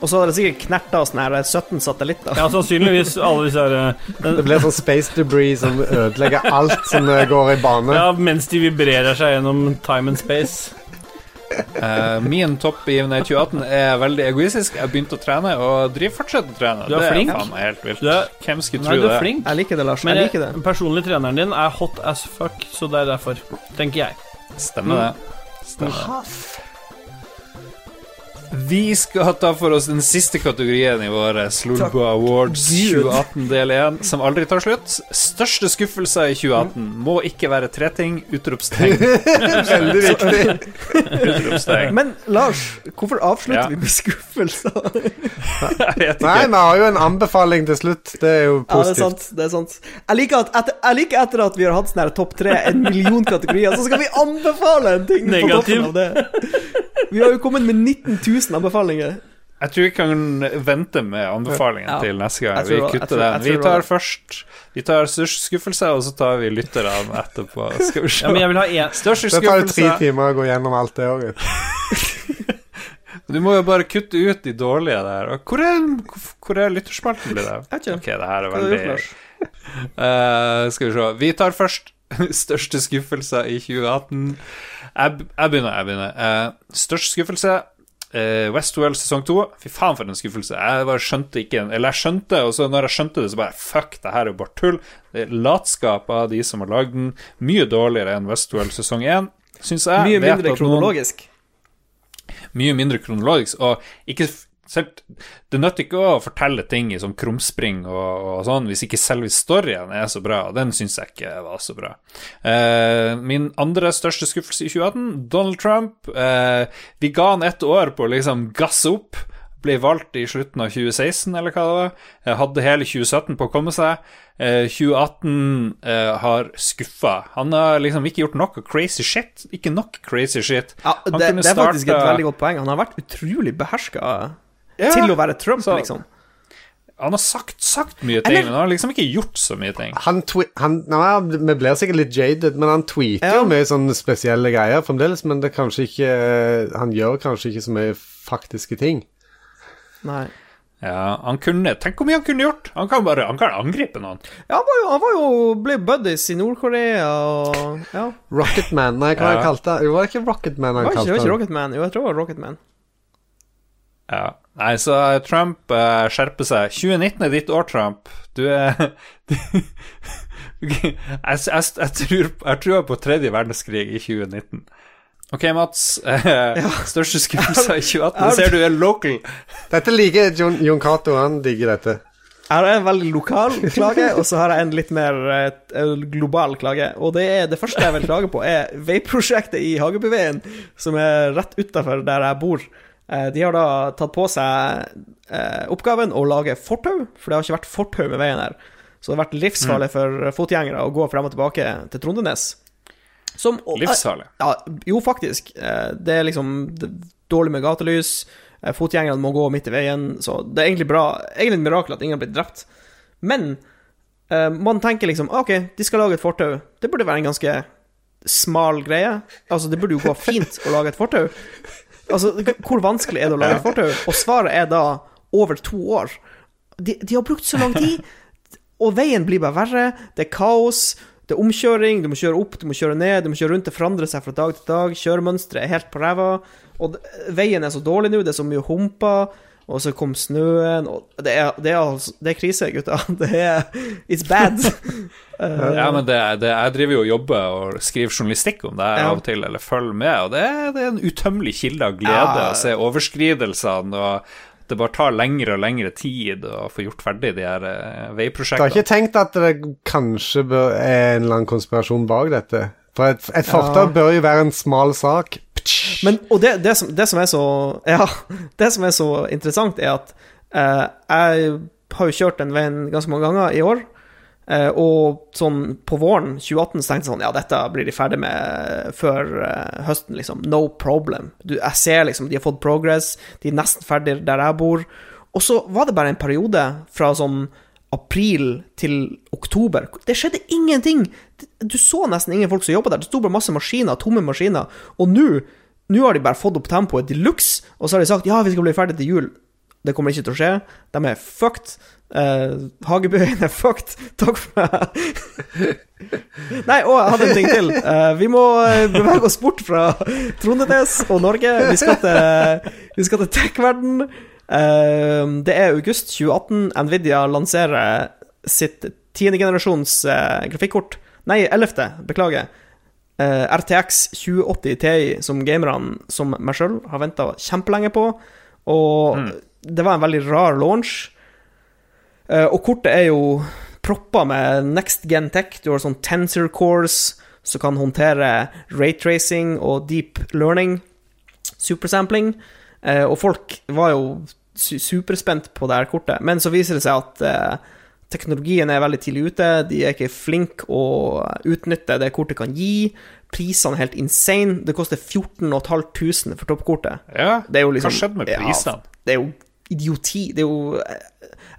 Og så hadde det sikkert knerta sånn her 17 satellitter. Ja, sannsynligvis alle disse her eh, den, Det blir sånn space debris som ødelegger alt som eh, går i bane. Ja, mens de vibrerer seg gjennom time and space. Uh, min topp i 2018 er veldig egoistisk. Jeg begynte å trene, og driver fortsatt å trene. Du er det flink. er faen meg helt vilt. Du er- Hvem skulle tro du er det? flink. Jeg liker det, Lars. Men Jeg liker det. den personlige treneren din er hot as fuck, så det er derfor, tenker jeg. Stemmer det. Stemmer det. Vi skal ta for oss den siste kategorien i våre Slolbo Awards 2018 del 1, som aldri tar slutt. Største skuffelser i 2018 må ikke være tre ting. Utropstegn. Veldig viktig. Utropstegn. Men Lars, hvorfor avslutter Ja. vi med skuffelser? Nei, vi har jo en anbefaling til slutt. Det er jo Ja, det er positivt. sant. det er sant Jeg liker, at etter, jeg liker etter at vi har hatt sånn her topp tre, en million kategorier, så skal vi anbefale en ting på toppen av det. Vi har jo kommet med 19 000 anbefalinger. Jeg tror vi kan vente med anbefalingen Ja. til neste gang. Vi kutter tror- den. Vi tar først Vi tar størst skuffelse, og så tar vi lytterne etterpå. Skal vi se. Ja, men jeg vil ha en Største Det tar jo tre timer å gå gjennom alt det året. Du må jo bare kutte ut de dårlige der. Hvor er, hvor er lytterspalten blitt av? Jeg vet ikke. Ok, det her er veldig? Eh, Skal vi se. Vi tar først største skuffelser i 2018. Jeg, jeg begynner. jeg begynner Eh, Størst skuffelse uh, Westworld sesong 2. Fy faen, for en skuffelse. Jeg bare skjønte ikke Eller jeg skjønte, og så når jeg skjønte det, så bare Fuck, det her er jo bare tull. Det er latskap av de som har lagd den. Mye dårligere enn Westworld sesong 1, syns jeg. Mye mindre noen- kronologisk. mye mindre kronologisk, og ikke selv, Det nytter ikke å fortelle ting i sånn krumspring og, og sånn hvis ikke selve storyen er så bra, og den syns jeg ikke var så bra. Eh, min andre største skuffelse i 2018, Donald Trump. Eh, vi ga han ett år på å liksom gasse opp. Ble valgt i slutten av 2016, eller hva det var. Jeg hadde hele 2017 på å komme seg. Eh, 2018 eh, har skuffa. Han har liksom ikke gjort noe crazy shit. Ikke nok crazy shit. Ja, det, det er faktisk et veldig godt poeng. Han har vært utrolig beherska Ja. til å være Trump, Så- liksom. Han har sagt, sagt mye ting, Eller- men han har liksom ikke gjort så mye ting. Han han, nei, Vi blir sikkert litt jaded, men han tweeter Ja. jo mye sånne spesielle greier fremdeles. Men det er kanskje ikke Han gjør kanskje ikke så mye faktiske ting. Nei. Ja, han kunne Tenk hvor mye han kunne gjort! Han kan bare Han kan angripe noen. Ja, han var jo, han var jo ble buddies i Nord-Korea og Ja. Rocketman Nei, hva Ja. han kalte det? Jo, var det ikke Rocketman han kalte var det var ikke? Rocketman. Jo, jeg tror det var Rocketman. Ja. Nei, så Trump uh, skjerper seg. 2019 er ditt år, Trump. Du er du, jeg, jeg, jeg, jeg, tror, jeg tror på tredje verdenskrig i 2019. Ok, Mats. Eh, Største skuffelse i 2018 ser du er local. Dette liker Jon, Jon Cato, han digger dette. Jeg har en veldig lokal klage, og så har jeg en litt mer eh, global klage. Og det, er, det første jeg vil klage på, er veiprosjektet i Hagebyveien, som er rett utafor der jeg bor. Eh, De har da tatt på seg eh, oppgaven å lage fortau, for det har ikke vært fortau med veien her. Så det har vært livsfarlig for fotgjengere å gå frem og tilbake til Trondenes. Som, Livsfarlig. Ja, jo, faktisk. Eh, Det er liksom dårlig med gatelys. Fotgjengerne må gå midt i veien. Så det er egentlig bra Egentlig et mirakel at ingen har blitt drept. Men man tenker liksom OK, de skal lage et fortau. Det burde være en ganske smal greie. Altså, det burde jo gå fint å lage et fortau. Altså, hvor vanskelig er det å lage fortau? Og svaret er da over to år. De, de har brukt så lang tid. og veien blir bare verre. Det er kaos. Det er omkjøring. Du må kjøre opp, du må kjøre ned, du må kjøre rundt. Det forandrer seg fra dag til dag. Kjøremønsteret er helt på ræva. Og veien er så dårlig nå, det er så mye humper. Og så kom snøen, og det er, det er, altså, det er krise, gutta. Det er It's bad. uh, Ja, men det, det, jeg driver jo og jobber og skriver journalistikk om det Ja. av og til, eller følger med, og det, er- det er en utømmelig kilde av glede Ja. å se overskridelsene, og det bare tar lengre og lengre tid å få gjort ferdig de her veiprosjektene. Du har ikke tenkt at det kanskje bør, er en eller annen konspirasjon bak dette? For et, et fortau Ja. bør jo være en smal sak. Men, og det, det, som, det som er så Ja, det som er så interessant, er at eh, jeg har jo kjørt den veien ganske mange ganger i år. eh, og sånn på våren 2018 så tenkte jeg sånn Ja, dette blir de ferdig med før eh, høsten, liksom. No problem. Du, jeg ser liksom de har fått progress, de er nesten ferdig der jeg bor. Og så var det bare en periode fra sånn april til oktober. Det skjedde ingenting! Du så nesten ingen folk som jobba der. Det sto bare masse maskiner, tomme maskiner. Og nå nå har de bare fått opp tempoet de luxe, og så har de sagt ja, vi skal bli ferdig til jul. Det kommer ikke til å skje. De er fucked. Uh, Hagebøyen er fucked. Takk for meg. Nei, og jeg hadde en ting til. Uh, vi må eh, bevege oss bort fra Trondenes og Norge. Vi skal til, til tech-verden. Uh, det er august 2018. Nvidia lanserer sitt tiendegenerasjons uh, grafikkort. Nei, ellevte. Beklager. Uh, RTX 2080 Ti, som gamerne som meg sjøl har venta kjempelenge på. Og det var en veldig rar launch. Uh, og kortet er jo proppa med next gen tech. Du har sånn tensor cores som kan håndtere raytracing og deep learning. Supersampling. Uh, og folk var jo su superspent på det her kortet. Men så viser det seg at eh, teknologien er veldig tidlig ute. De er ikke flinke å utnytte det kortet kan gi. Prisene er helt insane. Det koster 14 500 for toppkortet. Ja, liksom hva skjedde med prisene? Ja, det er jo idioti. Det er jo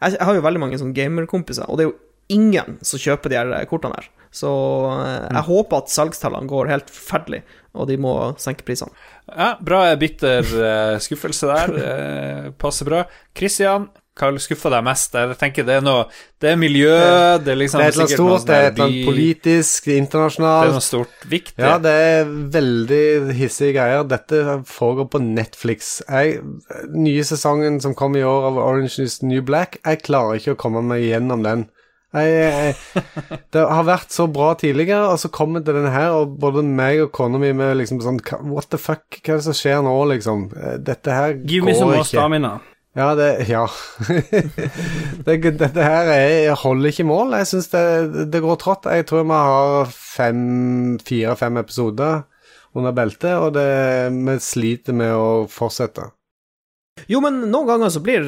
Jeg, har jo veldig mange sånne gamerkompiser, og det er jo ingen som kjøper de her kortene her. Så jeg jeg håper at salgstallene går helt forferdelig, og de må senke prisene. Ja, bra bitter eh, skuffelse der. Eh, passer bra. Christian, hva skuffa deg mest? Jeg tenker det er noe Det er miljø, det er liksom Det er et eller annet noe stort, det er et eller sånn annet by- politisk, Det er noe stort viktig. Ja, det er veldig hissige greier. Dette foregår på Netflix. Jeg, nye sesongen som kom i år av Orange is New Black, jeg klarer ikke å komme meg gjennom den. Jeg, jeg, det har vært så bra tidligere, og så kommer det denne her, og både meg og kona mi med liksom sånn What the fuck? Hva er det som skjer nå, liksom? Dette her Give me some går more ikke. Ja, det Ja. det, det her er, holder ikke mål. Jeg syns det, det går trått. Jeg tror vi har fire-fem episoder under beltet, og vi sliter med å fortsette. Jo, men noen ganger så blir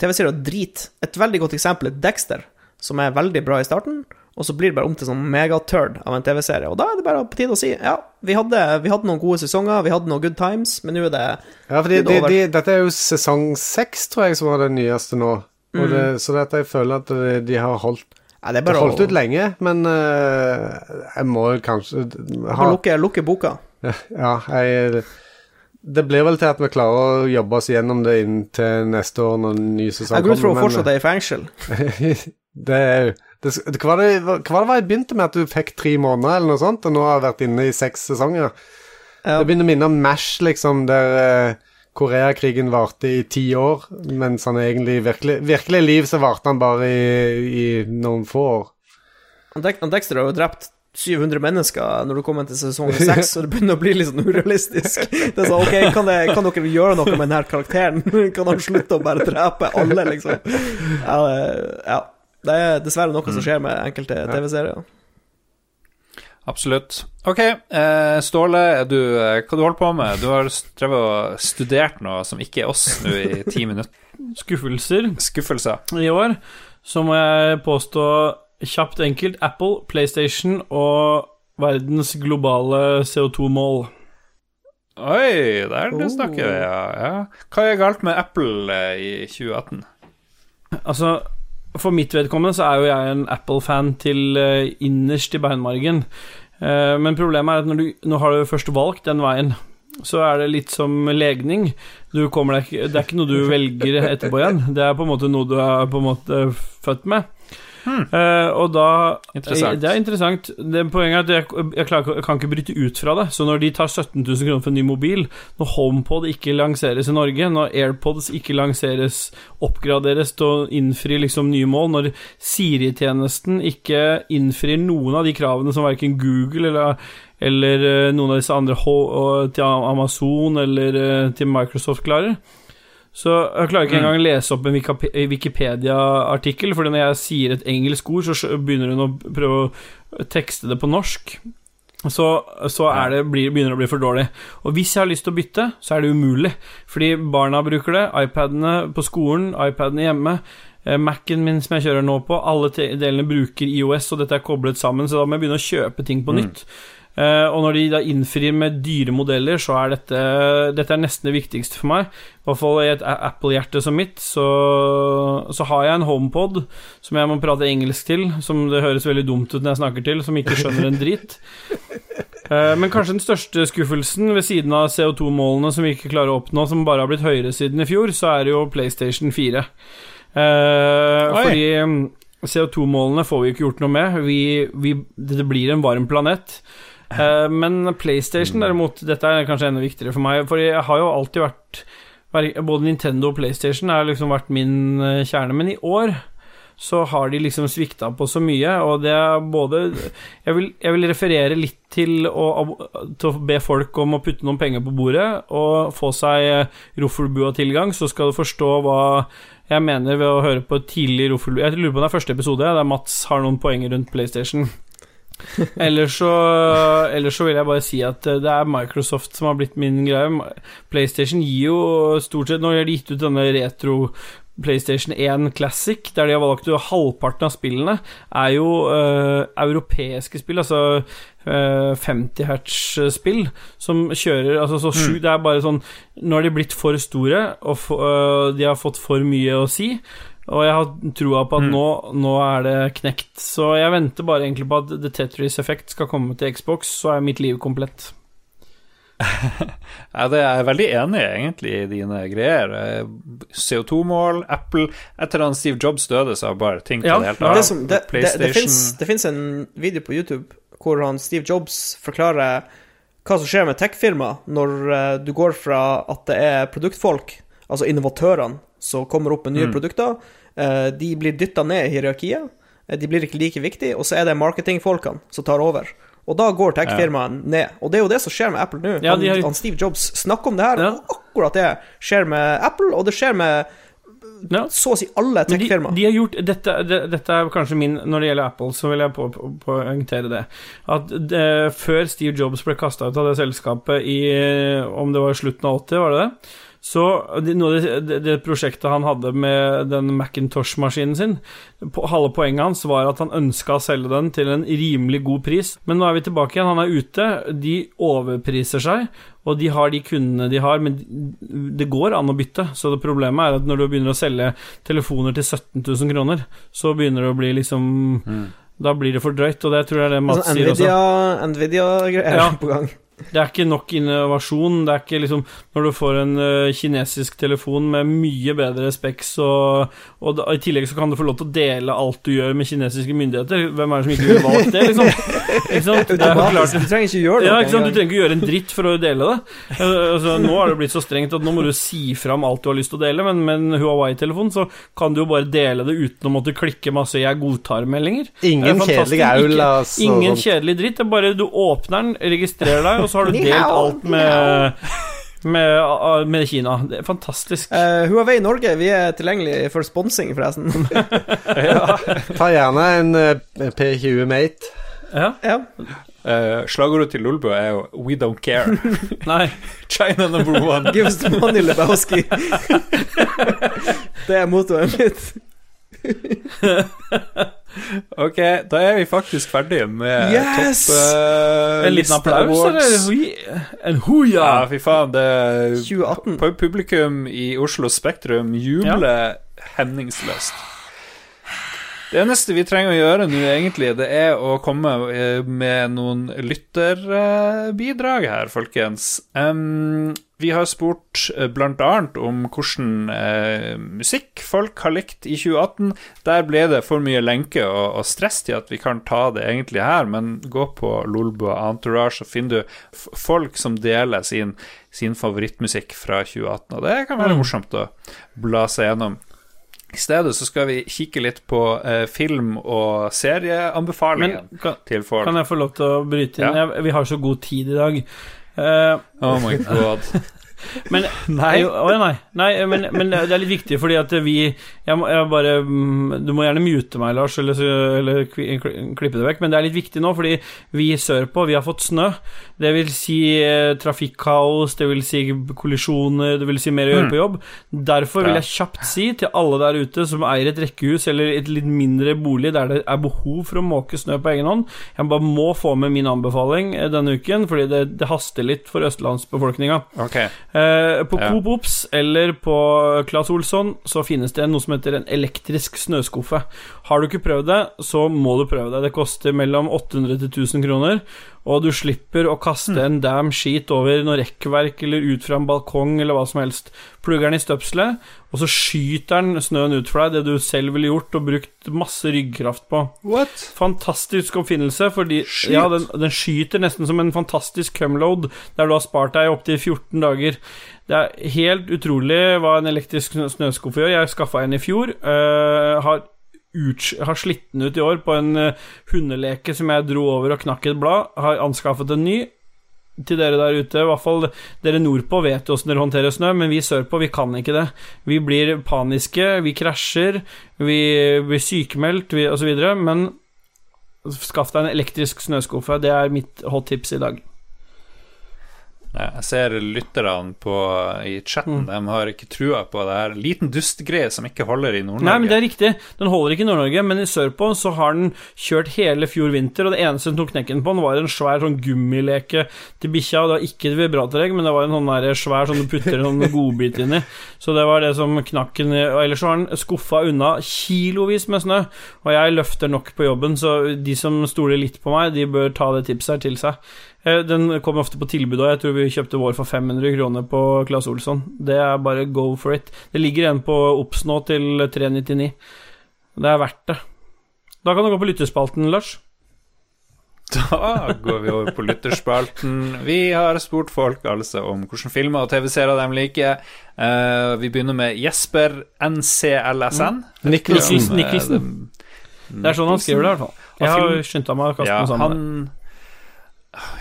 TV-serier drit. Et veldig godt eksempel er Dexter, som er veldig bra i starten, og så blir det bare om til sånn megaturd av en TV-serie. Og da er det bare på tide å si ja, vi hadde, vi hadde noen gode sesonger, vi hadde noen good times, men nå er det Ja, for de, de, de, dette er jo sesong seks, tror jeg, som var den nyeste nå. Og det, så dette, jeg føler at de, de har holdt, ja, det har holdt å ut lenge, men uh, jeg må kanskje ha lukke, lukke boka. Ja, jeg Det blir vel til at vi klarer å jobbe oss gjennom det inntil neste år når den nye sesongen Jeg går ut fra men- fortsatt er i fengsel. det er jo det, hva, var det, hva var det jeg begynte med, at du fikk tre måneder eller noe sånt, og nå har jeg vært inne i seks sesonger? Ja. Det begynner å minne om Mash, liksom, der eh, Koreakrigen varte i ti år, mens han egentlig virkelig, virkelig liv så varte han bare i, i noen få år. Dexter har jo drept 700 mennesker når du kommer til sesong 6, og det begynner å bli litt sånn urealistisk. Det er sånn, ok, kan, det, kan dere gjøre noe med denne karakteren? Kan han slutte å bare drepe alle, liksom? Ja, ja. Det er dessverre noe som skjer med enkelte TV-serier. Absolutt. Ok, eh, Ståle, er du, eh, hva du holder på med? Du har drevet og studert noe som ikke er oss nå i ti minutter. Skuffelser Skuffelser. i år, så må jeg påstå kjapt enkelt Apple, PlayStation og verdens globale CO2-mål. Oi, der du Oh. snakker vi, ja. ja. Hva er galt med Apple eh, i 2018? Altså, for mitt vedkommende så er jo jeg en Apple-fan til eh, innerst i beinmargen. Eh, men problemet er at når du, nå har du først valgt den veien, så er det litt som legning. Deg det er ikke noe du velger etterpå igjen. Det er på en måte noe du er på en måte født med. Eh, og da Interessant. Det er interessant. Det Poenget er at jeg, jeg, klarer, jeg kan ikke bryte ut fra det. Så når de tar 17 000 kroner for en ny mobil, når HomePod ikke lanseres i Norge, når AirPods ikke lanseres, oppgraderes til å innfri liksom nye mål, når Siri-tjenesten ikke innfrir noen av de kravene som verken Google eller, eller eh, noen av disse andre til Amazon eller eh, til Microsoft klarer, så jeg klarer ikke engang å lese opp en Wikipedia-artikkel, fordi når jeg sier et engelsk ord, så begynner hun å prøve å tekste det på norsk. Så, så er det, begynner det å bli for dårlig. Og hvis jeg har lyst til å bytte, så er det umulig. Fordi barna bruker det, iPadene på skolen, iPadene hjemme. Macen Mac-en min som jeg kjører nå på, alle delene bruker IOS, og dette er koblet sammen, så da må jeg begynne å kjøpe ting på nytt. Eh, og når de da innfrir med dyre modeller, så er dette Dette er nesten det viktigste for meg. I hvert fall i et Apple-hjerte som mitt, så, så har jeg en HomePod som jeg må prate engelsk til, som det høres veldig dumt ut når jeg snakker til, som ikke skjønner en drit. Eh, men kanskje den største skuffelsen, ved siden av CO2-målene som vi ikke klarer å oppnå, som bare har blitt høyere siden i fjor, så er det jo PlayStation 4. Eh, fordi mm, CO2-målene får vi ikke gjort noe med. Vi, vi, det blir en varm planet. Eh, men PlayStation derimot, dette er kanskje enda viktigere for meg, for jeg har jo alltid vært Både Nintendo og PlayStation har liksom vært min eh, kjerne, men i år så har de liksom svikta på så mye, og det er både Jeg vil, jeg vil referere litt til å, til å be folk om å putte noen penger på bordet og få seg eh, Roffelbua-tilgang, så skal du forstå hva jeg mener ved å høre på et tidlig Roffelbua Jeg lurer på om det er første episode, der Mats har noen poenger rundt PlayStation. Ellers så, ellers så vil jeg bare si at eh, det er Microsoft som har blitt min greie. PlayStation gir jo stort sett Nå har de gitt ut denne retro PlayStation 1 Classic, der de har valgt å halvparten av spillene er jo uh, europeiske spill, altså uh, 50 hertz-spill, som kjører altså så sjukt Det er bare sånn Nå har de blitt for store, og for, uh, de har fått for mye å si. Og jeg har troa på at nå, nå er det knekt. Så jeg venter bare egentlig på at The Tetris Effect skal komme til Xbox, så er mitt liv komplett. Ja, det er jeg veldig enig i, egentlig, i dine greier. Eh, CO2-mål, Apple Etter at Steve Jobs døde, så har bare ting til Ja, det helt ja. Det, av. som, det, det, det, PlayStation finnes, det finnes en video på YouTube hvor han Steve Jobs forklarer hva som skjer med tech-firma når eh, du går fra at det er produktfolk, altså innovatørene, som kommer opp med Mm. nye produkter, eh, de blir dytta ned i hierarkiet, eh, de blir ikke like viktige, og så er det marketingfolkene som tar over. Og da går tech-firmaene ned. Og det er jo det som skjer med Apple nå. Ja, har- han Steve Jobs snakker om det her, Ja. og akkurat det skjer med Apple, og det skjer med Ja. så å si alle tech-firmaer. de har gjort dette, det, dette er kanskje min Når det gjelder Apple, så vil jeg på- på- poengtere det. At det, før Steve Jobs ble kasta ut av det selskapet i Om det var slutten av 80, var det det? Så det, av det, det, prosjektet han hadde med den Macintosh-maskinen sin på, Halve poenget hans var at han ønska å selge den til en rimelig god pris. Men nå er vi tilbake igjen. Han er ute. De overpriser seg, og de har de kundene de har, men det går an å bytte. Så det problemet er at når du begynner å selge telefoner til 17 000 kroner, så begynner det å bli liksom Da blir det for drøyt, og det tror jeg det Mats Altså, sier også. Nvidia, Nvidia-greier Ja. på gang. Det er ikke nok innovasjon. Det er ikke liksom Når du får en uh, kinesisk telefon med mye bedre speks, og, og i tillegg så kan du få lov til å dele alt du gjør med kinesiske myndigheter. Hvem er det som ikke ville valgt det, liksom? Ikke sant? Det er klart Du trenger ikke gjøre det. ja, ikke sant? Du trenger ikke gjøre en dritt for å dele det. Eh, altså, nå har det blitt så strengt at nå må du si fram alt du har lyst til å dele, men med en Huawei-telefon så kan du jo bare dele det uten å måtte klikke masse 'jeg godtar'-meldinger. Ingen kjedelig aulas og Ingen kjedelig dritt. Det er bare du åpner den, registrerer deg, og så har du delt alt med med, med Kina. Det er fantastisk. Uh, Huawei Norge, vi er tilgjengelig for sponsing, forresten. Ta gjerne en uh, P20 Mate. Ja. ja. Uh, slagordet til Lolbø er jo 'We don't care'. Nei. China number one. Give us the money, Lebowski. det er mottoet mitt. Ok, da er vi faktisk ferdige med Yes! topp uh, En liten applaus, eller? En hoia! Ja, fy faen. Det 2018. Publikum i Oslo Spektrum jubler hemningsløst. Det eneste vi trenger å gjøre nå, egentlig, det er å komme eh, med noen lytterbidrag her, folkens. Um, vi har spurt eh, blant annet om hvordan uh, musikk folk har likt i 2018. Der ble det for mye lenke og, og stress til at vi kan ta det egentlig her, men gå på Lolbua Entourage, så finner du folk som deler sin, sin favorittmusikk fra 2018. Og det kan være morsomt å bla seg gjennom. I stedet så skal vi kikke litt på eh, film- og serieanbefalingen kan, til folk. kan jeg få lov til å bryte inn? Ja. Jeg, vi har så god tid i dag. Uh, Oh my god. Men Nei. Å, nei, nei men, men det er litt viktig, fordi at vi Jeg må, jeg bare mm, Du må gjerne mute meg, Lars, eller, eller klippe det vekk, men det er litt viktig nå, fordi vi sørpå, vi har fått snø. Det vil si eh, trafikkaos, det vil si kollisjoner, det vil si mer å gjøre på jobb. Derfor vil jeg kjapt si til alle der ute som eier et rekkehus eller et litt mindre bolig der det er behov for å måke snø på egen hånd, jeg bare må få med min anbefaling eh, denne uken, fordi det, det haster litt for østlandsbefolkninga. Ok. Eh, på Ja. Coop Ops eller på Claes Olsson så finnes det noe som heter en elektrisk snøskuffe. Har du ikke prøvd det, så må du prøve det. Det koster mellom 800 til 1000 kroner, og du slipper å kaste en damn skit over noe rekkverk eller ut fra en balkong eller hva som helst. Plugger den i støpselet, og så skyter den snøen ut for deg, det du selv ville gjort og brukt masse ryggkraft på. What? Fantastisk oppfinnelse, fordi Skyt. ja, den, den skyter nesten som en fantastisk cumload, der du har spart deg opptil 14 dager. Det er helt utrolig hva en elektrisk snø- snøskuffe gjør. Jeg skaffa en i fjor. øh, har, uts- har slitt den ut i år på en øh, hundeleke som jeg dro over og knakk et blad. Har anskaffet en ny. Til dere der ute, i hvert fall dere nordpå vet jo åssen dere håndterer snø, men vi sørpå, vi kan ikke det. Vi blir paniske, vi krasjer, vi blir sykemeldt, osv. Men Skaff deg en elektrisk snøskuffe. Det er mitt hot tips i dag. Jeg ser lytterne på, i chatten, Mm. de har ikke trua på det her. Liten dustgreie som ikke holder i Nord-Norge. Nei, men det er riktig. Den holder ikke i Nord-Norge, men i sørpå så har den kjørt hele fjor vinter, og det eneste den tok knekken på den, var en svær sånn gummileke til bikkja. Det var ikke et vibratoregg, men det var en sånn der svær sånn du putter en sånn godbit inn i. Så det var det som knakk den ellers har den skuffa unna kilovis med snø, og jeg løfter nok på jobben, så de som stoler litt på meg, de bør ta det tipset her til seg. Eh, Den kommer ofte på tilbud, og jeg tror vi kjøpte vår for 500 kroner på Claes Olsson. Det er bare go for it. Det ligger en på Obs nå til 399. Det er verdt det. Da kan du gå på lyttespalten, Lars. Da går vi over på lytterspalten. Vi har spurt folk altså om hvilke filmer og TV-serier de liker. Uh, vi begynner med Jesper NCLSN. Mm. Om, eh, Nicholson. Det er sånn han skriver det, i hvert fall. Jeg har skynda meg å kaste Ja, meg sammen. han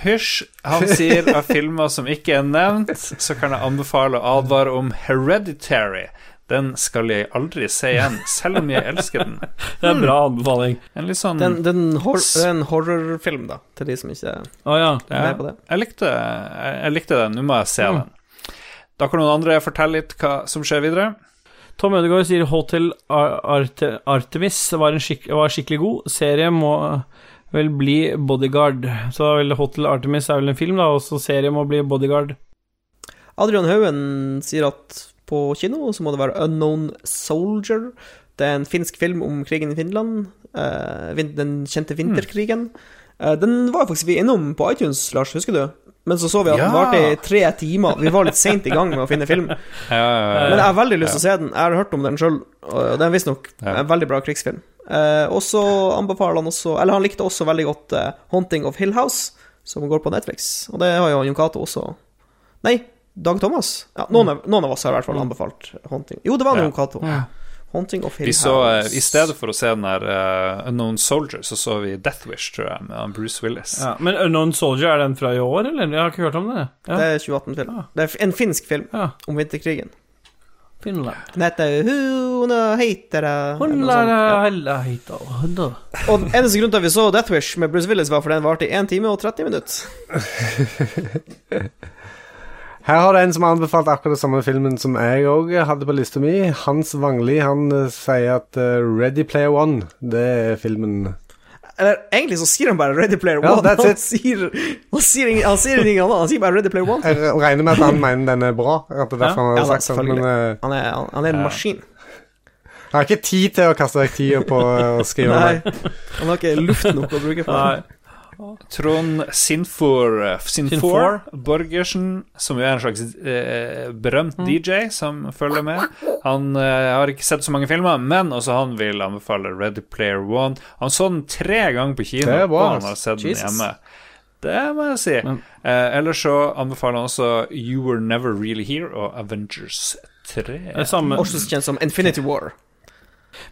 Hysj. Han sier av filmer som ikke er nevnt, så kan jeg anbefale å advare om Hereditary. Den skal jeg aldri se igjen, selv om jeg elsker den. Det er en bra anbefaling. En litt sånn Den, den hor en horrorfilm, da, til de som ikke er oh, ja. med på det. jeg, likte, jeg, jeg likte den. Nå må jeg se Mm. den. Da kan noen andre fortelle litt hva som skjer videre. Tom Ødegaard sier Hotel Ar Arte Artemis var, en skikk var skikkelig god. Serie må vel bli Bodyguard. Så vel Hotel Artemis er vel en film, da, og så serie må bli Bodyguard. Adrian Haugen sier at på kino så må det være Unknown Soldier. Det er en finsk film om krigen i Finland. eh, den kjente vinterkrigen. Eh, den var faktisk vi innom på iTunes, Lars, husker du? Men så så vi at den Ja. varte i tre timer. Vi var litt seint i gang med å finne film. Ja, Men jeg har veldig lyst til å se den. Jeg har hørt om den sjøl, og den er visstnok Ja. en veldig bra krigsfilm. Eh, og så anbefaler han også Eller han likte også veldig godt uh, 'Haunting of Hill House', som går på Netflix. Og det har jo Jon Cato også Nei, Dag Thomas. Ja, noen, av, noen av oss har i hvert fall anbefalt 'Haunting'. Jo, det var Ja. Cato. Ja. 'Haunting of Hill Vi så, eh, House'. I stedet for å se den der uh, Unknown Soldier, så så vi Death Wish, tror jeg, med Bruce Willis. Ja, men Unknown Soldier, er den fra i år, eller? Jeg har ikke hørt om det. Ja, Det er 2018-film. Det er en finsk film ja. om vinterkrigen. Finland. Den heter Hun heter det Hun eller noe hella hunda. Ja. Og eneste grunn til at vi så Death Wish med Bruce Willis, var fordi den varte i 1 time og 30 minutter. Her har du en som har anbefalt akkurat den samme filmen som jeg òg hadde på lista mi. Hans Wangli han eh, sier at eh, Ready Player One, det er filmen Eller egentlig så sier han bare Ready Player Ja, One. that's han, it. sier, han sier ingen, han sier ingenting annet. Han sier bare Ready Player One. Jeg regner med at han mener den er bra. At det er derfor han har sagt sånn, men eh, Han er, han, er en Ja. maskin. Han har ikke tid til å kaste vekk tida på å skrive Nei, han har ikke luft nok å bruke på det. Trond Sinfor, eh, Sinfor Sinfor. Borgersen, som jo er en slags eh, berømt DJ som følger med. Han eh, har ikke sett så mange filmer, men også han vil anbefale Ready Player One. Han så den tre ganger på kino, Det og han har sett den hjemme. Det må jeg si. Men- eh, ellers så anbefaler han også You Were Never Really Here og Avengers 3. Det samme. Også kjent som Infinity War.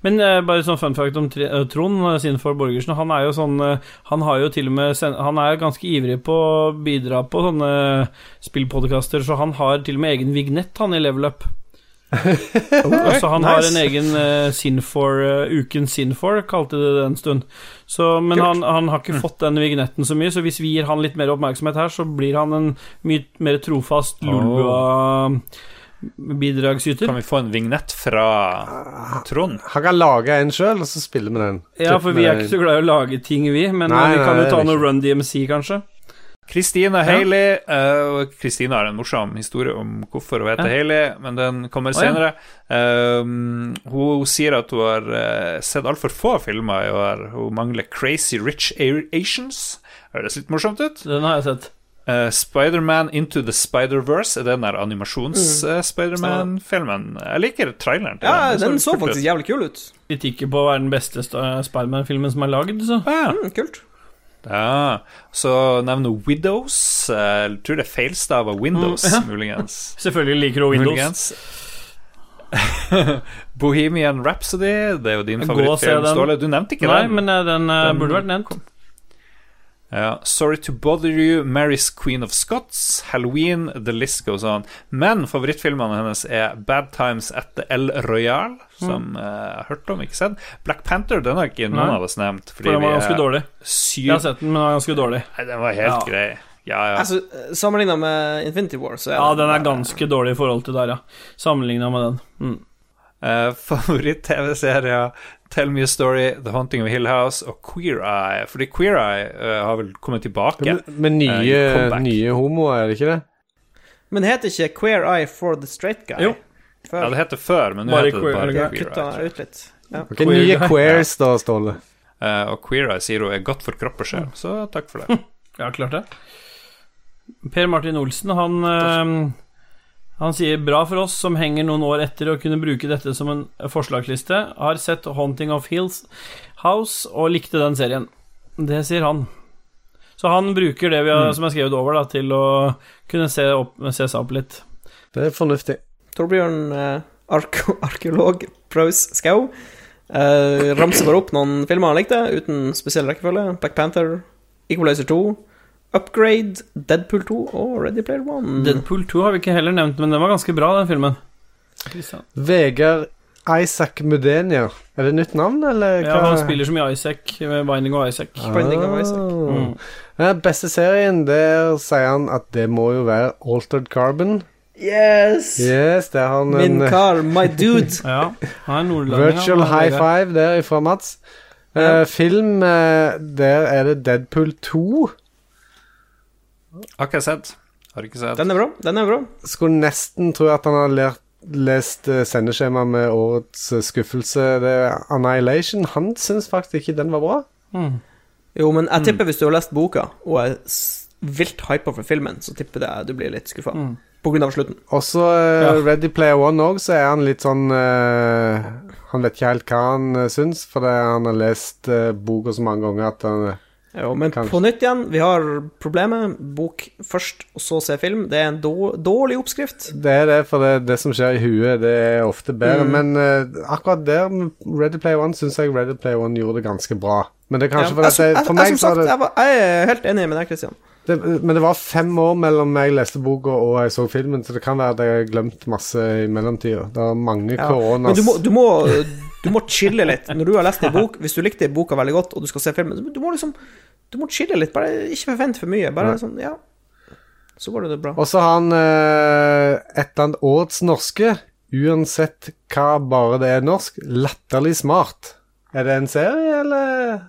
Men uh, bare sånn fun fact om tre, uh, Trond sin Sinfor Borgersen. Han er jo sånn eh, Han har jo til og med sen, Han er ganske ivrig på å bidra på sånne spillpodkaster, så han har til og med egen vignett, han, i Level Up. så han har en egen uh, Sinfor uh, Uken Sinfor, kalte de det en stund. Så, men han, han har ikke fått den vignetten så mye, så hvis vi gir han litt mer oppmerksomhet her, så blir han en mye mer trofast Lolbua-bidragsyter. Kan vi få en vignett fra Trond? Han kan lage en sjøl, og så spiller vi den. Ja, for vi er ikke så glad i å lage ting, vi. Men Nei, eh, vi kan nei, jo ta noe. Run DMC, kanskje. Kristina Haley eh, og Kristina har en morsom historie om hvorfor hun heter Ja. Haley, men den kommer Å, ja. senere. Um, hun sier at hun har eh, sett altfor få filmer i år. Hun mangler Crazy Rich Asians. Høres litt morsomt ut. Den har jeg sett. Uh, Spiderman Into the Spider-Verse er den der animasjons-Spiderman-filmen. Jeg liker traileren til Ja, den. den så, så ut. faktisk jævlig kul ut. Kritikker på å være den beste Spiderman-filmen som er lagd, så Ja, Mm, kult. ja. Så nevner hun Widows. Eh, Jeg tror det er feilstava Windows, Mm, ja. muligens. Selvfølgelig liker hun Windows. Muligens. Bohemian Rhapsody, det er jo din favorittfilm. Ståle. Du nevnte ikke Nei, den. men eh, den, eh, Den burde vært nevnt. Ja. Sorry to bother you, Mary's Queen of Scots, Halloween, The List Goes On. Men favorittfilmene hennes er Bad Times at the El Royale, som eh, jeg har hørt om, ikke sett. Black Panther den har ikke noen Nei. av oss nevnt. For den var ganske dårlig. syv Jeg har sett den, men den var ganske dårlig. Nei, den var helt Ja. grei. Ja, ja. Altså, Sammenligna med Infinity War, så er Ja, den er ganske dårlig i forhold til der, ja. Sammenligna med den. Mm. Uh, Favoritt-TV-serier Tell Me a Story, The Haunting of Hill House og Queer Eye. Fordi Queer Eye uh, har vel kommet tilbake. Men, med nye, uh, nye homoer, er det ikke det? Men heter ikke Queer Eye for the Straight Guy? Jo. Før. Ja, det heter før, men nå Bare heter det bare det Queer Eye. ut litt. Ja. Okay, Queer nye queers, da, Ståle. Uh, og Queer Eye sier hun er godt for kropp og sjel, så takk for det. Ja, klart det. Per Martin Olsen, han Han sier bra for oss som henger noen år etter å kunne bruke dette som en forslagsliste. Har sett Haunting of Hills House og likte den serien. Det sier han. Så han bruker det vi har, som er skrevet over, da, til å kunne se, opp, se seg opp litt. Det er fornuftig. Torbjørn, eh, arke arkeolog Praus Skau, eh, ramser bare opp noen filmer han likte, uten spesiell rekkefølge. Black Panther, Equalizer 2, Upgrade, Deadpool 2 og Ready Player One. Deadpool 2 har vi ikke heller nevnt, men den var ganske bra, den filmen. Christian. Vegard Isaac Mudenia. Er det nytt navn, eller Ja, han spiller som i Isaac, med Binding of Isaac. Binding of Isaac. Ah. Mm. Ja, beste serien, der sier han at det må jo være Altered Carbon. Yes! Yes, det er han Min en eh, kar, my dude. Ja, han er nordlending. virtual han, high five der ifra Mats. Ja. Uh, film, uh, der er det Deadpool 2. Har ikke sett. Har ikke sett. Den er bra. Den er bra. Skulle nesten tro at han har lært, lest eh, sendeskjema med årets eh, skuffelse. Det er Annihilation. Han syns faktisk ikke den var bra. Mm. Jo, men jeg tipper hvis du har lest boka og er vilt hypa for filmen, så tipper jeg du blir litt skuffa. Mm. På grunn av slutten. Også eh, Ja. Ready Player One òg, så er han litt sånn uh, Han vet ikke helt hva han uh, syns, fordi han har lest uh, boka så mange ganger at han eh, Jo, men Kanskje. på nytt igjen, vi har problemet. Bok først, og så se film. Det er en dårlig oppskrift. Det er det, for det, det som skjer i huet, det er ofte bedre. Mm. Men uh, akkurat der, Ready Player One, syns jeg Ready Player One gjorde det ganske bra. Men det er kanskje Ja, fordi jeg, jeg, for jeg, meg som sagt, det, jeg, var, jeg er helt enig med deg, Christian. Det Men det var fem år mellom jeg leste boka og jeg så filmen, så det kan være at jeg har glemt masse i mellomtida. Det var mange Ja. koronas Men du, må, du må chille litt. Når du har lest en bok, hvis du likte boka veldig godt, og du skal se filmen, du må liksom Du må chille litt. Bare ikke forvent for mye. Bare Nei. sånn, ja. Så går det bra. Og så har han eh, et eller annet årets norske, uansett hva bare det er norsk, latterlig smart. Er det en serie, eller?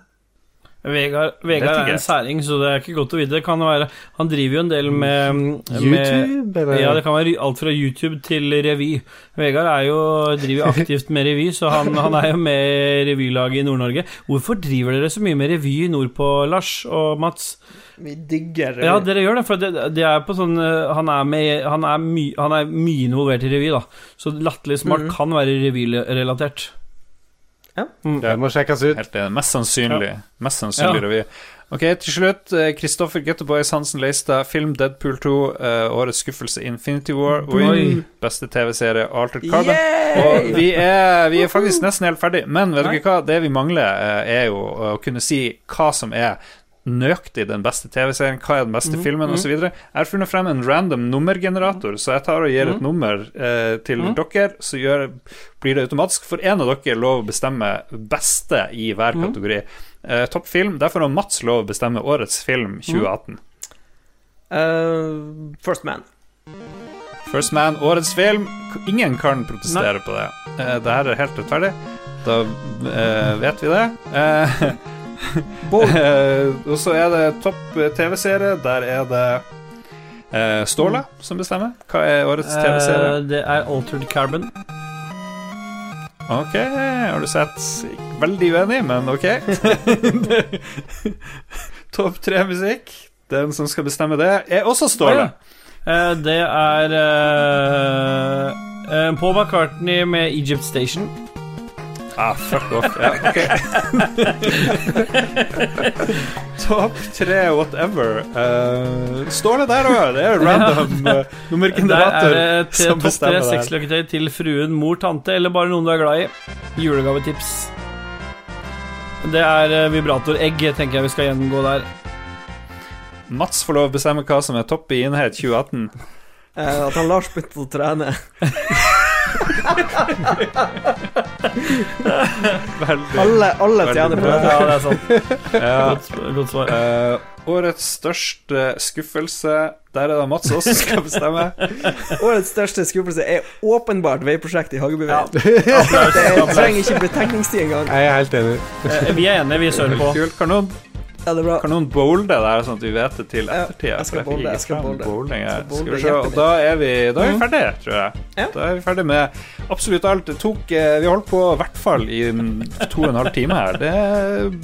Vegard, Vegard er en særing, så det er ikke godt å vite. Det kan være, han driver jo en del med, med YouTube, eller? Ja, det kan være alt fra YouTube til revy. Vegard er jo, driver jo aktivt med revy, så han, han er jo med i revylaget i Nord-Norge. Hvorfor driver dere så mye med revy nordpå, Lars og Mats? Vi digger Ja, dere gjør det, for det, det er på sånn eh, Han er, med, han er, my, han er mye involvert i revy, da. Så Latterlig smart kan være revyrelatert. Det må sjekkes ut. Helt. Mest sannsynlig. Mest sannsynlig Ja. revy. Ok, til slutt. eh, Kristoffer Gutterboys Hansen Leistad, film Deadpool 2. uh, årets skuffelse Infinity War. Oi. Beste TV-serie Altered Carbon. Yay! Og vi er, vi er faktisk nesten helt ferdig, men vet Nei. dere hva? Det vi mangler, uh, er jo å kunne si hva som er nøyaktig den beste TV-serien, hva er den beste filmen, osv. Jeg har funnet frem en random nummergenerator, så jeg tar og gir et nummer eh, til dere, så gjør, blir det automatisk for en av dere lov å bestemme beste i hver kategori. Eh, Topp film, derfor har Mats lov å bestemme årets film 2018. Uh, First Man. First Man, årets film. Ingen kan protestere på det. Eh, det her er helt rettferdig. Da eh, vet vi det. Eh, eh, og så er det topp eh, TV-serie. Der er det eh, Ståle som bestemmer. Hva er årets TV-serie? Uh, det er Altered Carbon. Ok, har du sett? Veldig uenig, men ok. topp tre-musikk. Den som skal bestemme det, er også Ståle. Eh, det er uh, Paul McCartney med Egypt Station. Ah, fuck off. Ja, ok. Topp tre whatever. Uh, står det der òg? Det er random uh, Der nummergenerator er det til som topp tre sexløketøy til fruen, mor, tante eller bare noen du er glad i. Julegavetips. Det er eh, vibratoregg, tenker jeg vi skal gjennomgå der. Mats får lov å bestemme hva som er topp i enhet 2018. Uh, at han Lars begynte å trene. Veldig. Alle, alle tjener på Ja, det. det er sant. Ja. Godt, godt svar. Uh, årets største skuffelse. Der er det Mats også som skal bestemme. Årets største skuffelse er åpenbart veiprosjektet i Hagebyveien. Ja. Det trenger ikke betenkningstid engang. Jeg er helt enig. Eh, Vi er enige, vi søler på. Kult. Kan noen, Ja, det er bra. kan noen bowle det der, sånn at vi vet det til Ja, jeg skal bowle, jeg skal bowle. bowling her. Skal Skal vi se, og da er vi, da er vi ferdige, tror jeg. Ja. Da er vi ferdig med absolutt alt. Det tok eh, Vi holdt på i hvert fall i to og en halv time her. Det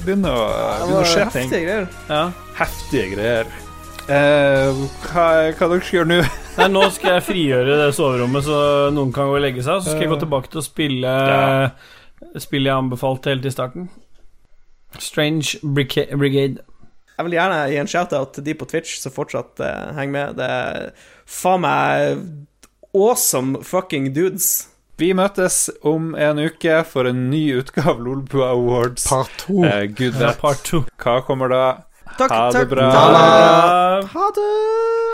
begynner å, begynner å skje ting. heftige greier. Ja. Heftige greier. Eh, hva, hva dere skal gjøre nå? Nei, nå skal jeg frigjøre det soverommet, så noen kan gå og legge seg. Så skal jeg gå tilbake til å spille Ja. spillet jeg anbefalte helt i starten. Strange Brigade. Jeg vil gjerne gi en shout-out til de på Twitch som fortsatt uh, henger med. Det er faen meg awesome fucking dudes. Vi møtes om en uke for en ny utgave Lolbua Awards. Part to. Uh, Gud vet Part to. hva kommer da. Takk, Ha det takk. bra. Ha det!